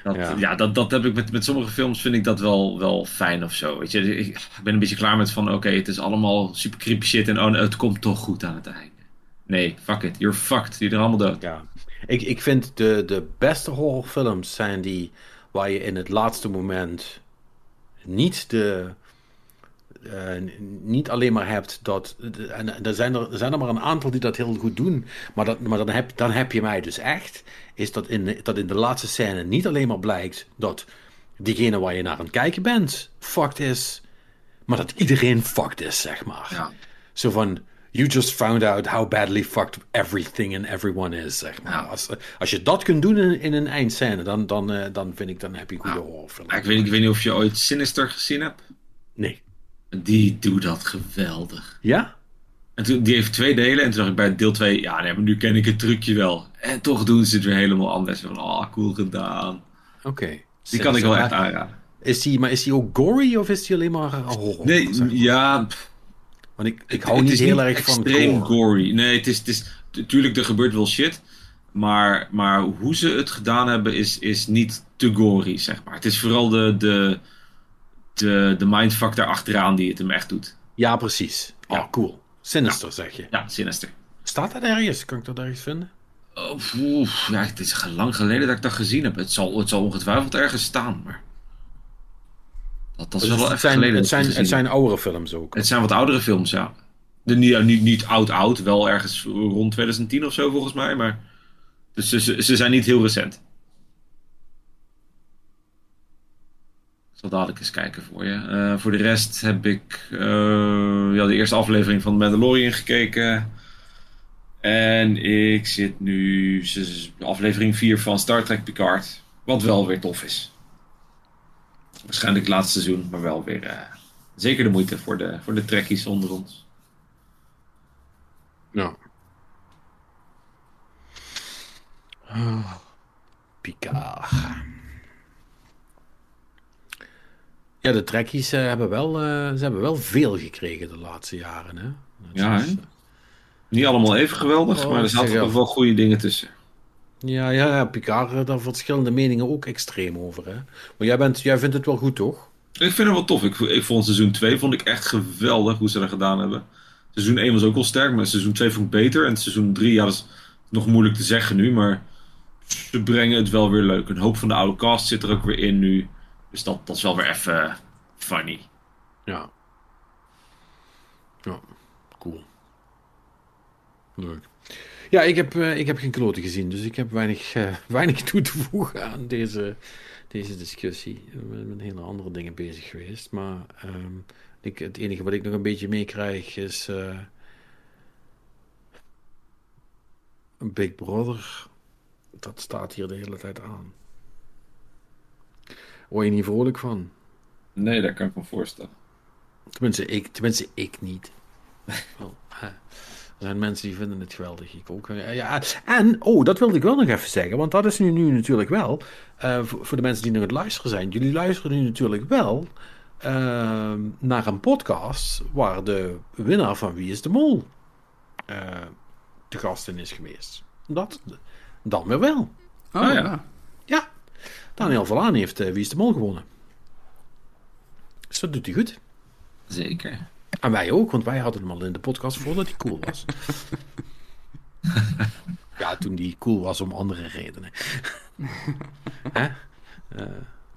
dat, Ja. ja, dat, dat heb ik met, met sommige films vind ik dat wel, wel fijn of zo. Weet je, ik ben een beetje klaar met van, oké, het is allemaal super creepy shit en oh, het komt toch goed aan het einde. Nee, fuck it, you're fucked. Die er allemaal dood. Ja, ik, ik vind de, de beste horrorfilms zijn die waar je in het laatste moment niet de, eh, niet alleen maar hebt dat. En er zijn er, er zijn er maar een aantal die dat heel goed doen. Maar, dat, maar dan, heb, dan heb je mij dus echt. Is dat in, dat in de laatste scène niet alleen maar blijkt dat diegene waar je naar aan het kijken bent fucked is. Maar dat iedereen fucked is, zeg maar. Ja. Zo van. You just found out how badly fucked everything and everyone is, zeg maar. Ja. Als, als je dat kunt doen in, in een eindscène, dan, dan, eh, dan vind ik, dan heb je een goede horrorfilm. Ja, ik, weet, ik weet niet of je ooit Sinister gezien hebt. Nee. Die doet dat geweldig. Ja? En toen, die heeft twee delen. En toen dacht ik bij deel 2, ja, nee, maar nu ken ik het trucje wel. En toch doen ze het weer helemaal anders. Van, oh, cool gedaan. Oké. Die kan ik wel echt aanraden. Is die, maar is die ook gory of is die alleen maar eh, horror? Nee, zeg maar? ja, Want ik, ik hou het niet heel erg van extreem gory. Nee, het is, het is, natuurlijk, er gebeurt wel shit. Maar, maar hoe ze het gedaan hebben is, is niet te gory, zeg maar. Het is vooral de, de, de, de mindfuck daarachteraan die het hem echt doet. Ja, precies. Oh, Ja. cool. Sinister, zeg je. Ja, sinister. Staat dat ergens? Kan ik dat ergens vinden? Oh, oef, ja, het is lang geleden dat ik dat gezien heb. Het zal, het zal ongetwijfeld ergens staan, maar... Dat, dat is Dus wel het, zijn, geleden. het, zijn, het zijn oudere films ook. Het zijn wat oudere films, ja. De, niet, niet, niet oud-oud, wel ergens rond 2010 of zo volgens mij, maar... Dus ze, ze zijn niet heel recent. Zal dadelijk eens kijken voor je. Eh, voor de rest heb ik eh, ja, de eerste aflevering van Mandalorian gekeken. En ik zit nu aflevering 4 van Star Trek Picard. Wat wel weer tof is. Waarschijnlijk het laatste seizoen, maar wel weer eh, zeker de moeite voor de, voor de trekkies onder ons. Ja. Oh, Picard. Ja, de trekkies eh, hebben, wel, eh, ze hebben wel veel gekregen de laatste jaren. Hè? Dat Ja, is- hè? Niet allemaal even geweldig, Oh, maar er zaten toch wel goede dingen tussen. Ja, ja, ja, Picard, eh, daar verschillende meningen ook extreem over. Hè? Maar jij, bent, jij vindt het wel goed, toch? Ik vind het wel tof. Ik, ik vond seizoen 2 vond ik echt geweldig hoe ze dat gedaan hebben. Seizoen 1 was ook wel sterk, maar seizoen 2 vond ik beter. En seizoen 3, ja, dat is nog moeilijk te zeggen nu, maar ze brengen het wel weer leuk. Een hoop van de oude cast zit er ook weer in nu. Dus dat, dat is wel weer even funny. Ja. Ja, cool. Leuk. Ja, ik heb, eh, ik heb geen kloten gezien, dus ik heb weinig, eh, weinig toe te voegen aan deze, deze discussie. Ik ben met hele andere dingen bezig geweest, maar ehm, ik, het enige wat ik nog een beetje meekrijg is eh, Big Brother. Dat staat hier de hele tijd aan. Word je niet vrolijk van? Nee, daar kan ik me voorstellen. Tenminste, ik, tenminste, ik niet. Wel, hè. er zijn mensen die vinden het geweldig. Ik ook. Ja. En, oh, dat wilde ik wel nog even zeggen. Want dat is nu, nu natuurlijk wel. eh, voor, voor de mensen die nog aan het luisteren zijn. Jullie luisteren nu natuurlijk wel. eh, naar een podcast. Waar de winnaar van Wie is de Mol. eh de gast in is geweest. Dat dan weer wel. Oh, ja. ja. Daniel Verlaan heeft eh, Wie is de Mol gewonnen. Dus dat doet hij goed. Zeker. En wij ook, want wij hadden hem al in de podcast voordat hij cool was. ja, toen die cool was om andere redenen. Hè? Eh,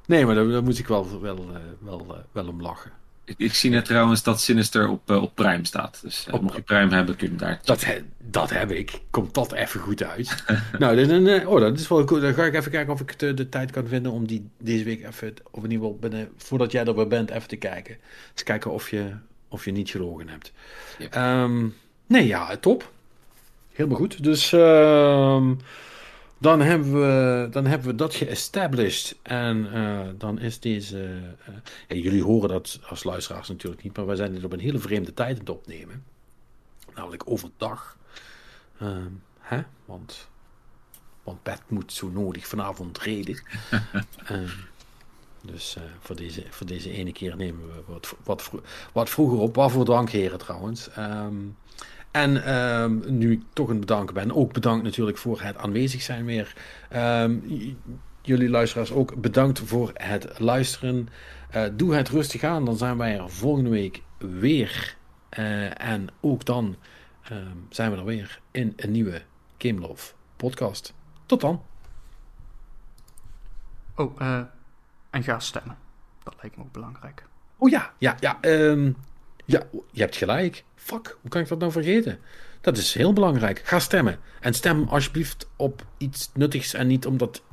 nee, maar daar, daar moest ik wel, wel, eh, wel, wel om lachen. Ik, ik zie net trouwens dat Sinister op, eh, op Prime staat. Dus eh, Op- mocht je Prime hebben, kun je hem daar Dat, he- dat heb ik. Komt dat even goed uit? nou, eh, oh, dat is wel goed. Dan ga ik even kijken of ik de, de tijd kan vinden om die deze week even, of in ieder geval binnen, voordat jij er weer bent, even te kijken. Eens kijken of je, of je niet gelogen hebt. Yep. Ehm, nee, ja, top. Helemaal goed. Dus ehm, dan, hebben we, dan hebben we dat geestablished. En eh, dan is deze... eh, ja, jullie horen dat als luisteraars natuurlijk niet, maar wij zijn dit op een hele vreemde tijd aan het opnemen. Namelijk overdag. Ehm, hè? Want, want Bert moet zo nodig vanavond reden. Ehm, dus eh, voor, deze, voor deze ene keer nemen we wat, wat, wat vroeger op. Waarvoor dank, heren, trouwens. Ehm, en ehm, nu ik toch het bedanken ben, ook bedankt natuurlijk voor het aanwezig zijn weer. Ehm, jullie luisteraars ook bedankt voor het luisteren. Eh, doe het rustig aan, dan zijn wij er volgende week weer. Eh, en ook dan ehm, zijn we er weer in een nieuwe Game Love podcast. Tot dan. Oh, eh, en ga stemmen. Dat lijkt me ook belangrijk. Oh ja, ja, ja. ehm, Ja, je hebt gelijk. Fuck, hoe kan ik dat nou vergeten? Dat is heel belangrijk. Ga stemmen. En stem alsjeblieft op iets nuttigs en niet omdat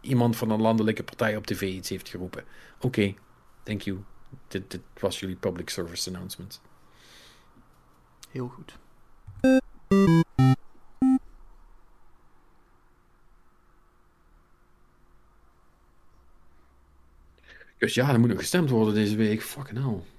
iemand van een landelijke partij op tv iets heeft geroepen. Oké, thank you. Dit, dit was jullie public service announcement. Heel goed. Dus ja, er moet nog gestemd worden deze week. Fucking hell.